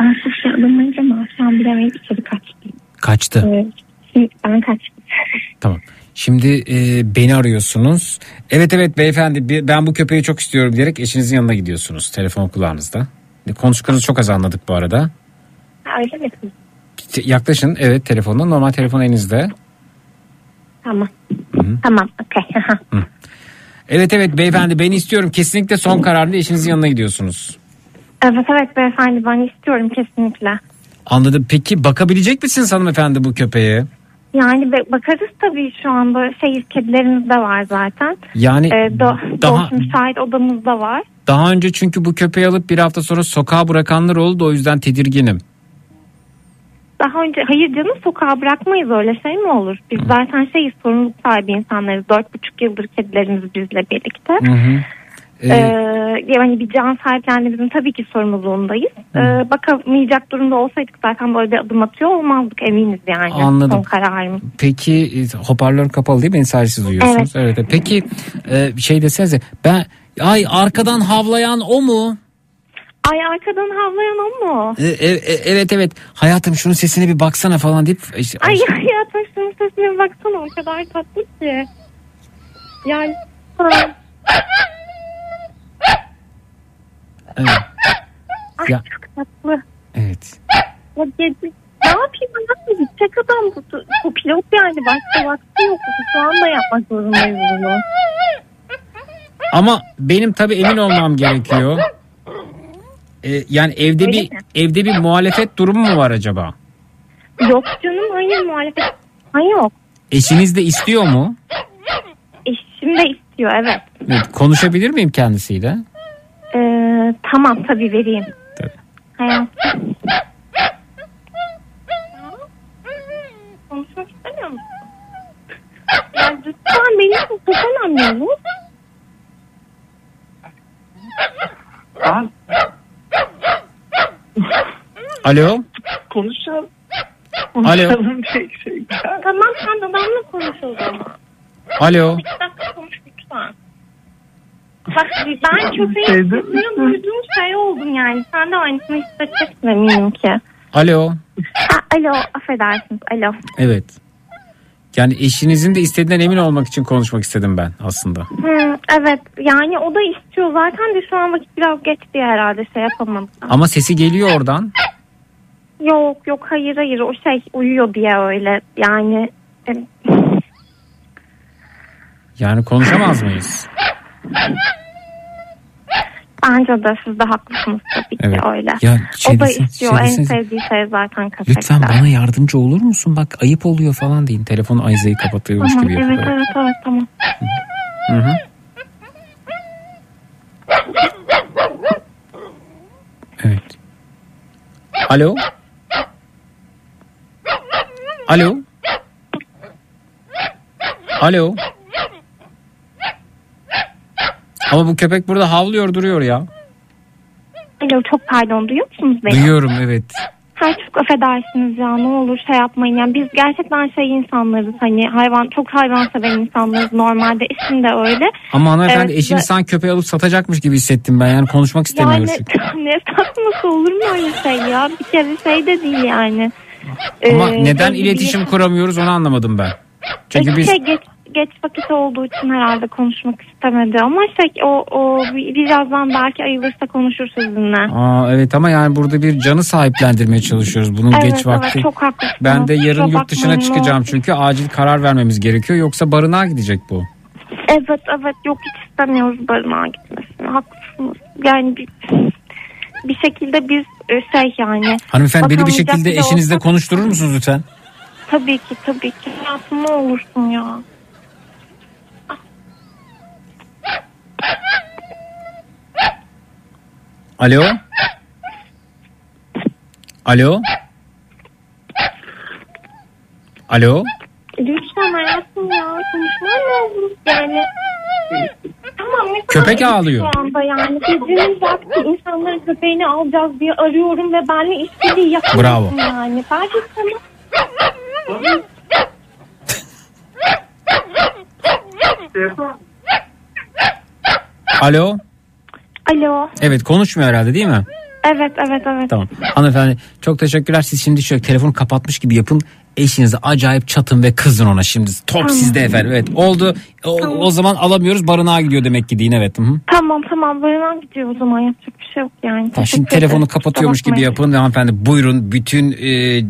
Ben siz alamayınca ama şu an bilemeyip içeri kaçtım. Kaçtı. Evet. Şimdi ben kaçtım. Tamam. Şimdi e, beni arıyorsunuz. Evet evet beyefendi bir- ben bu köpeği çok istiyorum diyerek eşinizin yanına gidiyorsunuz. Telefon kulağınızda. Konuştuğunuzu çok az anladık bu arada. Öyle mi? Yaklaşın evet telefonda normal telefon elinizde. Tamam. Tamam. Okey. Evet evet beyefendi beni istiyorum. Kesinlikle son kararlı eşinizin yanına gidiyorsunuz. evet evet beyefendi ben istiyorum kesinlikle. Anladım. Peki bakabilecek misiniz hanımefendi bu köpeğe? Yani bakarız tabii şu anda şey kedilerimiz de var zaten. Yani Ee, do- daha- doğuş müsait odamız da var. Daha önce çünkü bu köpeği alıp bir hafta sonra sokağa bırakanlar oldu o yüzden tedirginim. Daha önce hayır canım sokağa bırakmayız öyle şey mi olur? Biz zaten şeyiz sorumluluk sahibi insanlarız. Dört buçuk yıldır kedilerimiz bizle birlikte. Hı hı. Ee, Ee, yani bir can sahiplendiğimizin tabii ki sorumluluğundayız. Ee, bakamayacak durumda olsaydık zaten böyle bir adım atıyor olmazdık eminiz yani. Anladım. Son kararımız. Peki hoparlör kapalı değil mi? Beni sadece duyuyorsunuz. Evet. evet. Peki e, şey desenize ben ay arkadan havlayan o mu? Ay arkadan havlayan o mu? E, e, e, evet evet hayatım şunun sesine bir baksana falan deyip işte, Ay hayatım şunun sesine baksana o kadar tatlı ki. Yani evet. Ay Ya. çok tatlı. evet. Ya gezi, ne yapayım hayatım gidecek adam bu, bu pilot yani başka vakti yok. Şu anda yapmak zorundayız bunu. Ama benim tabii emin olmam gerekiyor. E, yani evde Öyle bir mi? evde bir muhalefet durumu mu var acaba? Yok canım hayır muhalefet. Hayır yok. Eşiniz de istiyor mu? Eşim de istiyor evet. Evet, konuşabilir miyim kendisiyle? Ee, tamam tabii vereyim. Tabii. Hayatım. Konuşmak istemiyor musun? Yani lütfen için çok önemli olur. Alo? Konuşalım. Alo? Tamam sen benimle konuş o zaman. Alo? İki dakika konuş lütfen. Bak ben köpeğin sesini duyduğum şey oldum yani. Sen de aynısını hissedeceksin eminim ki. Alo? Ha, alo affedersiniz alo. Evet. Yani eşinizin de istediğinden emin olmak için konuşmak istedim ben aslında. Hı, evet yani o da istiyor zaten de şu an vakit biraz geçti herhalde şey yapamadım. Ama sesi geliyor oradan. Yok yok hayır hayır o şey uyuyor diye öyle yani. Yani konuşamaz mıyız? Bence de siz de haklısınız tabii ki Evet. öyle. Ya şey o da istiyor şey en sevdiği şey zaten köpekler. Lütfen bana yardımcı olur musun? Bak ayıp oluyor falan deyin. Telefonu Ayza'yı kapatıyormuş Tamam gibi evet yapıyor. evet evet tamam. Hı hı. Evet. Alo? Alo? Alo? Ama bu köpek burada havlıyor duruyor ya. Alo çok pardon duyuyor musunuz beni? Duyuyorum evet. Ha çok affedersiniz ya ne olur şey yapmayın. Yani biz gerçekten şey insanlarız hani hayvan çok hayvan seven insanlarız normalde eşim de öyle. Ama hanımefendi Evet, eşiniz ve- sanki köpeği alıp satacakmış gibi hissettim ben. Yani konuşmak istemiyoruz. Yani ne satması olur mu öyle şey ya? Bir kere şey de değil yani. Ama Ee, neden iletişim bir- kuramıyoruz onu anlamadım ben. Çünkü biz şey, geç, geç vakit olduğu için herhalde konuşmak istemedi ama şey o, o bir- birazdan belki ayılırsa konuşur sizinle. Aa, evet ama yani burada bir canı sahiplendirmeye çalışıyoruz bunun Evet, geç evet, vakti. çok haklısınız. Ben de yarın Kusura yurt dışına çıkacağım olur. çünkü acil karar vermemiz gerekiyor yoksa barınağa gidecek bu. Evet evet yok hiç istemiyoruz barınağa gitmesini haklısınız. Yani bir, bir şekilde biz e, şey yani. Hanımefendi beni bir şekilde eşinizle olsak- konuşturur musunuz lütfen? Tabii ki tabii ki. Hayatım ne olursun ya. Alo? Alo? Alo. Lütfen hayatım ya konuşman lazım. Yani tamam ne Köpek ağlıyor. Şu anda yani gecenin vakti insanların köpeğini alacağız diye arıyorum ve benle işbirliği yapamıyorsun Bravo. yani. Belki sana Alo. Alo. Evet konuşmuyor herhalde değil mi? Evet evet evet. Tamam. Hanımefendi çok teşekkürler. Siz şimdi şöyle telefonu kapatmış gibi yapın. Eşinize acayip çatın ve kızın ona şimdi. Top Tamam. sizde efendim. Evet oldu. O, o zaman alamıyoruz barınağa gidiyor demek ki deyin evet. Hı -hı. Tamam tamam barınağa gidiyor o zaman yapacak bir şey yok yani. Tamam, şimdi Teşekkür telefonu kapatıyormuş gibi yapın ve hanımefendi buyurun bütün e,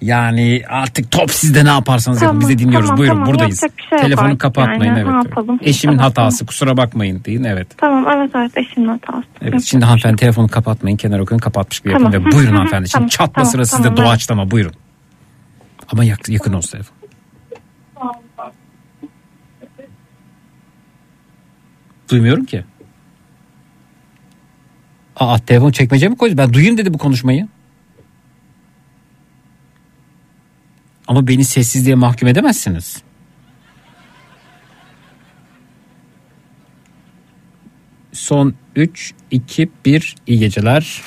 yani artık top sizde ne yaparsanız yapın Tamam, bizi dinliyoruz tamam, buyurun tamam. buradayız. Şey telefonu kapatmayın yani. evet. Yapalım? Eşimin Tamam, hatası kusura bakmayın deyin evet. Tamam evet evet eşimin hatası. Evet şimdi hanımefendi telefonu kapatmayın kenara koyun kapatmış gibi yapın Tamam. ve Hı, buyurun hanımefendi şimdi tamam, çatma tamam, sırası tamam, sizde evet. doğaçlama buyurun. Ama yak- yakın olsun telefon. Duymuyorum ki. Aa telefon çekmece mi koydu? Ben duyayım dedi bu konuşmayı. Ama beni sessizliğe mahkum edemezsiniz. Son 3, 2, 1 iyi geceler.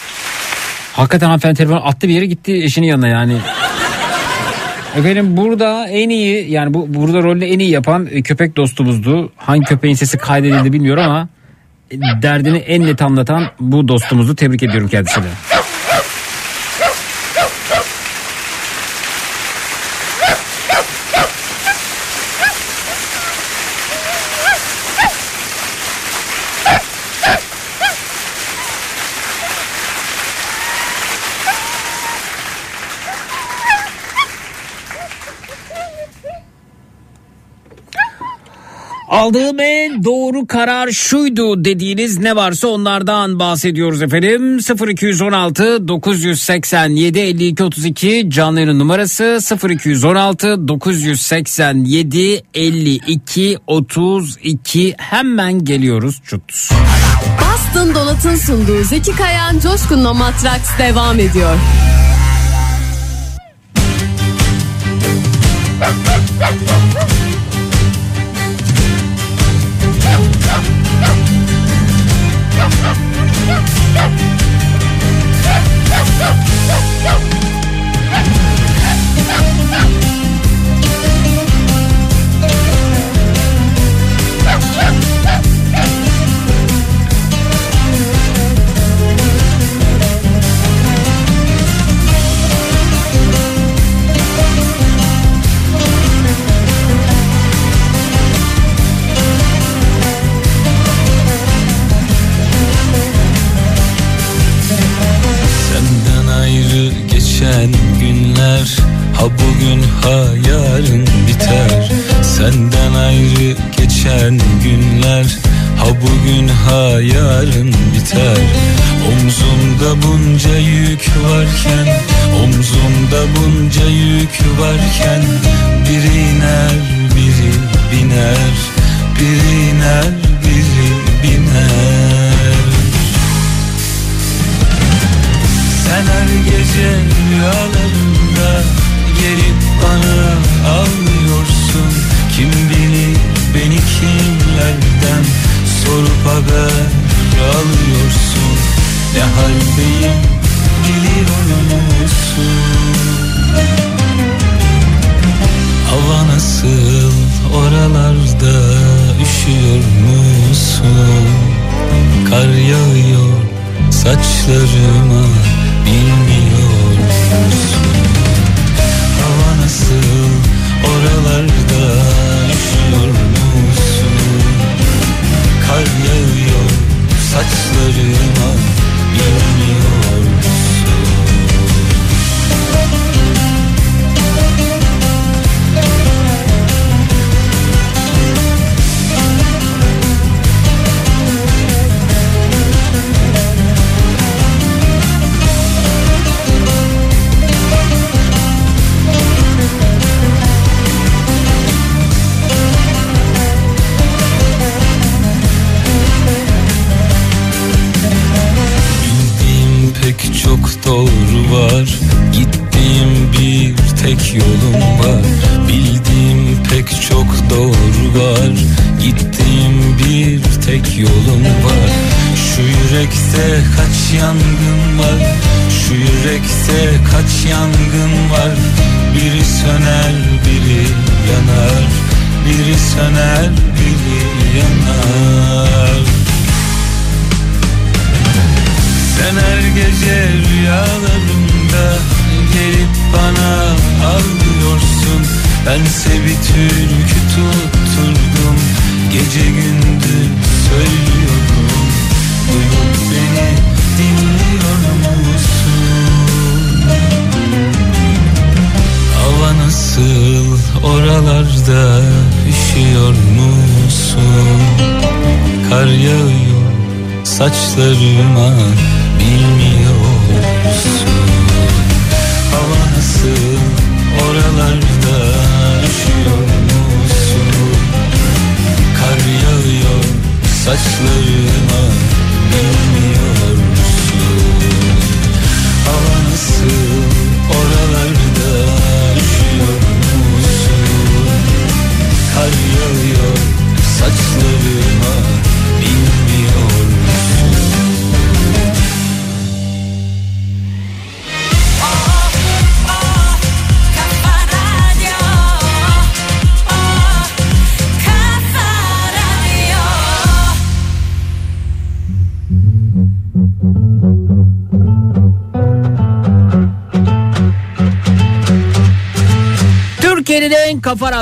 Hakikaten hanımefendi telefonu attı bir yere gitti eşinin yanına yani. Efendim burada en iyi yani bu burada rolü en iyi yapan e, köpek dostumuzdu. Hangi köpeğin sesi kaydedildi bilmiyorum ama e, derdini en net anlatan bu dostumuzu tebrik ediyorum kendisine. Aldığım en doğru karar şuydu dediğiniz ne varsa onlardan bahsediyoruz efendim. 0216 987 52 32 canlı yayın numarası 0216 987 52 32 hemen geliyoruz çut. Boston Donat'ın sunduğu Zeki Kayan Coşkun'la Matraks devam ediyor. günler Ha bugün ha yarın biter. Senden ayrı geçen günler. Ha bugün ha yarın biter. Omzumda bunca yük varken Omzumda bunca yük varken Biri iner biri biner. Biri iner biri biner Sen her gece rüyalarında gelip bana ağlıyorsun. Kim bilir beni kimlerden sorup haber alıyorsun? Ne haldeyim biliyor musun? Hava nasıl oralarda üşüyor musun? Kar yağıyor saçlarıma bilmiyor musun? Hava nasıl? Oralarda üşüyor Kar yağıyor saçlarıma bilmiyor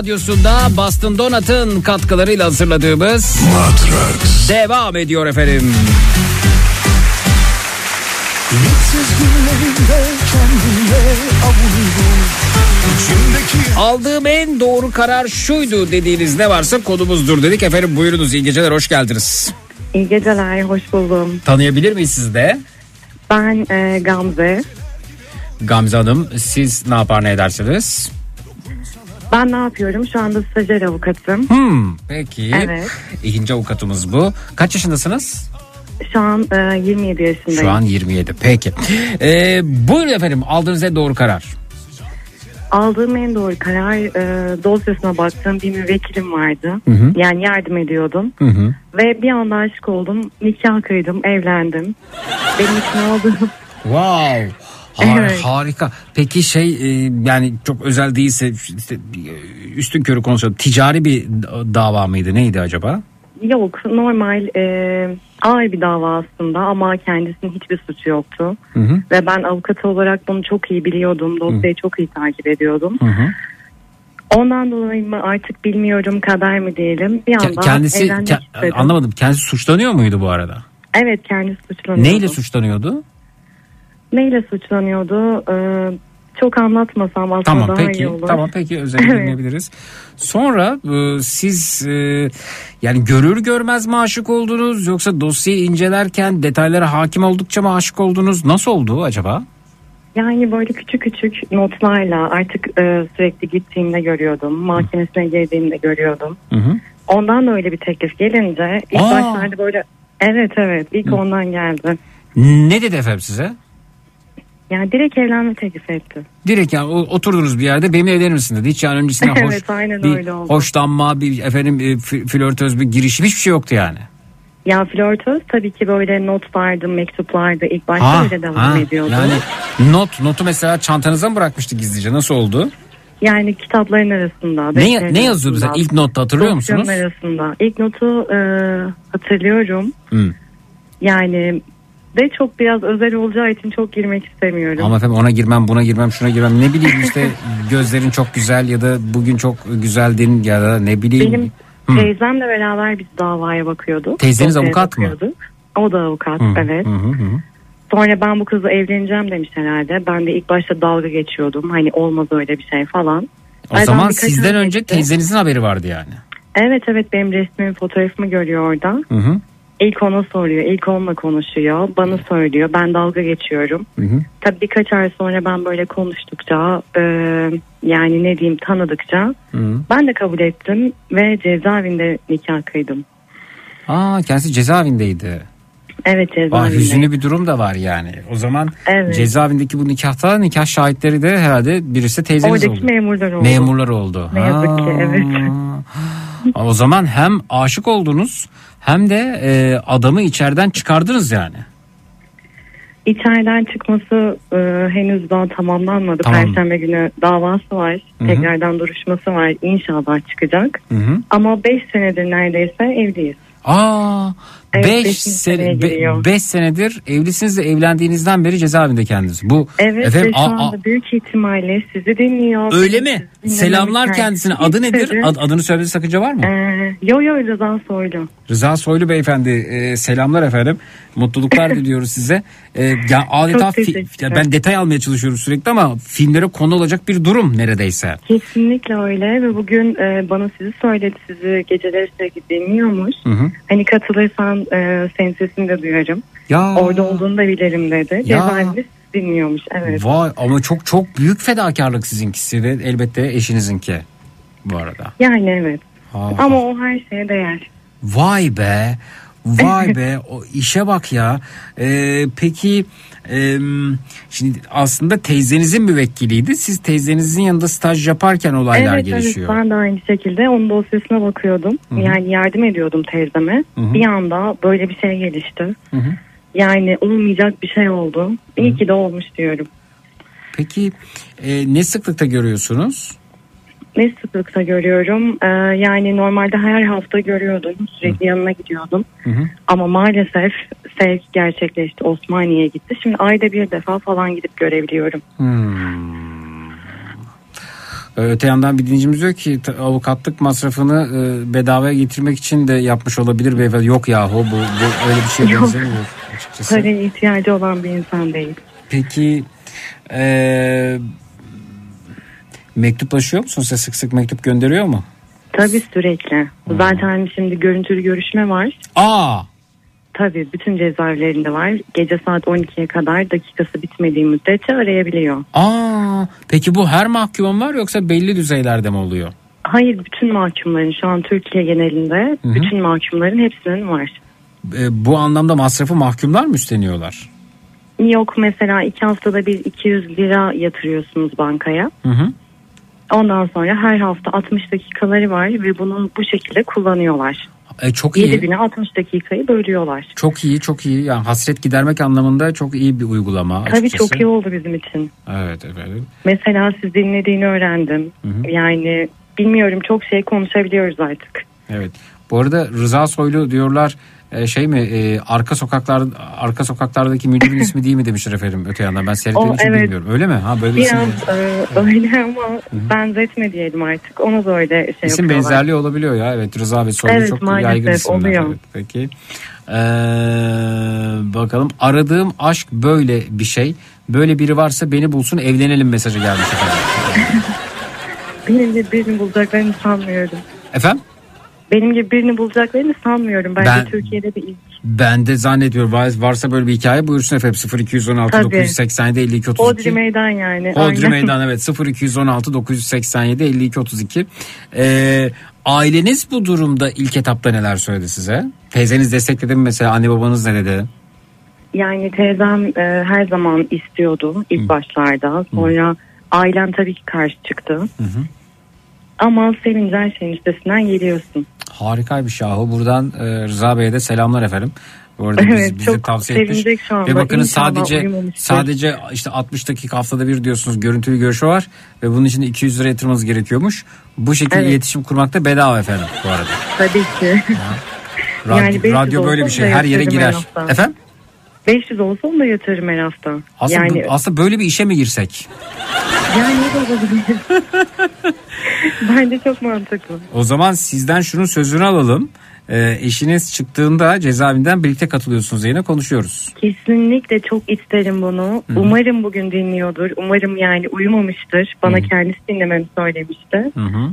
radyosunda Boston Donat'ın katkılarıyla hazırladığımız Matrax. devam ediyor efendim. Ümitsiz. İçimdeki Aldığım en doğru karar şuydu dediğiniz ne varsa konumuzdur dedik. Efendim buyurunuz iyi geceler hoş geldiniz. İyi geceler, hoş buldum. Tanıyabilir miyiz siz de? Ben e, Gamze. Gamze Hanım siz ne yapar ne edersiniz? Ben ne yapıyorum? Şu anda stajyer avukatım. Hmm, peki. Evet. İkinci avukatımız bu. Kaç yaşındasınız? Şu an e, 27 yaşındayım. Şu an 27. Peki. Ee, buyurun efendim aldığınız en doğru karar. Aldığım en doğru karar e, dosyasına baktığım bir müvekkilim vardı. Hı hı. Yani yardım ediyordum. Hı hı. Ve bir anda aşık oldum. Nikah kıydım, evlendim. Benim için oldu. Wow. Har- Evet. Harika. Peki şey e, yani çok özel değilse işte, e, üstün körü konuşalım. Ticari bir dava mıydı? Neydi acaba? Yok, normal e, ağır bir dava aslında ama kendisinin hiçbir suçu yoktu. Hı hı. Ve ben avukat olarak bunu çok iyi biliyordum. Dosyayı çok iyi takip ediyordum. Hı hı. Ondan dolayı mı artık bilmiyorum kader mi diyelim. Bir anda kendisi ke- istedim. anlamadım. Kendisi suçlanıyor muydu bu arada? Evet kendisi suçlanıyordu. Neyle suçlanıyordu? Neyle suçlanıyordu? Ee, çok anlatmasam aslında Tamam daha peki iyi olur. tamam peki özel Evet. dinleyebiliriz. Sonra e, siz e, yani görür görmez mi aşık oldunuz yoksa dosyayı incelerken detaylara hakim oldukça mı aşık oldunuz? Nasıl oldu acaba? Yani böyle küçük küçük notlarla artık e, sürekli gittiğimde görüyordum. Mahkemesine girdiğimde görüyordum. Hı hı. Ondan da öyle bir teklif gelince ilk Aa. başlarda böyle evet evet ilk ondan geldi. Ne dedi efendim size? Yani direkt evlenme teklif etti. Direkt yani oturdunuz bir yerde benimle evlenir misin dedi. Hiç yani öncesinde hoş, Evet, aynen bir öyle oldu. hoşlanma, bir efendim e, flörtöz bir girişim hiçbir şey yoktu yani. Ya flörtöz tabii ki böyle notlardı, mektuplardı. İlk başta Ha, öyle devam ha, ediyordu. Yani not notu mesela çantanıza mı bırakmıştı gizlice nasıl oldu? Yani kitapların arasında. Ne, ne yazıyordu arasında, ilk notta hatırlıyor musunuz? arasında. İlk notu e, hatırlıyorum. Hı. Yani de çok biraz özel olacağı için çok girmek istemiyorum. Ama efendim ona girmem buna girmem şuna girmem ne bileyim işte gözlerin çok güzel ya da bugün çok güzeldin ya da ne bileyim. Benim Hı. teyzemle beraber biz davaya bakıyorduk. Teyzeniz Dosyaya avukat mı? bakıyorduk. O da avukat Hı, evet. hı, hı, hı. Sonra ben bu kızla evleneceğim demiş herhalde. Ben de ilk başta dalga geçiyordum. Hani olmaz öyle bir şey falan. O Aradan zaman birkaç sizden ay önce geçti. teyzenizin haberi vardı yani. Evet evet benim resmimi fotoğrafımı görüyor orada. Hı hı. İlk ona soruyor, ilk onunla konuşuyor, bana söylüyor, ben dalga geçiyorum. Hı hı. Tabii birkaç ay sonra ben böyle konuştukça, e, yani ne diyeyim tanıdıkça Hı hı. ben de kabul ettim ve cezaevinde nikah kıydım. Aa kendisi cezaevindeydi. Evet Aa, cezaevinde. hüzünlü bir durum da var yani. O zaman Evet. cezaevindeki bu nikahta nikah şahitleri de herhalde birisi teyzeniz Oradaki oldu. memurlar oldu. Memurlar oldu. Ne yazık ki evet. O zaman hem aşık oldunuz hem de e, adamı içeriden çıkardınız yani. İçeriden çıkması e, henüz daha tamamlanmadı. Tamam. Perşembe günü davası var. Hı hı. Tekrardan duruşması var. İnşallah çıkacak. Hı hı. Ama 5 senedir neredeyse evliyiz. Aa, Evet, 5 beşinci seneye giriyor. senedir evlisiniz ve evlendiğinizden beri cezaevinde kendiniz. Bu Evet efendim ve şu a- anda a- büyük ihtimalle sizi dinliyor. öyle mi? Selamlar kendisine. Adı nedir? Ad- adını söylemede sakınca var mı? Ee, yo yo Rıza Soylu. Rıza Soylu beyefendi e, selamlar efendim. Mutluluklar diliyoruz size. E, ya adeta fi- ya ben detay almaya çalışıyorum sürekli ama filmlere konu olacak bir durum neredeyse. Kesinlikle öyle ve bugün e, bana sizi söyledi. Sizi geceleri sürekli dinliyormuş. Hı hı. Hani katılırsan e, senin sesini de duyarım. Ya. Orada olduğunu da bilirim dedi. Cezaevinde dinliyormuş. Evet. Vay ama çok çok büyük fedakarlık sizinkisi ve elbette eşinizinki bu arada. Yani evet. Ha. Ama o her şeye değer. Vay be. Vay be o işe bak ya. Ee, peki e, şimdi aslında teyzenizin müvekkiliydi. Siz teyzenizin yanında staj yaparken olaylar evet gelişiyor. evet ben de aynı şekilde onun dosyasına bakıyordum. Hı hı. Yani yardım ediyordum teyzeme. Hı hı. Bir anda böyle bir şey gelişti. Hı hı. Yani olmayacak bir şey oldu. İyi ki de olmuş diyorum. Peki e, ne sıklıkta görüyorsunuz? Ne sıklıkta görüyorum. Ee, yani normalde her hafta görüyordum. Sürekli yanına gidiyordum. Hı hı. Ama maalesef sevk gerçekleşti. Osmaniye'ye gitti. Şimdi ayda bir defa falan gidip görebiliyorum. Hmm. Ee, Öte yandan bir dinleyicimiz diyor ki avukatlık masrafını e, bedavaya getirmek için de yapmış olabilir beyefendi. Yok yahu bu, bu öyle bir şey Yok. benzemiyor açıkçası. Paraya ihtiyacı olan bir insan değil. Peki e, mektuplaşıyor musun? Size sık sık mektup gönderiyor mu? Tabii sürekli. Zaten şimdi görüntülü görüşme var. Aa Tabii bütün cezaevlerinde var. Gece saat 12'ye kadar dakikası bitmediği müddetçe arayabiliyor. Aa, peki bu her mahkumun var yoksa belli düzeylerde mi oluyor? Hayır bütün mahkumların şu an Türkiye genelinde Hı hı. bütün mahkumların hepsinin var. E, bu anlamda masrafı mahkumlar mı üstleniyorlar? Yok mesela iki haftada bir 200 lira yatırıyorsunuz bankaya. Hı hı. Ondan sonra her hafta 60 dakikaları var ve bunu bu şekilde kullanıyorlar. E, çok iyi. 7 güne 60 dakikayı bölüyorlar. Çok iyi, çok iyi. Yani hasret gidermek anlamında çok iyi bir uygulama. Tabii açıkçası. çok iyi oldu bizim için. Evet efendim. Mesela siz dinlediğini öğrendim. Hı hı. Yani bilmiyorum çok şey konuşabiliyoruz artık. Evet. Bu arada Rıza Soylu diyorlar e, şey mi e, arka sokaklar arka sokaklardaki müdürün ismi değil mi demişler efendim öte yandan. Ben seyrettiğim için evet. bilmiyorum. Öyle mi? Ha böyle bir isim, Biraz e, öyle ama benzetme diyelim artık. Ona da öyle şey isim yapıyorlar. benzerliği olabiliyor ya. Evet Rıza ve Soylu Evet, çok maalesef yaygın isimler. oluyor. evet, peki. Ee, bakalım. Aradığım aşk böyle bir şey. Böyle biri varsa beni bulsun evlenelim mesajı gelmiş efendim. Benim gibi birini bulacaklarını sanmıyorum. efendim Benim gibi birini bulacaklarını sanmıyorum. Bence Ben- Türkiye'de bir ilk. ben de zannediyorum var- varsa böyle bir hikaye buyursun efendim 0216 Tabii. 987 52 32 Odri meydan yani. Hodri Aynen. Meydan evet 0216 987 52 32. Ee, aileniz bu durumda ilk etapta neler söyledi size? Teyzeniz destekledi mi mesela anne babanız ne dedi? Yani teyzem e, her zaman istiyordu ilk başlarda. Sonra ailem tabii ki karşı çıktı. Ama sevince her şeyin üstesinden geliyorsun. Harikaymış yahu buradan e, Rıza Bey'e de selamlar efendim. Bu arada biz, Evet, bizi çok tavsiye etmiş. sevinecek şu anda. Ve bakınız İnşallah sadece sadece işte 60 dakika haftada bir diyorsunuz görüntülü görüşü var ve bunun için de 200 lira yatırmanız gerekiyormuş. Bu şekilde Evet. iletişim kurmak da bedava efendim bu arada. Tabii ki. Radyo, Yani 500 radyo böyle bir şey her yere girer. Efendim? 500 olsa onu da yatırırım her hafta. Aslında, yani, aslında böyle bir işe mi girsek? yani ne olabilir. Bence çok mantıklı. O zaman sizden şunun sözünü alalım. Ee, eşiniz çıktığında cezaevinden birlikte katılıyorsunuz yine konuşuyoruz. Kesinlikle çok isterim bunu. Hı. Umarım bugün dinliyordur. Umarım yani uyumamıştır. Bana kendisi dinlememi söylemişti. Hı hı.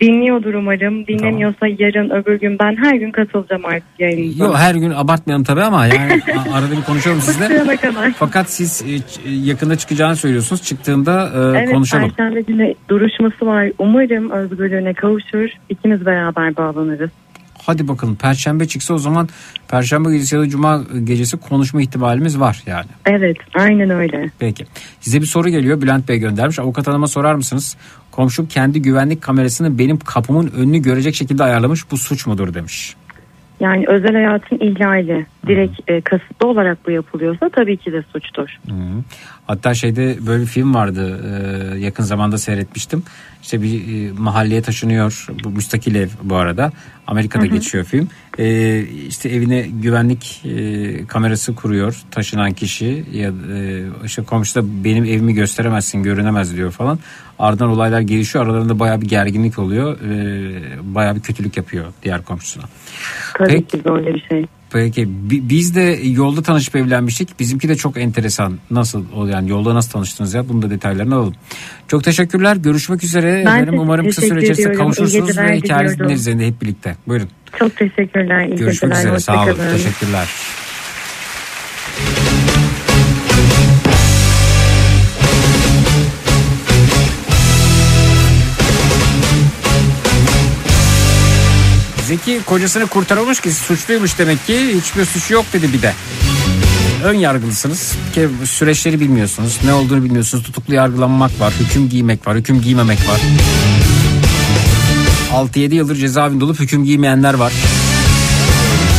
Dinliyordur umarım. Dinlemiyorsa yarın öbür gün ben her gün katılacağım artık yayınıza. Yok her gün abartmayalım tabii ama yani a- arada bir konuşalım kadar. Fakat siz e, ç- yakında çıkacağını söylüyorsunuz. Çıktığında e, Evet konuşalım. Perşembe günü duruşması var. Umarım özgürlüğüne kavuşur. İkimiz beraber bağlanırız. Hadi bakalım perşembe çıksa o zaman perşembe gecesi ya da cuma gecesi konuşma ihtimalimiz var yani. Evet aynen öyle. Peki. Size bir soru geliyor. Bülent Bey göndermiş. Avukat hanıma sorar mısınız? Komşum kendi güvenlik kamerasını benim kapımın önünü görecek şekilde ayarlamış. Bu suç mudur demiş. Yani özel hayatın ihlali direkt e, kasıtlı olarak bu yapılıyorsa tabii ki de suçtur. Hı. Hatta şeyde böyle bir film vardı e, yakın zamanda seyretmiştim. İşte bir e, mahalleye taşınıyor bu müstakil ev bu arada Amerika'da Hı hı. geçiyor film. E, işte evine güvenlik e, kamerası kuruyor taşınan kişi ya e, işte komşu da benim evimi gösteremezsin görünemez diyor falan. Ardından olaylar gelişiyor aralarında bayağı bir gerginlik oluyor e, bayağı bir kötülük yapıyor diğer komşusuna. Tabii Peki. ki böyle bir şey. Peki bi- biz de yolda tanışıp evlenmiştik. Bizimki de çok enteresan. Nasıl yani yolda nasıl tanıştınız ya? Bunun da detaylarını alalım. Çok teşekkürler. Görüşmek üzere. Ben Efendim umarım kısa süre içerisinde ediyorum. Kavuşursunuz ve hikayenizi dinleriz hep birlikte. Buyurun. Çok teşekkürler. iyi Görüşmek geceler, üzere. Sağ olun. Teşekkürler. Zeki kocasını kurtarılmış ki suçluymuş demek ki hiçbir suçu yok dedi bir de. Ön yargılısınız. Ki süreçleri bilmiyorsunuz. Ne olduğunu bilmiyorsunuz. Tutuklu yargılanmak var hüküm giymek var hüküm giymemek var. 6-7 yıldır cezaevinde olup hüküm giymeyenler var.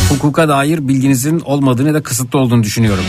Hukuka dair bilginizin olmadığını ya da kısıtlı olduğunu düşünüyorum.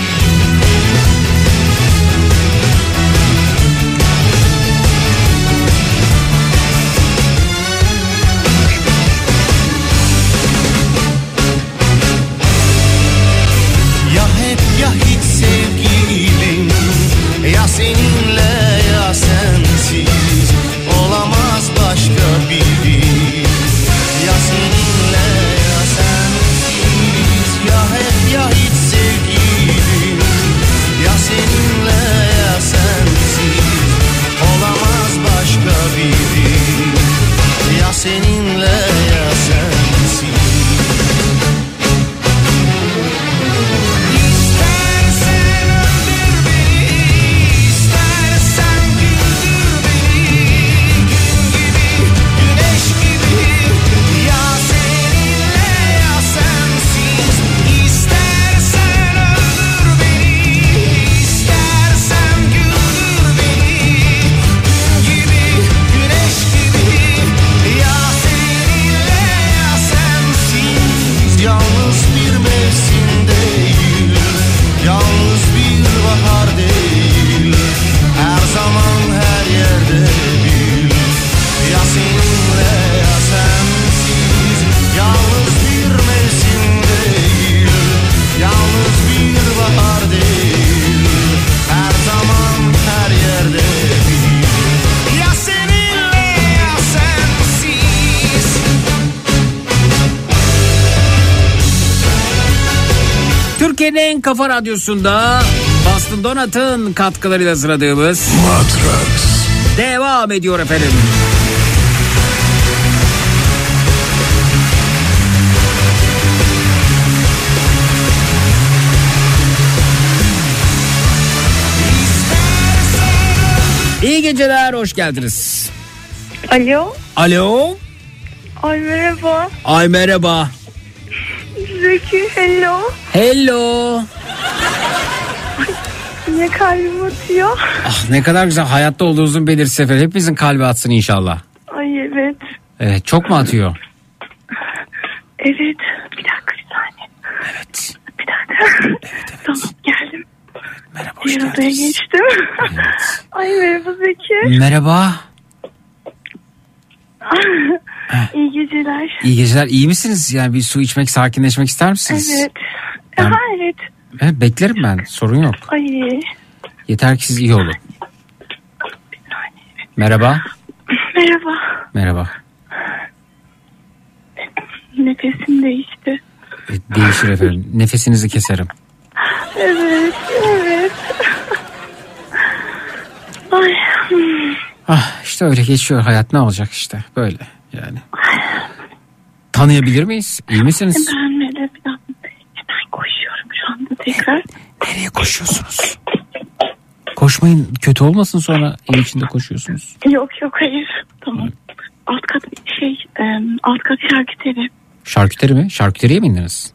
Kafa radyosunda Boston Donat'ın katkılarıyla sıradığımız Matrax devam ediyor efendim. İyi geceler, hoş geldiniz. Alo. Alo, Ay merhaba. ay merhaba. Zeki hello. Hello. Niye kalbim atıyor? Ah ne kadar güzel hayatta olduğunuzun belirtisi efendim. Hepimizin kalbi atsın inşallah. Ay evet. Evet, çok mu atıyor? Evet. Bir dakika bir saniye. Evet. Bir dakika. Tamam geldim. Merhaba hoş Diğer odaya geçtim. Ay merhaba Zeki. Merhaba. İyi geceler. İyi geceler. İyi misiniz? Yani bir su içmek, sakinleşmek ister misiniz? Evet. Yani- Ha evet. Evet, beklerim ben. Sorun yok. Ay. Yeter ki siz iyi olun. Merhaba. Merhaba. Merhaba. Nefesim değişti. E, Değişir efendim. Nefesinizi keserim. Evet. Evet. Ay. Ah işte öyle geçiyor hayat ne olacak işte böyle yani. Tanıyabilir miyiz? İyi misiniz? Ben Melek. Hemen koşuyorum şu anda tekrar. Nereye koşuyorsunuz? Koşmayın kötü olmasın sonra ev içinde koşuyorsunuz. Yok yok hayır. Tamam. Alt kat şey alt kat şarküteri. Şarküteri mi? Şarküteriye mi indiniz?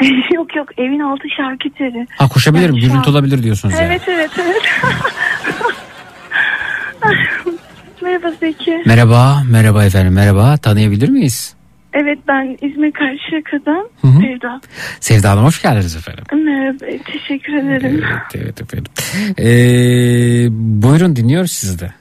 yok yok evin altı şarküteri. Ha koşabilirim. Yani Gürültü olabilir diyorsunuz yani. Evet evet evet. Merhaba Zeki. Merhaba, merhaba efendim, merhaba. Tanıyabilir miyiz? Evet ben İzmir Karşıyaka'dan Hı hı. Sevda. Sevda Hanım hoş geldiniz efendim. Merhaba teşekkür ederim. Evet, evet efendim. Ee, buyurun dinliyoruz sizi de.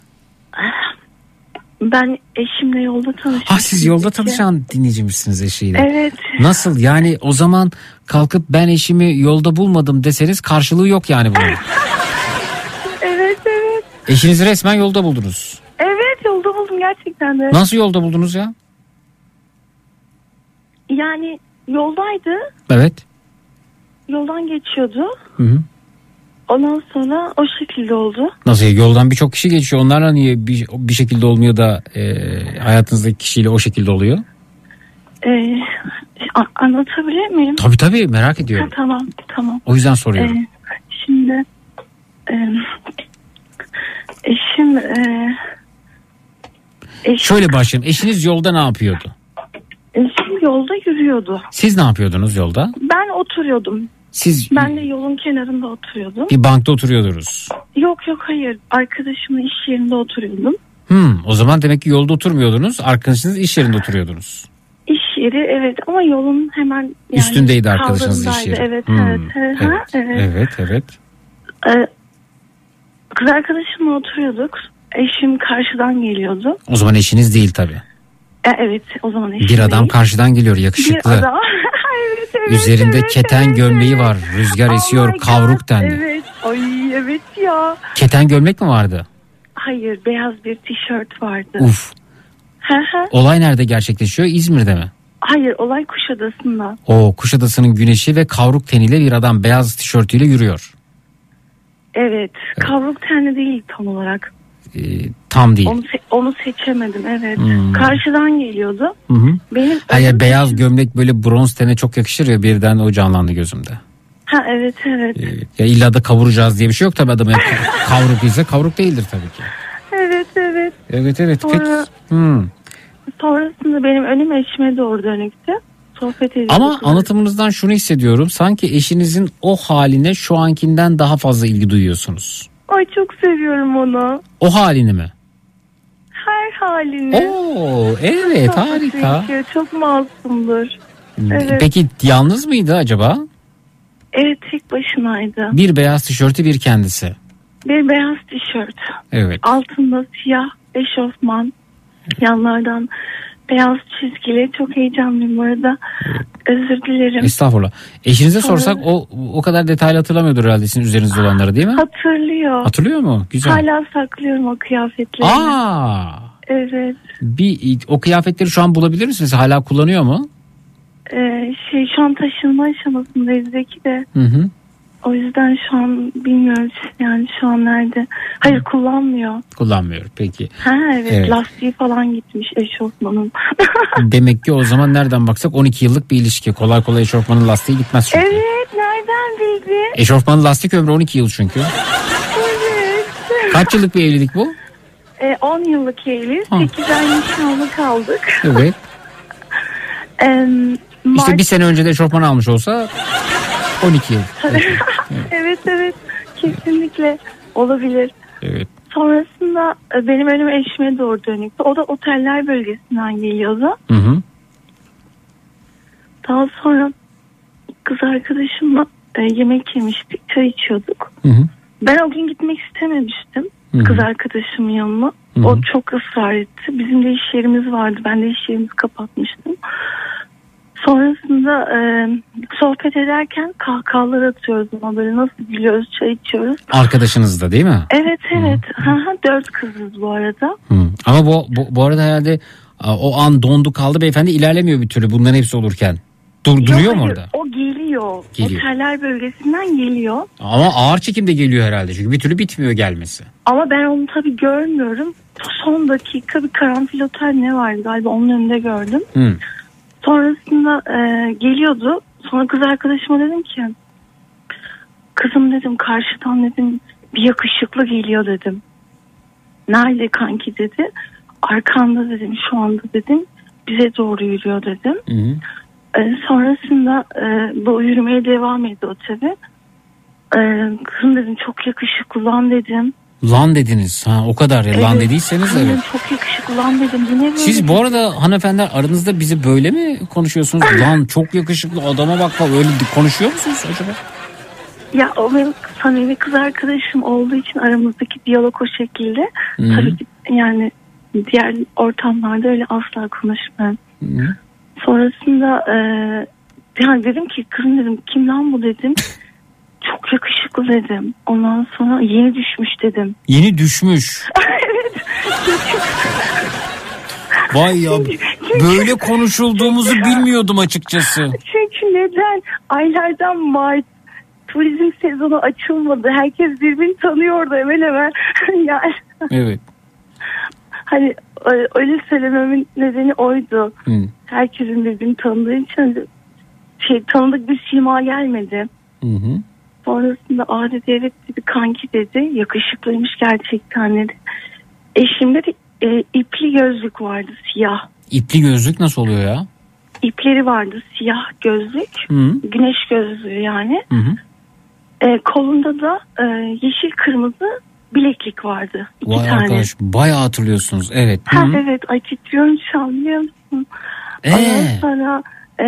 Ben eşimle yolda tanıştım. Ha siz yolda tanışan dinleyicimizsiniz eşiyle. Evet. Nasıl yani o zaman kalkıp ben eşimi yolda bulmadım deseniz karşılığı yok yani bunun. Evet evet. Eşinizi resmen yolda buldunuz. Evet yolda buldum gerçekten de. Nasıl yolda buldunuz ya? Yani yoldaydı. Evet. Yoldan geçiyordu. Hı hı. Ondan sonra o şekilde oldu. Nasıl yoldan birçok kişi geçiyor. Onlarla niye bir, bir şekilde olmuyor da e, hayatınızdaki kişiyle o şekilde oluyor? A- anlatabilir miyim? Tabii tabii merak Ha, ediyorum. tamam tamam. O yüzden soruyorum. Ee, şimdi e, eşim e, eşim, Şöyle başlayayım. Eşiniz yolda ne yapıyordu? Eşim yolda yürüyordu. Siz ne yapıyordunuz yolda? Ben oturuyordum. Siz Ben de yolun kenarında oturuyordum. bir bankta oturuyordunuz. Yok yok hayır. Arkadaşımın iş yerinde oturuyordum. Hmm, o zaman demek ki yolda oturmuyordunuz. Arkadaşınız iş yerinde oturuyordunuz. İş yeri evet ama yolun hemen yani Üstündeydi arkadaşınız iş kaldırımdaydı. yeri. Evet, Hmm, evet, evet, ha, evet. Evet evet. Ee, kız arkadaşımla oturuyorduk. Eşim karşıdan geliyordu. O zaman eşiniz değil tabii. E, evet o zaman eşim Bir adam değil. karşıdan geliyor Bir yakışıklı. adam. evet, evet, Üzerinde evet, keten evet, gömleği evet. var. Rüzgar Oh esiyor kavruk God, dendi. Evet. Ay evet ya. Keten gömlek mi vardı? Hayır beyaz bir tişört vardı. Uf. Olay nerede gerçekleşiyor? İzmir'de mi? Hayır olay Kuşadası'nda. O Kuşadası'nın güneşi ve kavruk teniyle bir adam beyaz tişörtüyle yürüyor. Evet. Kavruk tenli değil tam olarak. Ee, tam değil. Onu, se- onu seçemedim evet. Hmm. Karşıdan geliyordu. Hı hı. Benim Hayır beyaz gömlek böyle bronz tene çok yakışır ya birden o canlandı gözümde. Ha evet evet. Ya illa da kavuracağız diye bir şey yok tabii adam. Yani kavruk ise kavruk değildir tabii ki. Evet evet. Evet evet. Sonra, Hmm. sonrasında benim önüm eşime doğru dönüktü. Sohbet ediyorduk. Ama anlatımınızdan şunu hissediyorum. Sanki eşinizin o haline şu ankinden daha fazla ilgi duyuyorsunuz. Ay çok seviyorum onu. O halini mi? Her halini. Oo evet Çok harika. zeki, Çok masumdur. Evet. Peki yalnız mıydı acaba? Evet tek başınaydı. Bir beyaz tişörtü bir kendisi. Bir beyaz tişört. Evet. Altında siyah eşofman. Yanlardan beyaz çizgili. Çok heyecanlıyım bu arada. Özür dilerim. Estağfurullah. Eşinize Sonra- sorsak o o kadar detaylı hatırlamıyordur herhalde sizin üzerinizde olanları değil mi? Hatırlıyor. Hatırlıyor mu? Güzel. Hala saklıyorum o kıyafetleri. Aa! Evet. Bir o kıyafetleri şu an bulabilir misiniz? Hala kullanıyor mu? Ee, şey şu an taşınma aşamasındayız Zeki de. Hı hı. O yüzden şu an bilmiyoruz yani şu an nerede. Hayır kullanmıyor. Kullanmıyor. Peki. Ha evet, Evet. lastiği falan gitmiş eşofmanın. Demek ki o zaman nereden baksak 12 yıllık bir ilişki. Kolay kolay eşofmanın lastiği gitmez çünkü. evet nereden bildin? Eşofmanın lastik ömrü 12 yıl çünkü. Evet. Kaç yıllık bir evlilik bu? Ee, 10 yıllık evliyiz. Ha. 8 ay nişanlı kaldık. Evet. İşte Mart- bir sene önce de eşofman almış olsa 12 yıl. evet evet kesinlikle olabilir. Evet. Sonrasında e, benim önüm eşime doğru dönüktü. O da oteller bölgesinden geliyordu. Hı hı. Daha sonra kız arkadaşımla e, yemek yemiştik, çay içiyorduk. Hı hı. Ben o gün gitmek istememiştim Hı hı. kız arkadaşımın yanına. Hı hı. O çok ısrar etti. Bizim de iş yerimiz vardı. Ben de iş yerimizi kapatmıştım. Sonrasında e, sohbet ederken kahkahalar atıyoruz ama böyle nasıl gülüyoruz, çay içiyoruz. Arkadaşınız da değil mi? Evet evet. Hı hı, Dört kızız bu arada. Hı. Ama bu, bu, bu arada herhalde o an dondu kaldı beyefendi ilerlemiyor bir türlü bunların hepsi olurken. Dur, duruyor Yok, mu hayır, orada? O geliyor. Geliyor. Oteller bölgesinden geliyor. Ama ağır çekimde geliyor herhalde çünkü bir türlü bitmiyor gelmesi. Ama ben onu tabii görmüyorum. Son dakika bir karanfil otel ne vardı galiba onun önünde gördüm. Hı. Sonrasında e, geliyordu. Sonra kız arkadaşıma dedim ki kızım dedim karşıdan dedim bir yakışıklı geliyor dedim. Nerede kanki dedi. Arkanda dedim şu anda dedim bize doğru yürüyor dedim. Hı hı. Ee, sonrasında e, bu yürümeye devam o tabi. Ee, kızım dedim çok yakışıklı lan dedim. Lan dediniz. Ha o kadar ya. Lan Evet. dediyseniz Kızım evet. Çok yakışıklı lan dedim. Bu ne böyle? Siz bu arada hanımefendiler aranızda bizi böyle mi konuşuyorsunuz? Lan çok yakışıklı adama bak öyle konuşuyor musunuz acaba? Ya o benim samimi kız arkadaşım olduğu için aramızdaki diyalog o şekilde. Hı. Tabii ki yani diğer ortamlarda öyle asla konuşmam. Hı. Sonrasında e, yani dedim ki kızım dedim kim lan bu dedim. Çok yakışıklı dedim. Ondan sonra yeni düşmüş dedim. Yeni düşmüş. Vay ya böyle konuşulduğumuzu bilmiyordum açıkçası. Çünkü neden? Aylardan Mart turizm sezonu açılmadı. Herkes birbirini tanıyordu hemen hemen. yani Evet. hani ö- öyle söylememin nedeni oydu. Hı. Herkesin birbirini tanıdığı için şey tanıdık bir sima gelmedi. Hı hı. Sonrasında dedi evet dedi kanki dedi. Yakışıklıymış gerçekten dedi. Eşimde de e, ipli gözlük vardı siyah. İpli gözlük nasıl oluyor ya? İpleri vardı siyah gözlük. Hı. Güneş gözlüğü yani. Hı hı. E, kolunda da e, yeşil kırmızı bileklik vardı. İki Vay tane. arkadaş bayağı hatırlıyorsunuz. Evet. Ha, hı. evet ay titriyorum şu an biliyor musun? Ee? Ondan sonra e,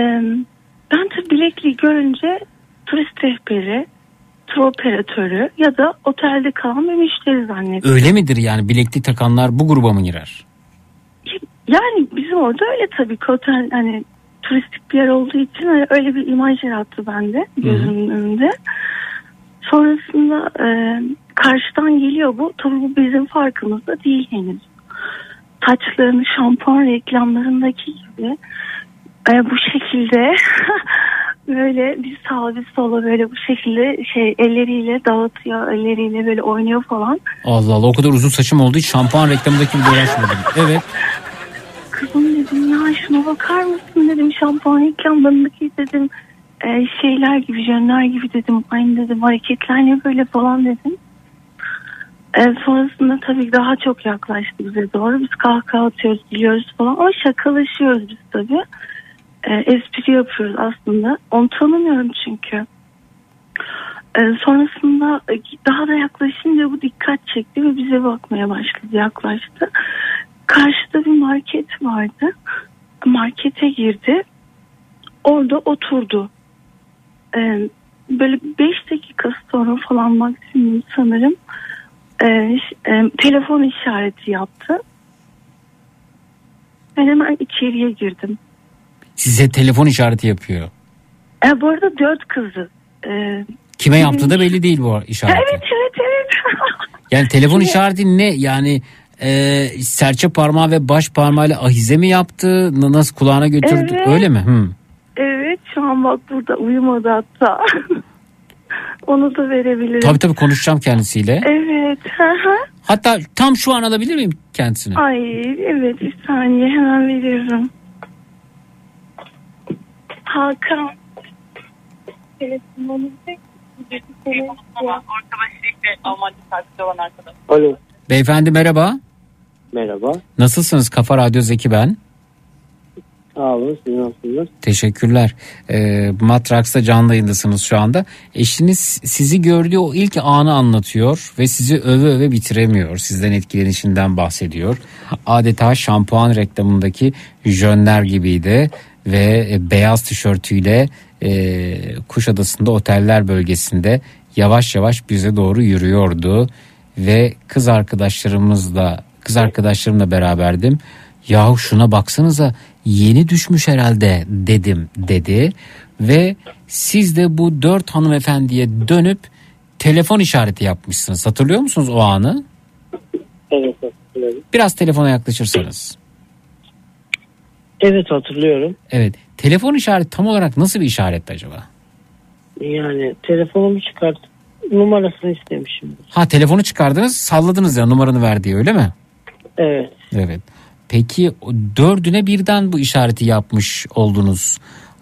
ben de bilekliği görünce turist rehberi, tur operatörü ya da otelde kalan bir müşteri zannettim. Öyle midir yani bileklik takanlar bu gruba mı girer? Yani bizim orada öyle tabii ki otel hani turistik bir yer olduğu için öyle, öyle bir imaj yarattı bende gözümün önünde. Sonrasında e, karşıdan geliyor bu. Tabii bu bizim farkımızda değil henüz. Saçlarını şampuan reklamlarındaki gibi e, bu şekilde böyle bir sağa bir sola böyle bu şekilde şey elleriyle dağıtıyor, elleriyle böyle oynuyor falan. Allah Allah o kadar uzun saçım olduğu için şampuan reklamındaki gibi uğraşmadım. Evet. Kızım dedim ya şuna bakar mısın dedim şampuan reklamlarındaki dedim e, şeyler gibi jönler gibi dedim aynı dedim hareketler ne böyle falan dedim. E, sonrasında tabii daha çok yaklaştı bize doğru biz kahkaha atıyoruz biliyoruz falan ama şakalaşıyoruz biz tabii. E, espri yapıyoruz aslında onu tanımıyorum çünkü. E, sonrasında e, daha da yaklaşınca bu dikkat çekti ve bize bakmaya başladı yaklaştı. Karşıda bir market vardı. Markete girdi. Orada oturdu. Ee, böyle 5 dakika sonra falan maksimum sanırım e, e, telefon işareti yaptı. Ben hemen içeriye girdim. Size telefon işareti yapıyor. E, bu arada dört kızı. E, Kime yaptığı da belli değil bu işareti. evet evet evet. Yani telefon işareti ne? Yani e, serçe parmağı ve baş parmağıyla ahize mi yaptı? Nasıl kulağına götürdü? Evet. Öyle mi? Hı. evet şu an bak burada uyumadı hatta. Onu da verebilirim. Tabii tabii konuşacağım kendisiyle. Evet. Hatta tam şu an alabilir miyim kendisini? Ay evet bir saniye hemen veriyorum. Hakan. Alo. Beyefendi merhaba. Merhaba. Nasılsınız? Kafa Radyo Zeki ben. Sağ olun. Siz nasılsınız? Teşekkürler. E, Matraks'ta canlı yayındasınız şu anda. Eşiniz sizi gördüğü o ilk anı anlatıyor ve sizi öve öve bitiremiyor. Sizden etkilenişinden bahsediyor. Adeta şampuan reklamındaki jönler gibiydi ve e, beyaz tişörtüyle e, Kuşadası'nda oteller bölgesinde yavaş yavaş bize doğru yürüyordu ve kız arkadaşlarımızla kız arkadaşlarımla beraberdim. Yahu şuna baksanıza yeni düşmüş herhalde dedim dedi ve siz de bu dört hanımefendiye dönüp telefon işareti yapmışsınız. Hatırlıyor musunuz o anı? Evet. Biraz telefona yaklaşırsanız. Evet hatırlıyorum. Evet. Telefon işareti tam olarak nasıl bir işaretti acaba? Yani telefonumu çıkartıp numarasını istemişim. Ha telefonu çıkardınız salladınız ya numaranı ver diye öyle mi? Evet. Evet. Peki dördüne birden bu işareti yapmış oldunuz.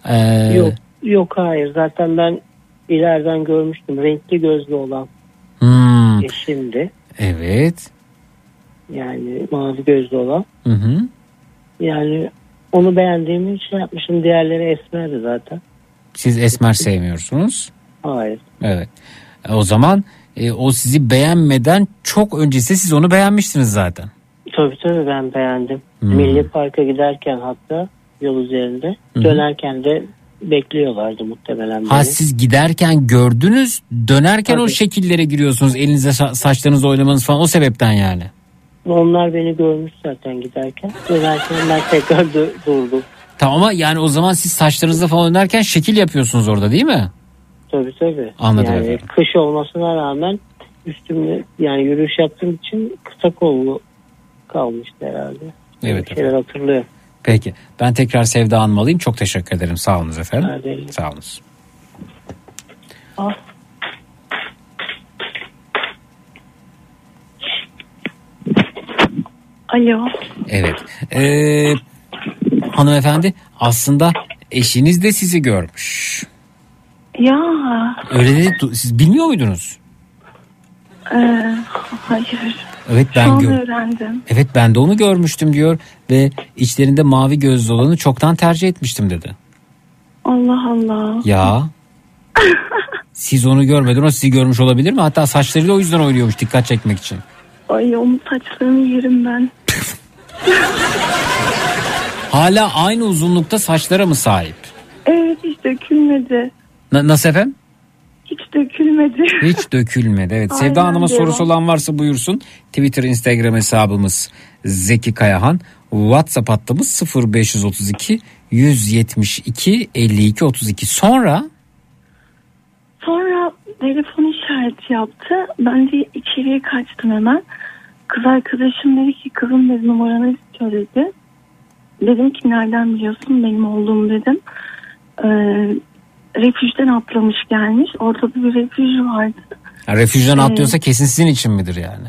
Ee, Yok yok hayır zaten ben ileriden görmüştüm renkli gözlü olan hmm, eşimdi. evet. Yani mavi gözlü olan. Hı hı. Yani Onu beğendiğimi şey yapmışım. Diğerleri esmerdi zaten. Siz esmer sevmiyorsunuz. Hayır. Evet. O zaman e, o sizi beğenmeden çok öncesi siz onu beğenmiştiniz zaten. Tabii tabii ben beğendim. Hmm. Milli Park'a giderken hatta yol üzerinde hı. dönerken de bekliyorlardı muhtemelen beni. Ha siz giderken gördünüz dönerken o Tabii. şekillere giriyorsunuz elinize sa- saçlarınızı oynamanız falan o sebepten yani. Onlar beni görmüş zaten giderken. Dönerken ben tekrar durdum. Tamam ama yani o zaman siz saçlarınızda falan oynarken şekil yapıyorsunuz orada değil mi? Tabii tabii. Anladım yani efendim. kış olmasına rağmen üstümde yani yürüyüş yaptığım için kısa kollu kalmıştı herhalde. Evet Bir şeyler hatırlıyor. Peki ben tekrar Sevda Hanım alayım çok teşekkür ederim sağ olunuz efendim. Sağ olunuz. Alo. Evet. Ee, hanımefendi aslında eşiniz de sizi görmüş. Ya. Öyle de siz bilmiyor muydunuz? E, hayır. Evet Şu ben an gör. öğrendim. Evet ben de onu görmüştüm diyor ve içlerinde mavi gözlü olanı çoktan tercih etmiştim dedi. Allah Allah. Ya. Siz onu görmeden o sizi görmüş olabilir mi? Hatta saçlarıyla o yüzden oynuyormuş dikkat çekmek için. Ay onun saçlarını yerim ben. Hala aynı uzunlukta saçlara mı sahip? Evet hiç dökülmedi. Na- nasıl efendim? Hiç dökülmedi. Hiç dökülmedi. Evet. Aynen Sevda Hanım'a devam. sorusu olan varsa buyursun. Twitter, Instagram hesabımız Zeki Kayahan. WhatsApp hattımız 0532 172 52 32. Sonra Sonra telefon işareti yaptı. Ben de içeriye kaçtım hemen. Kız arkadaşım dedi ki kızım dedi numaranı istiyor dedi. Dedim ki nereden biliyorsun benim olduğumu dedim. Ee, refüjden atlamış gelmiş. Ortada bir refüj vardı. yani refüjden Ee, atlıyorsa kesin sizin için midir yani?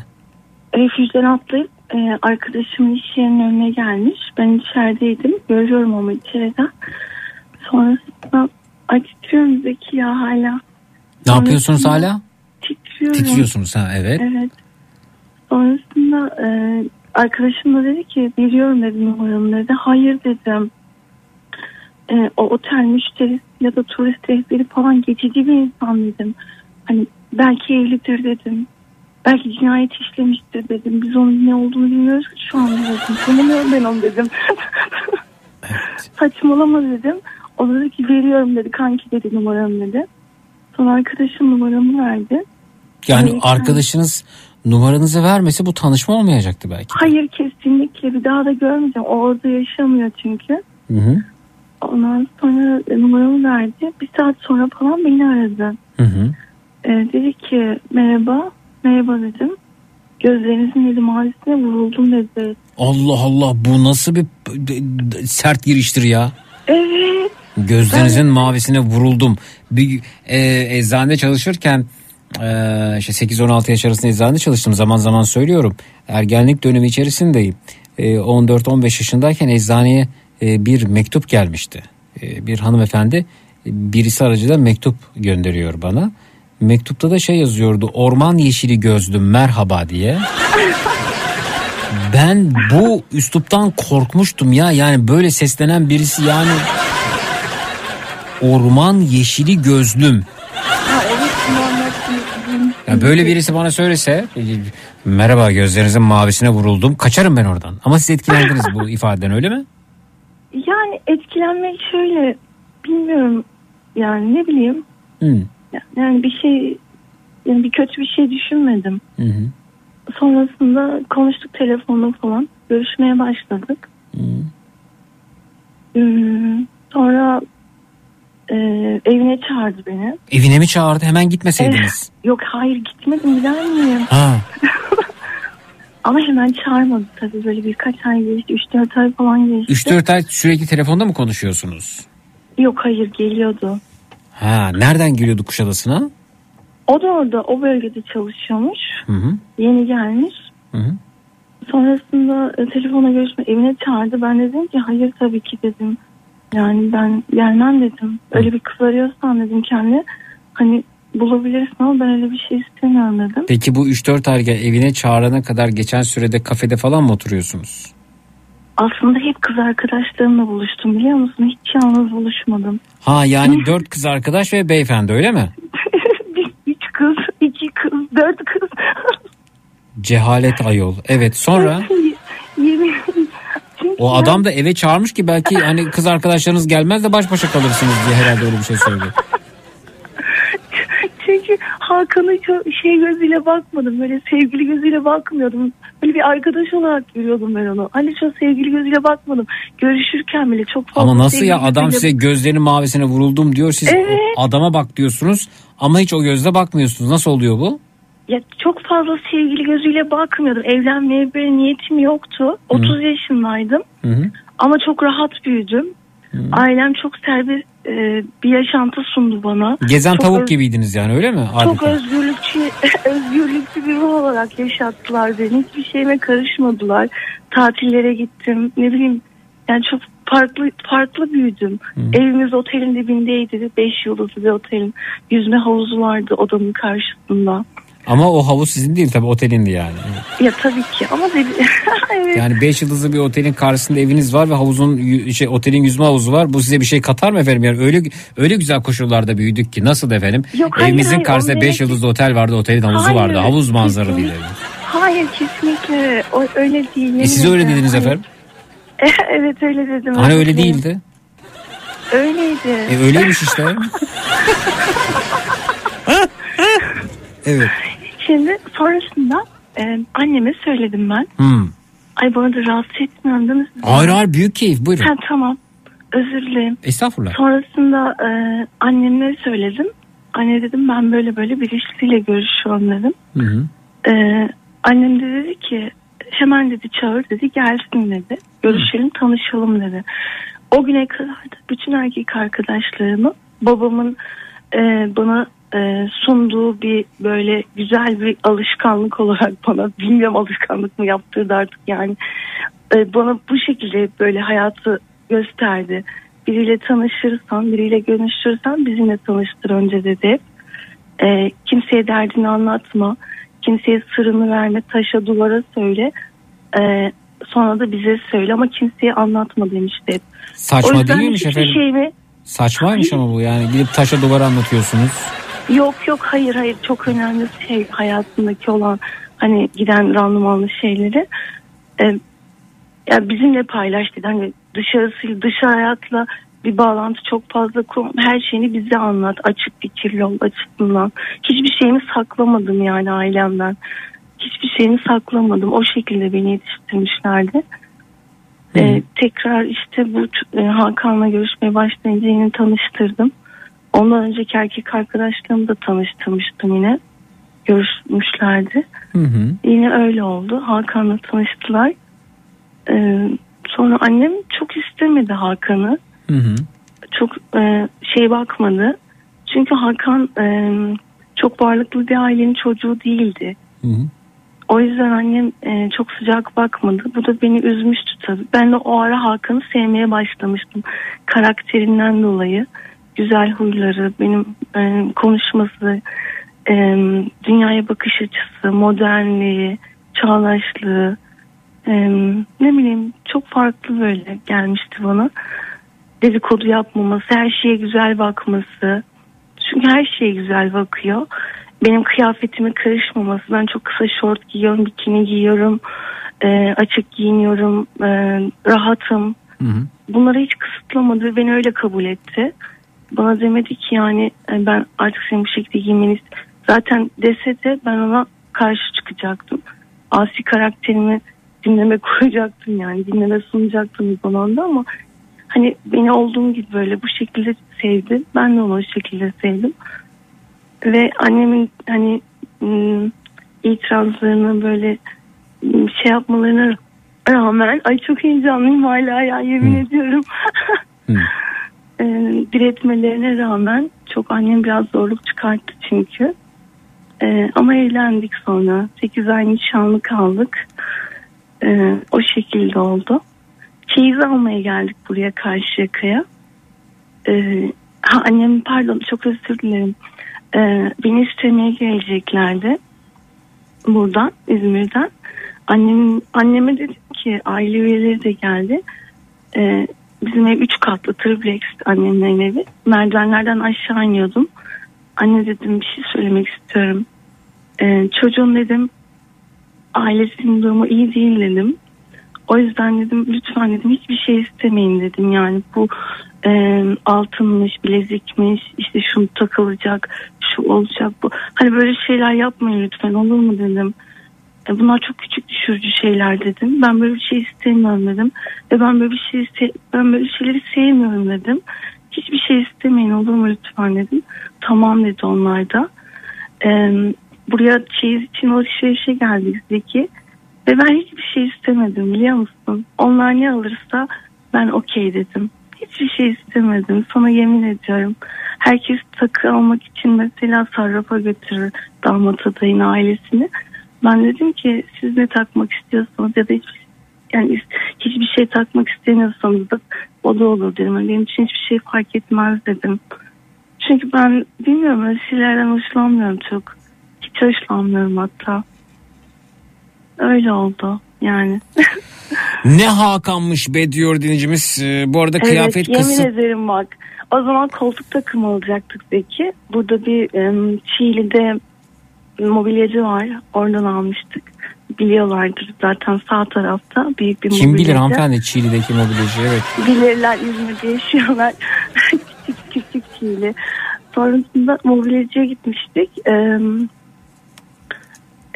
Refüjden atlayıp e, arkadaşımın iş yerinin önüne gelmiş. Ben içerideydim. Görüyorum ama içeriden. Sonrasında ay titriyorum Zeki ya hala. Ne yapıyorsunuz hala? Titriyorum. Titriyorsunuz ha evet. Evet. Sonrasında e, arkadaşım da dedi ki biliyorum dedi numaramı dedi. Hayır dedim. E, o otel müşterisi ya da turist rehberi falan geçici bir insan dedim. Hani belki evlidir dedim. Belki cinayet işlemiştir dedim. Biz onun ne olduğunu bilmiyoruz ki şu an dedim. Tanımıyorum ben onu dedim. Saçmalama dedim. O dedi ki veriyorum dedi. Kanki dedi numaramı dedi. Sonra arkadaşım numaramı verdi. Yani Evet, arkadaşınız numaranızı vermese bu tanışma olmayacaktı belki. Hayır kesinlikle bir daha da görmeyeceğim. O orada yaşamıyor çünkü. Hı hı. Ondan sonra numaramı verdi. Bir saat sonra falan beni aradı. Hı hı. E, dedi ki merhaba. Merhaba dedim. Gözlerinizin eli mavisine vuruldum dedi. Allah Allah bu nasıl bir sert giriştir ya. Evet. Gözlerinizin mavisine vuruldum. Bir e, eczanede çalışırken e, işte 8-16 yaş arasında eczanede çalıştım. Zaman zaman söylüyorum. Ergenlik dönemi içerisindeyim. E, 14-15 yaşındayken eczaneye e, bir mektup gelmişti. E, bir hanımefendi birisi aracılığıyla mektup gönderiyor bana. Mektupta da şey yazıyordu. Orman yeşili gözlüm merhaba diye. Ben bu üsluptan korkmuştum ya. Yani böyle seslenen birisi yani orman yeşili gözlüm. Ya böyle birisi bana söylese merhaba gözlerinizin mavisine vuruldum kaçarım ben oradan. Ama siz etkilendiniz bu ifadeden öyle mi? Yani etkilenmek şöyle bilmiyorum yani ne bileyim Hı. yani bir şey yani bir kötü bir şey düşünmedim. Hı hı. Sonrasında konuştuk telefonla falan görüşmeye başladık. Hmm, sonra e, evine çağırdı beni. Evine mi çağırdı hemen gitmeseydiniz? Eh, yok hayır gitmedim gider miyim? Ha. Ama hemen çağırmadı tabii böyle birkaç ay geçti 3-4 ay falan geçti. 3-4 ay sürekli telefonda mı konuşuyorsunuz? Yok hayır geliyordu. Ha nereden geliyordu Kuşadası'na? O da orada o bölgede çalışıyormuş. Hı hı. Yeni gelmiş. Hı hı. Sonrasında e, telefona görüşme evine çağırdı. Ben dedim ki hayır tabii ki dedim. Yani ben gelmem dedim. Öyle bir kız arıyorsan dedim kendi. Hani bulabilirsin ama ben öyle bir şey istemiyorum dedim. Peki bu 3-4 ay evine çağırana kadar geçen sürede kafede falan mı oturuyorsunuz? aslında hep kız arkadaşlarımla buluştum biliyor musun? Hiç yalnız buluşmadım. Ha yani dört kız arkadaş ve beyefendi öyle mi? Bir, üç kız, iki kız, dört kız. Cehalet ayol. Evet sonra o adam da eve çağırmış ki belki hani kız arkadaşlarınız gelmez de baş başa kalırsınız diye herhalde öyle bir şey söylüyor. Çünkü Hakan'ı şey gözüyle bakmadım. Böyle sevgili gözüyle bakmıyordum. Böyle bir arkadaş olarak görüyordum ben onu. Hani çok sevgili gözüyle bakmadım. Görüşürken bile çok fazla Ama nasıl ya adam gözüyle- size gözlerinin mavisine vuruldum diyor. Siz Evet. adama bak diyorsunuz ama hiç o gözle bakmıyorsunuz. Nasıl oluyor bu? Ya çok fazla sevgili gözüyle bakmıyordum. Evlenmeye böyle niyetim yoktu. 30 yaşındaydım. Hı hı. Ama çok rahat büyüdüm. Ailem çok serbest e, bir yaşantı sundu bana. Gezen Çok tavuk öz- gibiydiniz yani öyle mi? Çok Adeta. özgürlükçü, özgürlükçü bir ruh olarak yaşattılar beni. Hiçbir şeyime karışmadılar. Tatillere gittim. Ne bileyim yani çok farklı farklı büyüdüm. Evimiz otelin dibindeydi. Beş yıldızlı bir otelin. Yüzme havuzu vardı odamın karşısında. Ama o havuz sizin değil tabii otelindi yani. Ya tabii ki ama dedi, evet. Yani 5 yıldızlı bir otelin karşısında eviniz var ve havuzun şey otelin yüzme havuzu var. Bu size bir şey katar mı efendim? Yani öyle öyle güzel koşullarda büyüdük ki nasıl efendim? Yok, hayır, Evimizin hayır, karşısında onu 5 demek- yıldızlı otel vardı. Otelin havuzu Hayır, vardı. Havuz manzaralı değil. kesinlikle. Hayır kesinlikle o, öyle değil. E siz öyle dediniz Hani- efendim. evet öyle dedim. Hani öyle değildi. Öyleydi. E öyleymiş işte. evet. Şimdi sonrasında e, anneme söyledim ben. Hmm. Ay bana da rahatsız etmiyorum değil mi? Hayır hayır büyük keyif buyurun. Ha, tamam. Özür dilerim. Estağfurullah. Sonrasında e, anneme söyledim. Anne dedim ben böyle böyle birisiyle görüşüyorum dedim. Hı hı. E, annem de dedi ki hemen dedi çağır dedi gelsin dedi. Görüşelim tanışalım dedi. O güne kadar da bütün erkek arkadaşlarımı babamın e, bana e, sunduğu bir böyle güzel bir alışkanlık olarak bana bilmiyorum alışkanlık mı yaptırdı artık yani E, bana bu şekilde böyle hayatı gösterdi. Biriyle tanışırsan, biriyle görüşürsen bizimle tanıştır önce dedi. hep. E, kimseye derdini anlatma, kimseye sırrını verme, taşa duvara söyle. E, sonra da bize söyle ama kimseye anlatma demişti hep. Saçma değilmiş hiçbir efendim. şeyimi Saçmaymış ama bu yani gidip taşa duvara anlatıyorsunuz. Yok yok hayır hayır çok önemli şey hayatındaki olan hani giden randımanlı şeyleri e, ya bizimle paylaş dedi. Hani dışarısı dış hayatla bir bağlantı çok fazla kurma. Her şeyini bize anlat. Açık fikirli ol, açık. Hiçbir şeyimi saklamadım yani ailemden. Hiçbir şeyimi saklamadım. O şekilde beni yetiştirmişlerdi. Ee, tekrar işte bu e, Hakan'la görüşmeye başlayınca yine tanıştırdım. Ondan önceki erkek arkadaşlarımı da tanıştırmıştım yine. Görüşmüşlerdi. Hı hı. Yine öyle oldu. Hakan'la tanıştılar. Ee, sonra annem çok istemedi Hakan'ı. Hı hı. Çok e, şey bakmadı. Çünkü Hakan e, çok varlıklı bir ailenin çocuğu değildi. Hı hı. O yüzden annem e, çok sıcak bakmadı. Bu da beni üzmüştü tabii. Ben de o ara Hakan'ı sevmeye başlamıştım. Karakterinden dolayı. Güzel huyları, benim e, konuşması, e, dünyaya bakış açısı, modernliği, çağdaşlığı. e, ne bileyim çok farklı böyle gelmişti bana. Dedikodu yapmaması, her şeye güzel bakması. Çünkü her şeye güzel bakıyor. Benim kıyafetime karışmaması. Ben çok kısa şort giyiyorum, bikini giyiyorum. e, açık giyiniyorum. e, rahatım. Bunları hiç kısıtlamadı ve beni öyle kabul etti. Bana demedi ki yani ben artık senin bu şekilde giymeni zaten dese de ben ona karşı çıkacaktım. Asi karakterimi dinleme koyacaktım yani dinleme sunacaktım bir zamanda ama hani beni olduğum gibi böyle bu şekilde sevdi. Ben de onu o şekilde sevdim. Ve annemin hani ım, itirazlarını böyle şey yapmalarına rağmen ay çok heyecanlıyım hala ya yemin ediyorum. Ee, diretmelerine rağmen çok annem biraz zorluk çıkarttı çünkü. Ee, ama evlendik sonra. 8 ay nişanlı kaldık. Ee, o şekilde oldu. Çeyiz almaya geldik buraya Karşıyaka'ya. Ee, ha, annem pardon çok özür dilerim. Ee, beni istemeye geleceklerdi. Buradan İzmir'den. Annem, anneme dedim ki aile üyeleri de geldi. Ee, bizim ev üç katlı triplex annemlerin evi. Merdivenlerden aşağı iniyordum. Anne dedim bir şey söylemek istiyorum. Ee, çocuğun dedim ailesinin durumu iyi değil dedim. O yüzden dedim lütfen dedim hiçbir şey istemeyin dedim yani bu e, altınmış bilezikmiş işte şunu takılacak şu olacak bu hani böyle şeyler yapmayın lütfen olur mu dedim. Bunlar çok küçük düşürücü şeyler dedim. Ben böyle bir şey istemiyorum dedim. Ve ben böyle bir şey iste- ben böyle şeyleri sevmiyorum dedim. Hiçbir şey istemeyin olur mu lütfen dedim. Tamam dedi onlar da. E, buraya çeyiz için alışverişe geldik Zeki. Ve ben hiçbir şey istemedim biliyor musun? Onlar ne alırsa ben okey dedim. Hiçbir şey istemedim. Sana yemin ediyorum. Herkes takı almak için mesela sarrafa götürür damat adayın ailesini. Ben dedim ki siz ne takmak istiyorsanız ya da hiç, yani hiçbir şey takmak istemiyorsanız da o da olur dedim. Yani benim için hiçbir şey fark etmez dedim. Çünkü ben bilmiyorum öyle şeylerden hoşlanmıyorum çok. Hiç hoşlanmıyorum hatta. Öyle oldu yani. Ne Hakan'mış be diyor dinleyicimiz. Ee, bu arada kıyafet evet, yemin kısıt. ederim bak. O zaman koltuk takımı alacaktık Zeki. Burada bir em, Çiğli'de mobilyacı var. Oradan almıştık. Biliyorlardır zaten sağ tarafta büyük bir Kim bilir mobilyacı. hanımefendi Çiğli'deki mobilyacı evet. Bilirler İzmir'de yaşıyorlar. küçük küçük Çiğli. Sonrasında mobilyacıya gitmiştik. Ee,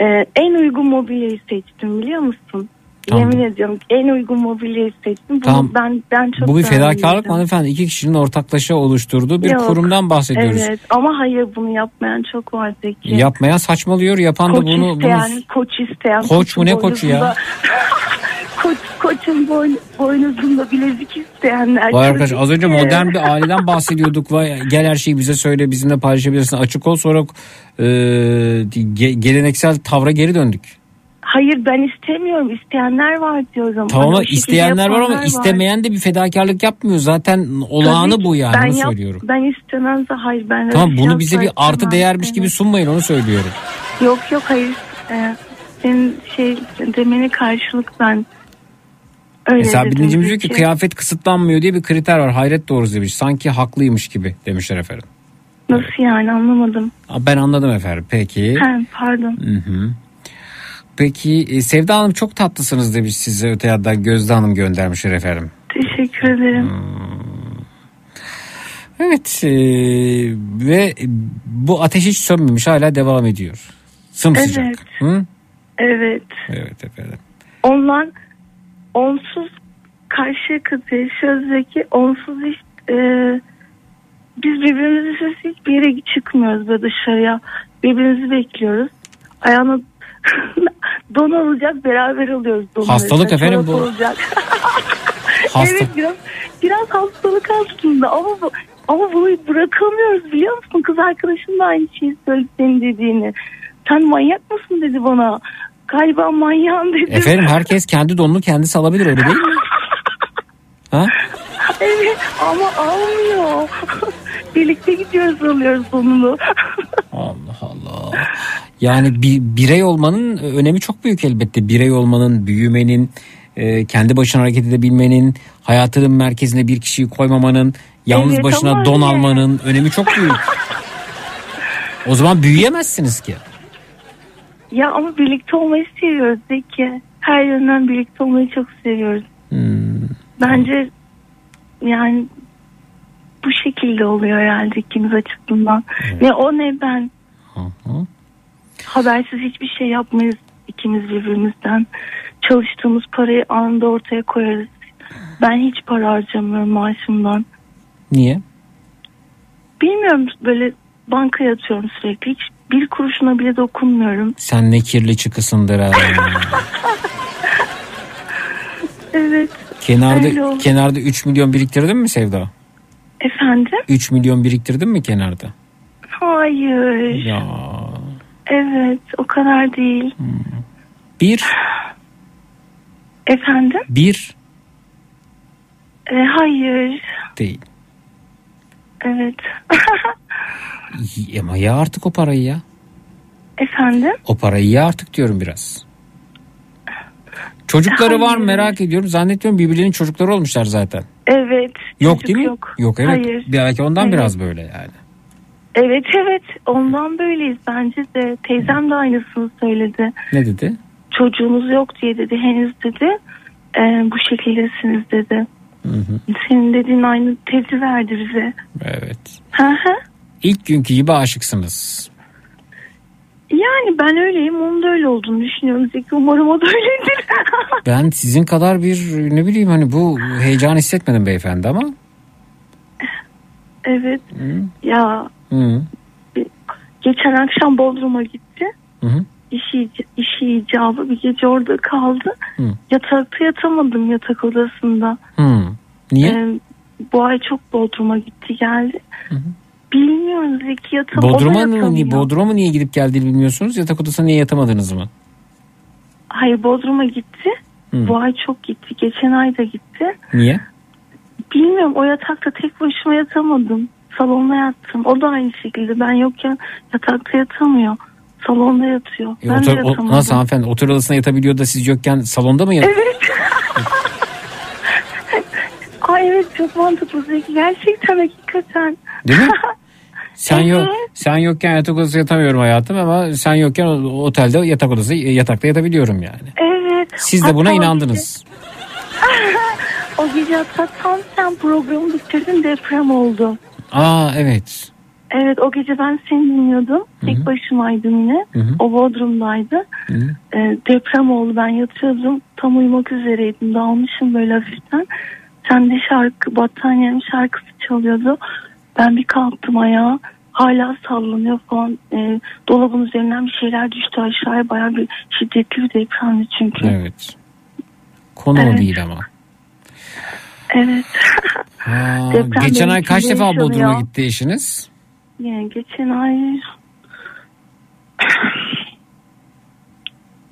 e, en uygun mobilyayı seçtim biliyor musun? Tamam. Yemin ediyorum en uygun mobilyayı seçtim. Bunu Tamam. ben ben çok Bu bir fedakarlık mı hanımefendi? İki kişinin ortaklaşa oluşturduğu bir Yok. kurumdan bahsediyoruz. Evet ama hayır bunu yapmayan çok var Zeki. Yapmayan saçmalıyor. Yapan da Koç bunu... isteyen, bunu... koç isteyen. Koç mu, ne koçu ya? Koç, koçun boyn, boynuzunda bilezik isteyenler. Vay arkadaş az önce modern bir aileden bahsediyorduk. Vay, gel her şeyi bize söyle bizimle paylaşabilirsin. Açık ol sonra e, ge- geleneksel tavra geri döndük. Hayır ben istemiyorum. İsteyenler var diyorum. Tamam Hani isteyenler var ama istemeyen de bir fedakarlık yapmıyor. Zaten olağanı Tabii bu yani ben onu yap- söylüyorum. Ben istemem de hayır ben Tamam bunu şey bize bir artı değermiş gibi sunmayın onu söylüyorum. Yok yok hayır. Ee, senin şey demene karşılık ben öyle Mesela dinleyicimiz diyor ki Peki. kıyafet kısıtlanmıyor diye bir kriter var. Hayret doğrusu demiş. Sanki haklıymış gibi demişler efendim. Nasıl yani anlamadım. Ben anladım efendim. Peki. Ha, pardon. Hı hı. Peki e, Sevda Hanım çok tatlısınız demiş size öte yandan Gözde Hanım göndermişler efendim. Teşekkür ederim. Evet e, ve bu ateş hiç sönmemiş hala devam ediyor. Sımsıcak. Evet. Hı? Evet. Evet efendim. Onlar onsuz karşı kızı yaşıyoruz onsuz hiç e, biz birbirimizi hiçbir yere çıkmıyoruz böyle dışarıya. Birbirimizi bekliyoruz. Ayağına don olacak beraber alıyoruz donları. Hastalık Çorap efendim bu. Hasta- Evet biraz biraz hastalık aslında ama bu, ama bunu bırakamıyoruz biliyor musun? Kız arkadaşım da aynı şeyi söyledi senin dediğini. Sen manyak mısın dedi bana. Galiba manyağım dedim. Efendim herkes kendi donunu kendisi alabilir öyle değil mi? Ha? Evet ama almıyor. Birlikte gidiyoruz alıyoruz sonunu. Allah Allah. Yani bir birey olmanın önemi çok büyük elbette. Birey olmanın, büyümenin, e, kendi başına hareket edebilmenin, hayatının merkezine bir kişiyi koymamanın, yalnız Evet, başına ama don öyle. almanın önemi çok büyük. O zaman büyüyemezsiniz ki. ya ama birlikte olmayı seviyoruz Zeki. Her yönden birlikte olmayı çok seviyoruz. Hmm. Bence yani bu şekilde oluyor herhalde ikimiz açısından. Ne o ne ben. Habersiz hiçbir şey yapmayız ikimiz birbirimizden. Çalıştığımız parayı anında ortaya koyarız. Ben hiç para harcamıyorum maaşımdan. Niye? Bilmiyorum böyle bankaya atıyorum sürekli. Hiç bir kuruşuna bile dokunmuyorum. Sen ne kirli çıkısındır ha. Evet. Kenarda kenarda 3 milyon biriktirdin mi Sevda? Efendim? 3 milyon biriktirdin mi kenarda? Hayır. Ya Evet o kadar değil. bir Efendim? bir E, hayır. değil. Evet. Ama ya artık o parayı ya. Efendim? O parayı ya artık diyorum biraz. Çocukları var mı Hayır. merak ediyorum. Zannetmiyorum birbirlerinin çocukları olmuşlar zaten. Evet. Yok değil mi? Yok, evet. Hayır. Belki ondan Hayır. biraz böyle yani. Evet evet ondan böyleyiz bence de. Teyzem de aynısını söyledi. Ne dedi? Çocuğunuz yok diye dedi henüz dedi. Ee, bu şekildesiniz dedi. Senin dediğin aynı tepki verdi bize. Evet. Hı hı. İlk günkü gibi aşıksınız. Yani ben öyleyim onun da öyle olduğunu düşünüyorum Zeki. Umarım o da öyledir. Ben sizin kadar bir ne bileyim hani bu heyecan hissetmedim beyefendi ama. evet. Ya Hı. geçen akşam Bodrum'a gitti. Hı hı. İşi, işi icabı bir gece orada kaldı. Hı. Yatakta yatamadım yatak odasında. Hı. Niye? Ee, bu ay çok Bodrum'a gitti geldi. Bilmiyorum Zeki yatam. o da Bodrum'a mı, niye, Bodrum'a niye gidip geldiğini bilmiyorsunuz? Yatak odasına niye yatamadınız mı? Hayır Bodrum'a gitti. Hı. Bu ay çok gitti. Geçen ay da gitti. Niye? Bilmiyorum o yatakta tek başıma yatamadım. Salonda yattım. O da aynı şekilde. Ben yokken yatakta yatamıyor. Salonda yatıyor. E, ben otur- de o- yatamadım. nasıl hanımefendi? Otel odasına yatabiliyor da siz yokken salonda mı yatıyor? Evet. Ay evet çok mantıklı. Gerçekten hakikaten. Değil mi? Sen yok sen yokken yatak odası yatamıyorum hayatım ama sen yokken o- otelde yatak odası yatakta yatabiliyorum yani. Evet. Siz de buna Hatta o inandınız. gece- o gece hatta tam sen programı bitirdin deprem oldu. Aa evet. Evet o gece ben seni dinliyordum. Tek başımaydım yine. Hı hı. O Bodrum'daydı. Ee, deprem oldu ben yatıyordum. Tam uyumak üzereydim. Dalmışım böyle hafiften. Sen de şarkı battaniyenin şarkısı çalıyordu. Ben bir kalktım ayağa. Hala sallanıyor falan. Ee, dolabın üzerinden bir şeyler düştü aşağıya. Bayağı bir şiddetli bir depremdi çünkü. Evet. Konu o Evet. değil ama. Evet. Aa, geçen ay kaç defa. Bodrum'a gitti eşiniz? Yani geçen ay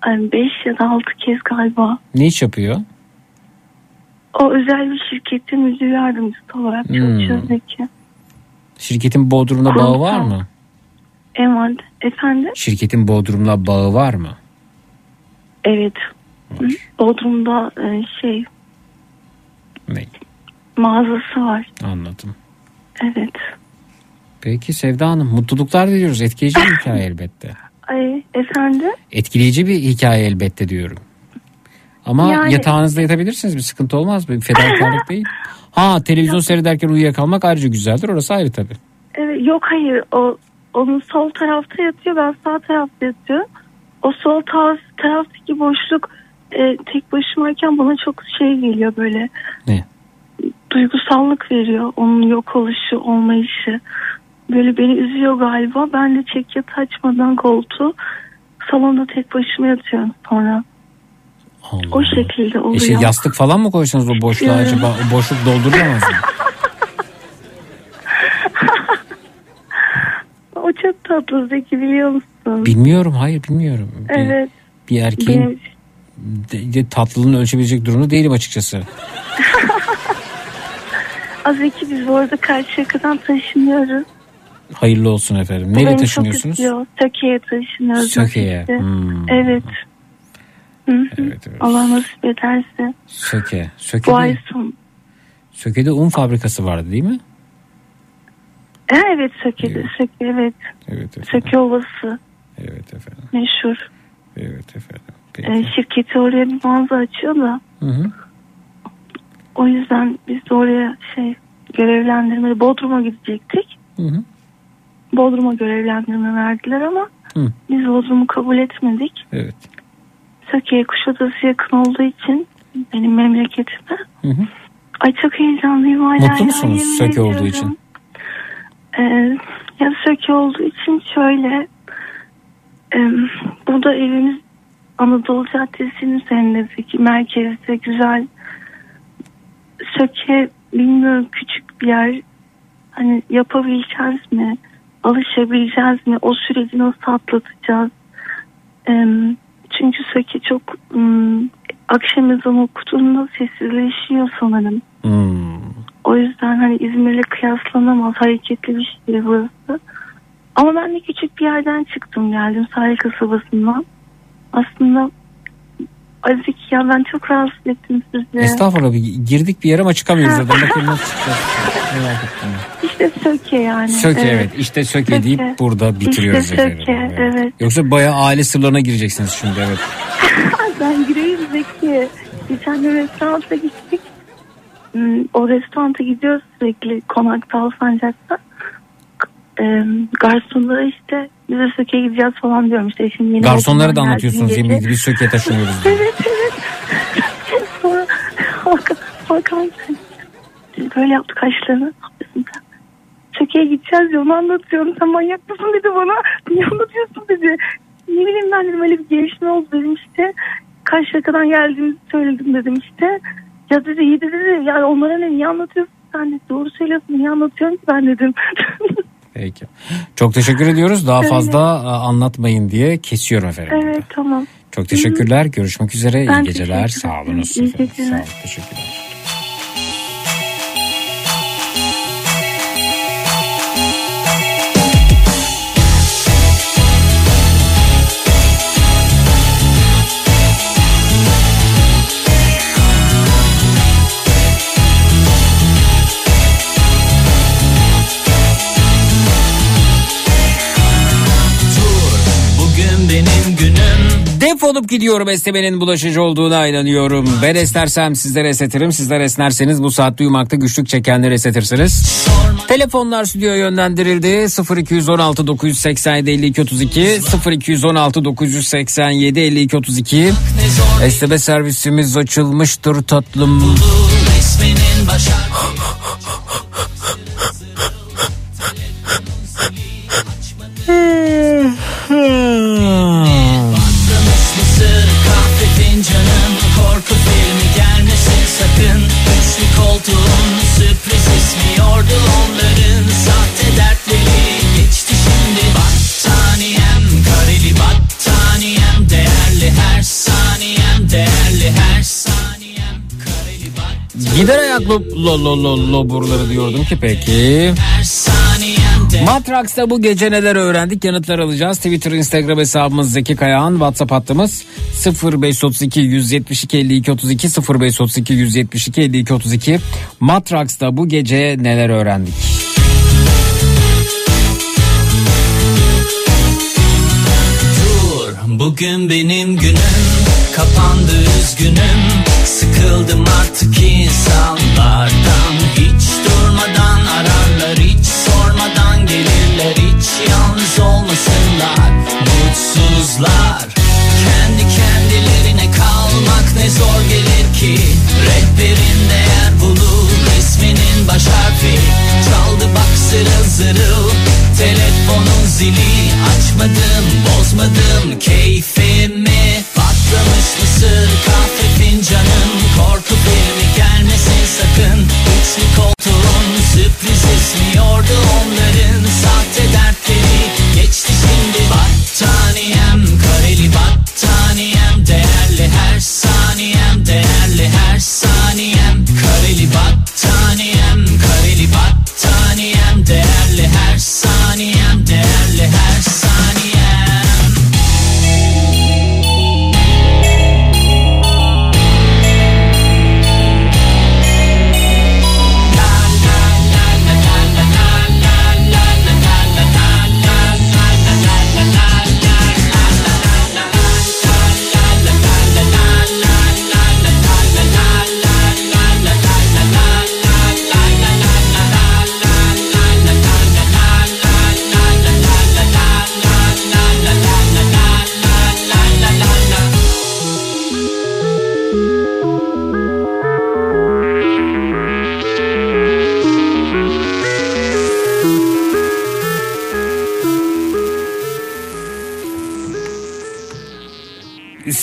Ay, beş ya da altı kez galiba. Ne iş yapıyor? O özel bir şirketin müdür yardımcısı olarak Hmm. çalışıyor Zeki. Şirketin Bodrum'la bağı var mı? Evet. Efendim? Şirketin Bodrum'la bağı var mı? Evet. Bodrum'da e, şey Ne? mağazası var. Anladım. Evet. Peki Sevda Hanım mutluluklar diliyoruz. Etkileyici bir hikaye elbette. Ay efendim? Etkileyici bir hikaye elbette diyorum. Ama Yani- yatağınızda yatabilirsiniz bir sıkıntı olmaz. Bir fedakarlık değil. Ha televizyon seyrederken uyuyakalmak ayrıca güzeldir. Orası ayrı tabii. Evet, yok hayır o onun sol tarafta yatıyor ben sağ tarafta yatıyorum. O sol taraf, taraftaki boşluk e, tek başımayken bana çok şey geliyor böyle. Ne? Duygusallık veriyor onun yok oluşu olmayışı. Böyle beni üzüyor galiba. Ben de çek yatağı açmadan koltuğu salonda tek başıma yatıyorum sonra. O şekilde oluyor. E şey, yastık falan mı koysanız o boşluğa acaba o boşluk doldurulamaz mı? O çok tatlı Zeki biliyor musun? Bilmiyorum hayır bilmiyorum. Bir, Evet. bir erkeğin Benim- de, de tatlılığını ölçebilecek durumda değilim açıkçası. Az biz bu arada Karşıyaka'dan taşınıyoruz. Hayırlı olsun efendim. Nereye taşınıyorsunuz? Söke'ye taşınıyoruz. Söke'ye. nasipse. Hmm. Evet. Hı hı. Allah nasip ederse. Söke. Bu Söke'de, ay son. Söke'de un fabrikası vardı değil mi? Evet Söke'de. Söke evet. Evet efendim. Söke Ovası Evet efendim. meşhur. Evet efendim. Ee, şirketi oraya bir mağaza açıyor da. Hı hı. O yüzden biz de oraya şey görevlendirmeli Bodrum'a gidecektik. Hı hı. Bodrum'a görevlendirme verdiler ama Hı. biz Bodrum'u kabul etmedik. Evet. Söke'ye Kuşadası yakın olduğu için benim memleketime. Hı hı. Ay çok heyecanlıyım hala. Mutlu musunuz Söke olduğu için? Ee, ya Söke olduğu için şöyle e, burada evimiz Anadolu Caddesi'nin üzerindeki merkezde güzel Söke bilmiyorum küçük bir yer hani yapabileceğiz mi alışabileceğiz mi o süreci nasıl atlatacağız Ee, çünkü Söke çok ım, akşam ezanı okuduğunda sessizleşiyor sanırım Hmm. o yüzden hani İzmir'le kıyaslanamaz hareketli bir şehir burası. Ama ben de küçük bir yerden çıktım geldim sahil kasabasından. Aslında Zeki ya ben çok rahatsız ettim sizi. Estağfurullah bir girdik bir yere ama çıkamıyoruz zaten. Bakın nasıl çıkacağız. Merak ettim. İşte söke yani. Söke evet. İşte söke deyip Söke. burada bitiriyoruz İşte efendim. söke evet. Yoksa bayağı aile sırlarına gireceksiniz şimdi evet. ben gireyim Zeki. Geçen gün restoranta gittik. Hmm, O restoranta gidiyoruz sürekli konakta Alsancak'ta. Garsonlara işte bize söke gideceğiz falan diyorum işte şimdi yeni Garsonlara da anlatıyorsunuz yemin gibi biz söke taşınıyoruz. diye. Evet evet. Sonra Hakan, böyle yaptı kaşlarını. Söke'ye gideceğiz ya onu anlatıyorum. Sen manyak mısın dedi bana. Niye anlatıyorsun dedi. Ne bileyim ben dedim öyle bir gelişme oldu dedim işte. Kaç şakadan geldiğimizi söyledim dedim işte. Ya dedi iyi dedi. Ya onlara ne niye anlatıyorsun sen dedi. Doğru söylüyorsun niye anlatıyorum ki ben dedim. Peki. Çok teşekkür ediyoruz. Daha Öyle. fazla e, anlatmayın diye kesiyorum efendim. evet tamam. Çok teşekkürler. Görüşmek üzere. Ben İyi geceler. Sağ olun. İyi geceler. Sağ olun. Teşekkürler. Defolup gidiyorum esnemenin bulaşıcı olduğuna inanıyorum. Ben esnersem sizler esnetirim. Sizler esnerseniz bu saatte uyumakta güçlük çekenleri esnetirsiniz. Telefonlar stüdyoya yönlendirildi. 0216 987 52 32 0216 987 52 32 Esneme servisimiz açılmıştır tatlım. Patlamış Korku filmi gelmesin sakın Üçlü koltuğun sürpriz ismi yordu onların Sahte dertleri geçti şimdi Battaniyem kareli battaniyem Değerli her saniyem değerli her saniyem Kareli battaniyem Gider ayak lo, lo, lo, lo, loburları diyordum ki peki. her saniyem değerli Matrax'ta bu gece neler öğrendik yanıtlar alacağız. Twitter, Instagram hesabımız Zeki Kayağan. WhatsApp hattımız 0532 172 52 32 0532 172 52 32. Matrax'ta bu gece neler öğrendik? Dur bugün benim günüm Kapandı üzgünüm Sıkıldım artık insanlardan Hiç olmasınlar Mutsuzlar. Kendi kendilerine kalmak ne zor gelir ki. Rehberin değer bulur Resminin baş harfi. Çaldı bak zırıl zırıl Telefonun zili. Açmadım bozmadım keyfimi. Patlamış mısır kahve fincanın Korku filmi gelmesin sakın. Üçlü koltuğun sürpriz ismi yordu onların. Sahte değerli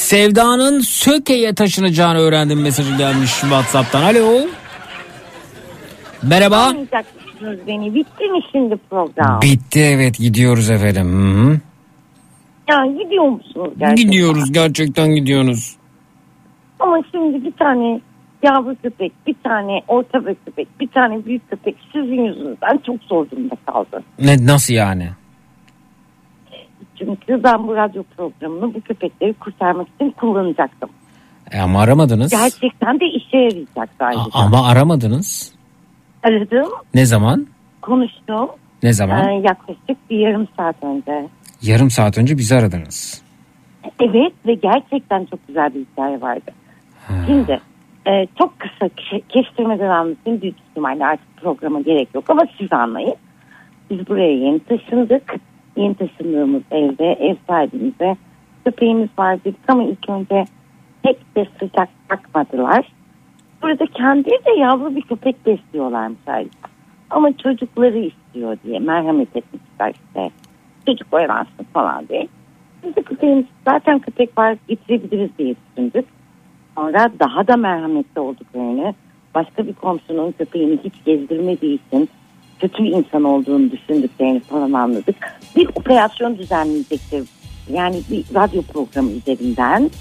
Sevda'nın Söke'ye taşınacağını öğrendim mesajı gelmiş WhatsApp'tan. Alo. Merhaba. Beni. Bitti mi şimdi program? Bitti evet gidiyoruz efendim. Hı hı. Ya gidiyor musunuz gerçekten? Gidiyoruz gerçekten gidiyoruz. Ama şimdi bir tane yavru köpek, bir tane orta köpek, bir tane büyük köpek sizin yüzünüzden çok zor durumda kaldı. Ne nasıl yani? Çünkü ben bu radyo programını bu köpekleri kurtarmak için kullanacaktım. E ama aramadınız. Gerçekten de işe yarayacak ayrıca. Ama aramadınız. Aradım, Ne zaman? konuştum. Ne zaman? Ee, yaklaşık bir yarım saat önce. Yarım saat önce bizi aradınız. Evet ve gerçekten çok güzel bir hikaye vardı. Şimdi e, çok kısa ke- kestirmeden anlatayım. Büyük ihtimalle artık programa gerek yok ama siz anlayın. Biz buraya yeni taşındık. Yeni taşındığımız evde ev sahibimize köpeğimiz var dedik ama ilk önce pek de sıcak bakmadılar. Burada kendileri de yavru bir köpek besliyorlarmış ayrıca. Ama çocukları istiyor diye merhamet etmişler işte. Çocuk oyalansın falan diye. Biz de köpeğimiz zaten köpek var getirebiliriz diye düşündük. Sonra daha da merhametli olduklarını başka bir komşunun köpeğini hiç gezdirmediği için kötü insan olduğunu düşündüklerini falan anladık. Bir operasyon düzenleyecektir. Yani bir radyo programı üzerinden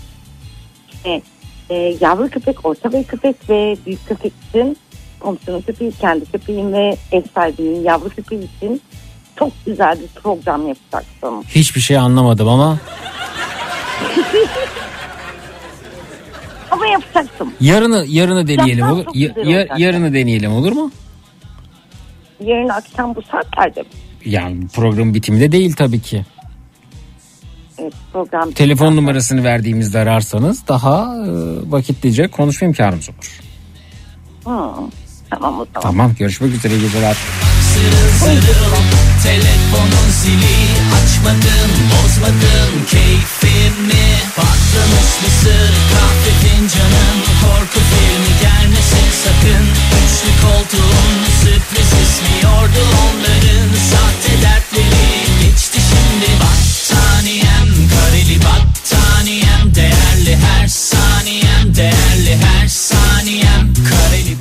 işte e, yavru köpek, orta boy köpek ve büyük köpek için komşunun köpeği, kendi köpeğim ve ev sahibinin yavru köpeği için çok güzel bir program yapacaktım. Hiçbir şey anlamadım ama Ama yapacaktım. yarını yarını deneyelim olur. Ya- ya- yarını deneyelim olur mu? Yarın akşam bu saatlerde mi? Yani program bitiminde değil tabii ki. Evet, program. Telefon numarasını verdiğimizde ararsanız daha e, vakitlice konuşma imkanımız olur. Hı, tamam o zaman. Tamam görüşmek üzere iyi geceler. Telefonun zili Açmadın bozmadın keyfimi Patlamış mısır kahve fincanın Korku filmi gelmesin sakın. Üçlü koltuğun sürpriz ismiyordu onların Sahte dertleri. Geçti şimdi Battaniyem kareli battaniyem. Değerli her saniyem değerli her saniyem. Kareli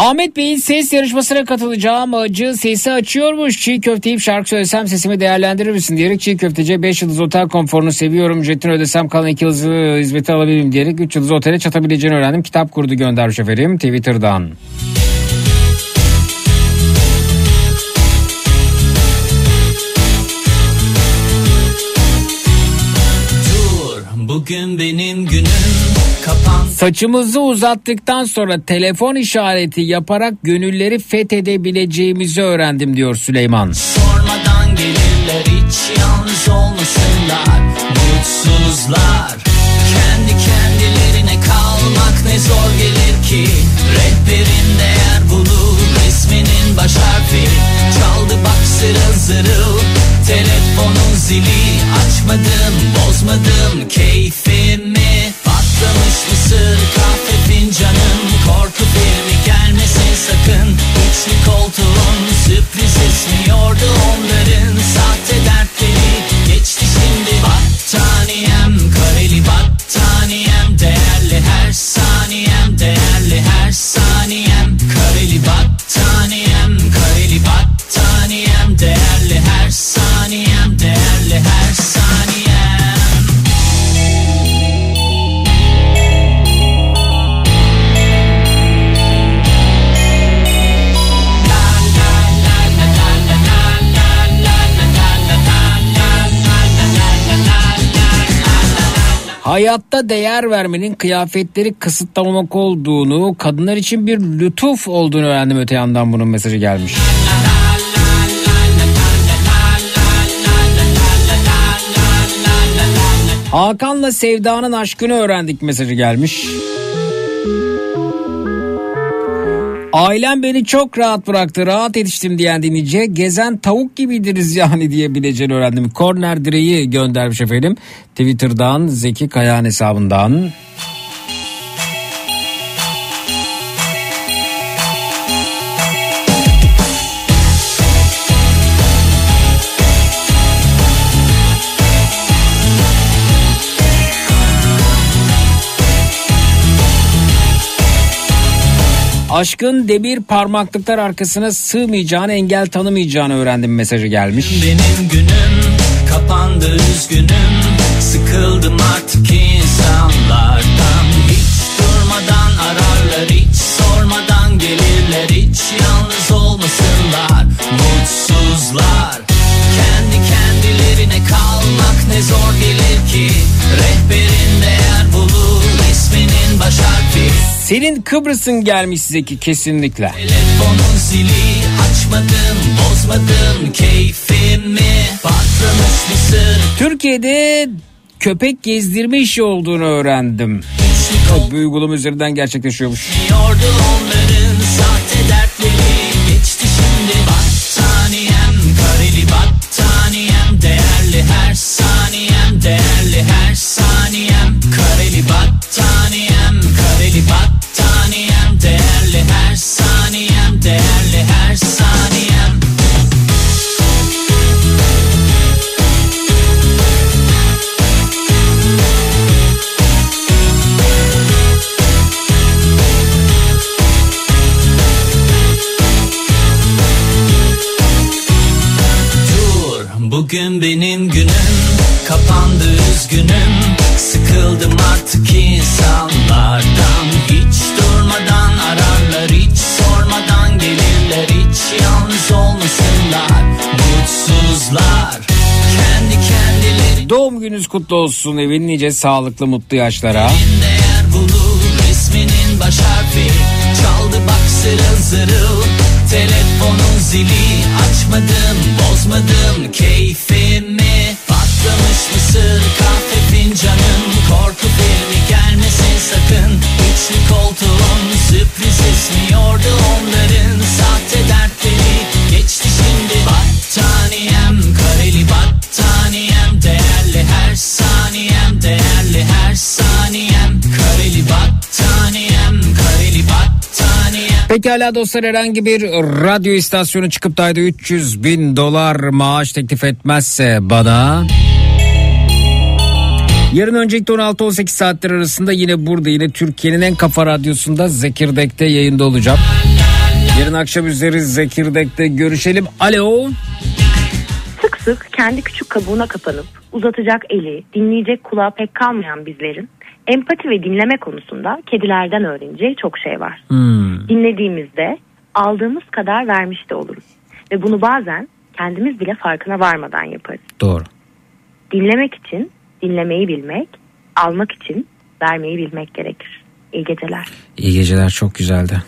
Ahmet Bey'in ses yarışmasına katılacağım. Acı sesi açıyormuş. Çiğ köfte yiyip şarkı söylesem sesimi değerlendirir misin diyerek çiğ köfteciye 5 yıldız otel konforunu seviyorum. Ücretini ödesem kalan 2 yıldız hizmeti alabilirim diyerek 3 yıldız otele çatabileceğini öğrendim. Kitap kurdu göndermiş efendim Twitter'dan. Dur bugün benim günüm Saçımızı uzattıktan sonra telefon işareti yaparak gönülleri fethedebileceğimizi öğrendim diyor Süleyman. Sormadan gelirler hiç yalnız olmasınlar. Mutsuzlar Kendi kendilerine kalmak ne zor gelir ki. Rehberin değer bulur resminin baş harfi. Çaldı bak zırıl zırıl Telefonun zili. Açmadım bozmadım keyfimi Patlamış mısır kahve fincanın Korku filmi gelmesin sakın. Üçlü koltuğun sürpriz esmiyordu onların. Sahte dertleri geçti şimdi Battaniyem. Kareli battaniyem Değerli her saniyem değerli her saniyem. Kareli battaniyem Hayatta değer vermenin kıyafetleri kısıtlamamak olduğunu, kadınlar için bir lütuf olduğunu öğrendim öte yandan bunun mesajı gelmiş. Hakan'la Sevda'nın aşkını öğrendik mesajı gelmiş. Ailem beni çok rahat bıraktı. Rahat yetiştim diyen dinleyiciye gezen tavuk gibidiriz yani diyebileceğini öğrendim. Korner direği göndermiş efendim. Twitter'dan Zeki Kayan hesabından. Aşkın demir parmaklıklar arkasına sığmayacağını engel tanımayacağını öğrendim mesajı gelmiş. Benim günüm kapandı üzgünüm. Sıkıldım artık insanlardan. Hiç durmadan ararlar hiç sormadan gelirler. Hiç yalnız olmasınlar mutsuzlar. Kendi kendilerine kalmak ne zor gelir ki. Rehberin değer bulur isminin Senin Kıbrıs'ın gelmiş Zeki kesinlikle. Telefonun zili açmadın bozmadın keyfimi Patlamış mısır Türkiye'de köpek gezdirme işi olduğunu öğrendim. Bu uygulama üzerinden gerçekleşiyormuş. Onların sahte dertleri Geçti şimdi battaniyem Kareli battaniyem Değerli her saniyem Değerli her saniyem Kareli battaniyem bugün benim günüm Kapandı üzgünüm. Sıkıldım artık insanlardan. Hiç durmadan ararlar Hiç sormadan gelirler. Hiç yalnız olmasınlar Mutsuzlar. Kendi kendileri Doğum gününüz kutlu olsun evin nice sağlıklı mutlu yaşlara. değer bulur Resminin baş harfi. Çaldı bak zırıl zırıl Telefonun zili. Açmadım bozmadım keyfimi. Patlamış mısır kahve fincanım. Korku filmi gelmesin sakın. Üçlü koltuğun sürpriz esmiyordu onların. Sahte dertleri geçti şimdi Battaniyem. Kareli battaniyem Değerli her saniyem değerli her saniyem Pekala dostlar herhangi bir radyo istasyonu çıkıp da ayda 300 bin dolar maaş teklif etmezse bana... Yarın öncelikle 16-18 saatler arasında yine burada yine Türkiye'nin en kafa radyosunda Zekirdek'te yayında olacağım. Yarın akşam üzeri Zekirdek'te görüşelim. Alo. Sık sık kendi küçük kabuğuna kapanıp uzatacak eli, dinleyecek kulağı pek kalmayan bizlerin empati ve dinleme konusunda kedilerden öğreneceği çok şey var. Hmm. Dinlediğimizde aldığımız kadar vermiş de oluruz. Ve bunu bazen kendimiz bile farkına varmadan yaparız. Doğru. Dinlemek için dinlemeyi bilmek, almak için vermeyi bilmek gerekir. İyi geceler. İyi geceler çok güzeldi.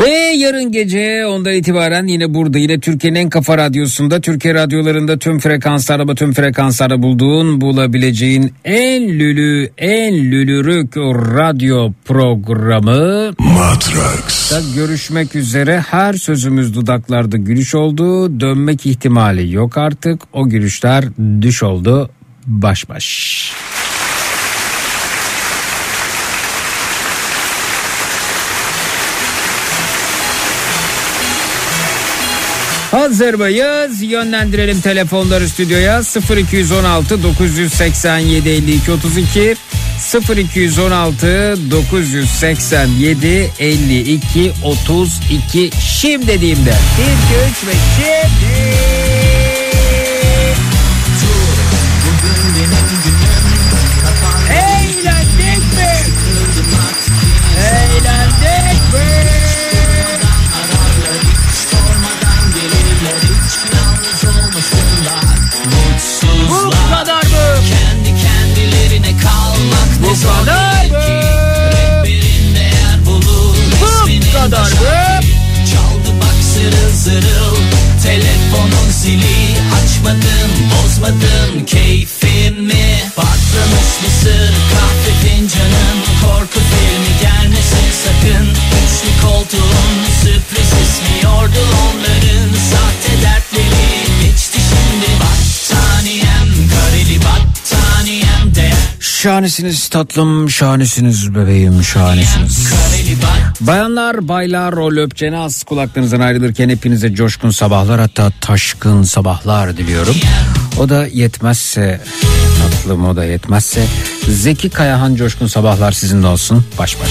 Ve yarın gece ondan itibaren yine burada yine Türkiye'nin en kafa radyosunda Türkiye radyolarında tüm frekanslarda tüm frekanslarda bulduğun bulabileceğin en lülü en lülürük radyo programı Matrax. görüşmek üzere her sözümüz dudaklarda gülüş oldu dönmek ihtimali yok artık o gülüşler düş oldu baş baş. Hazır mıyız? Yönlendirelim telefonları stüdyoya. 0216 987 52 32 0216 987 52 32 şimdi dediğimde. 1 2 3 ve şimdi değil mı? Bu kadar mı? Çaldı bak zırıl zırıl Telefonun zili Açmadım bozmadım keyfimi Patlamış mısır kahve fincanın Korku filmi gelmesin sakın Üçlü koltuğun sürpriz ismiyordu onların Sahte dertleri geçti şimdi Battaniyem kareli değer Şahanesiniz tatlım, şahanesiniz bebeğim, şahanesiniz. Bayanlar, baylar, rol öpçeni az kulaklarınızdan ayrılırken hepinize coşkun sabahlar hatta taşkın sabahlar diliyorum. O da yetmezse, tatlım o da yetmezse Zeki Kayahan coşkun sabahlar sizinle olsun baş baş.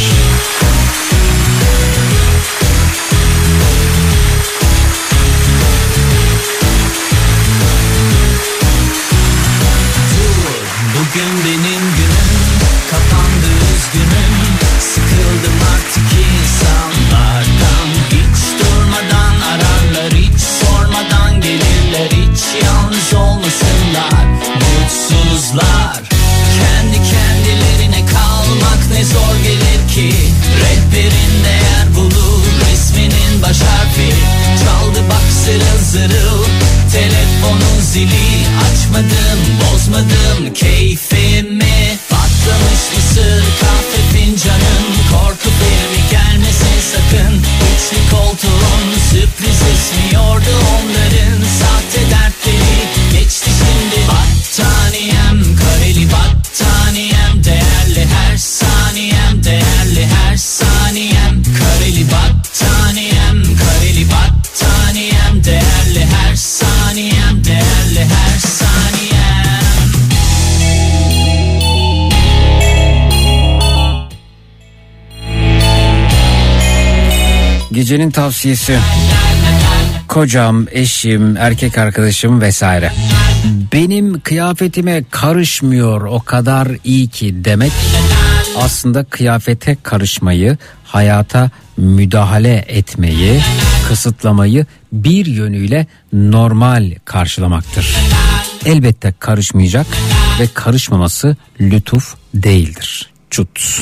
Gecenin tavsiyesi. Kocam, eşim, erkek arkadaşım vesaire. Benim kıyafetime karışmıyor o kadar iyi ki demek aslında kıyafete karışmayı, hayata müdahale etmeyi, kısıtlamayı bir yönüyle normal karşılamaktır. Elbette karışmayacak ve karışmaması lütuf değildir. Çut.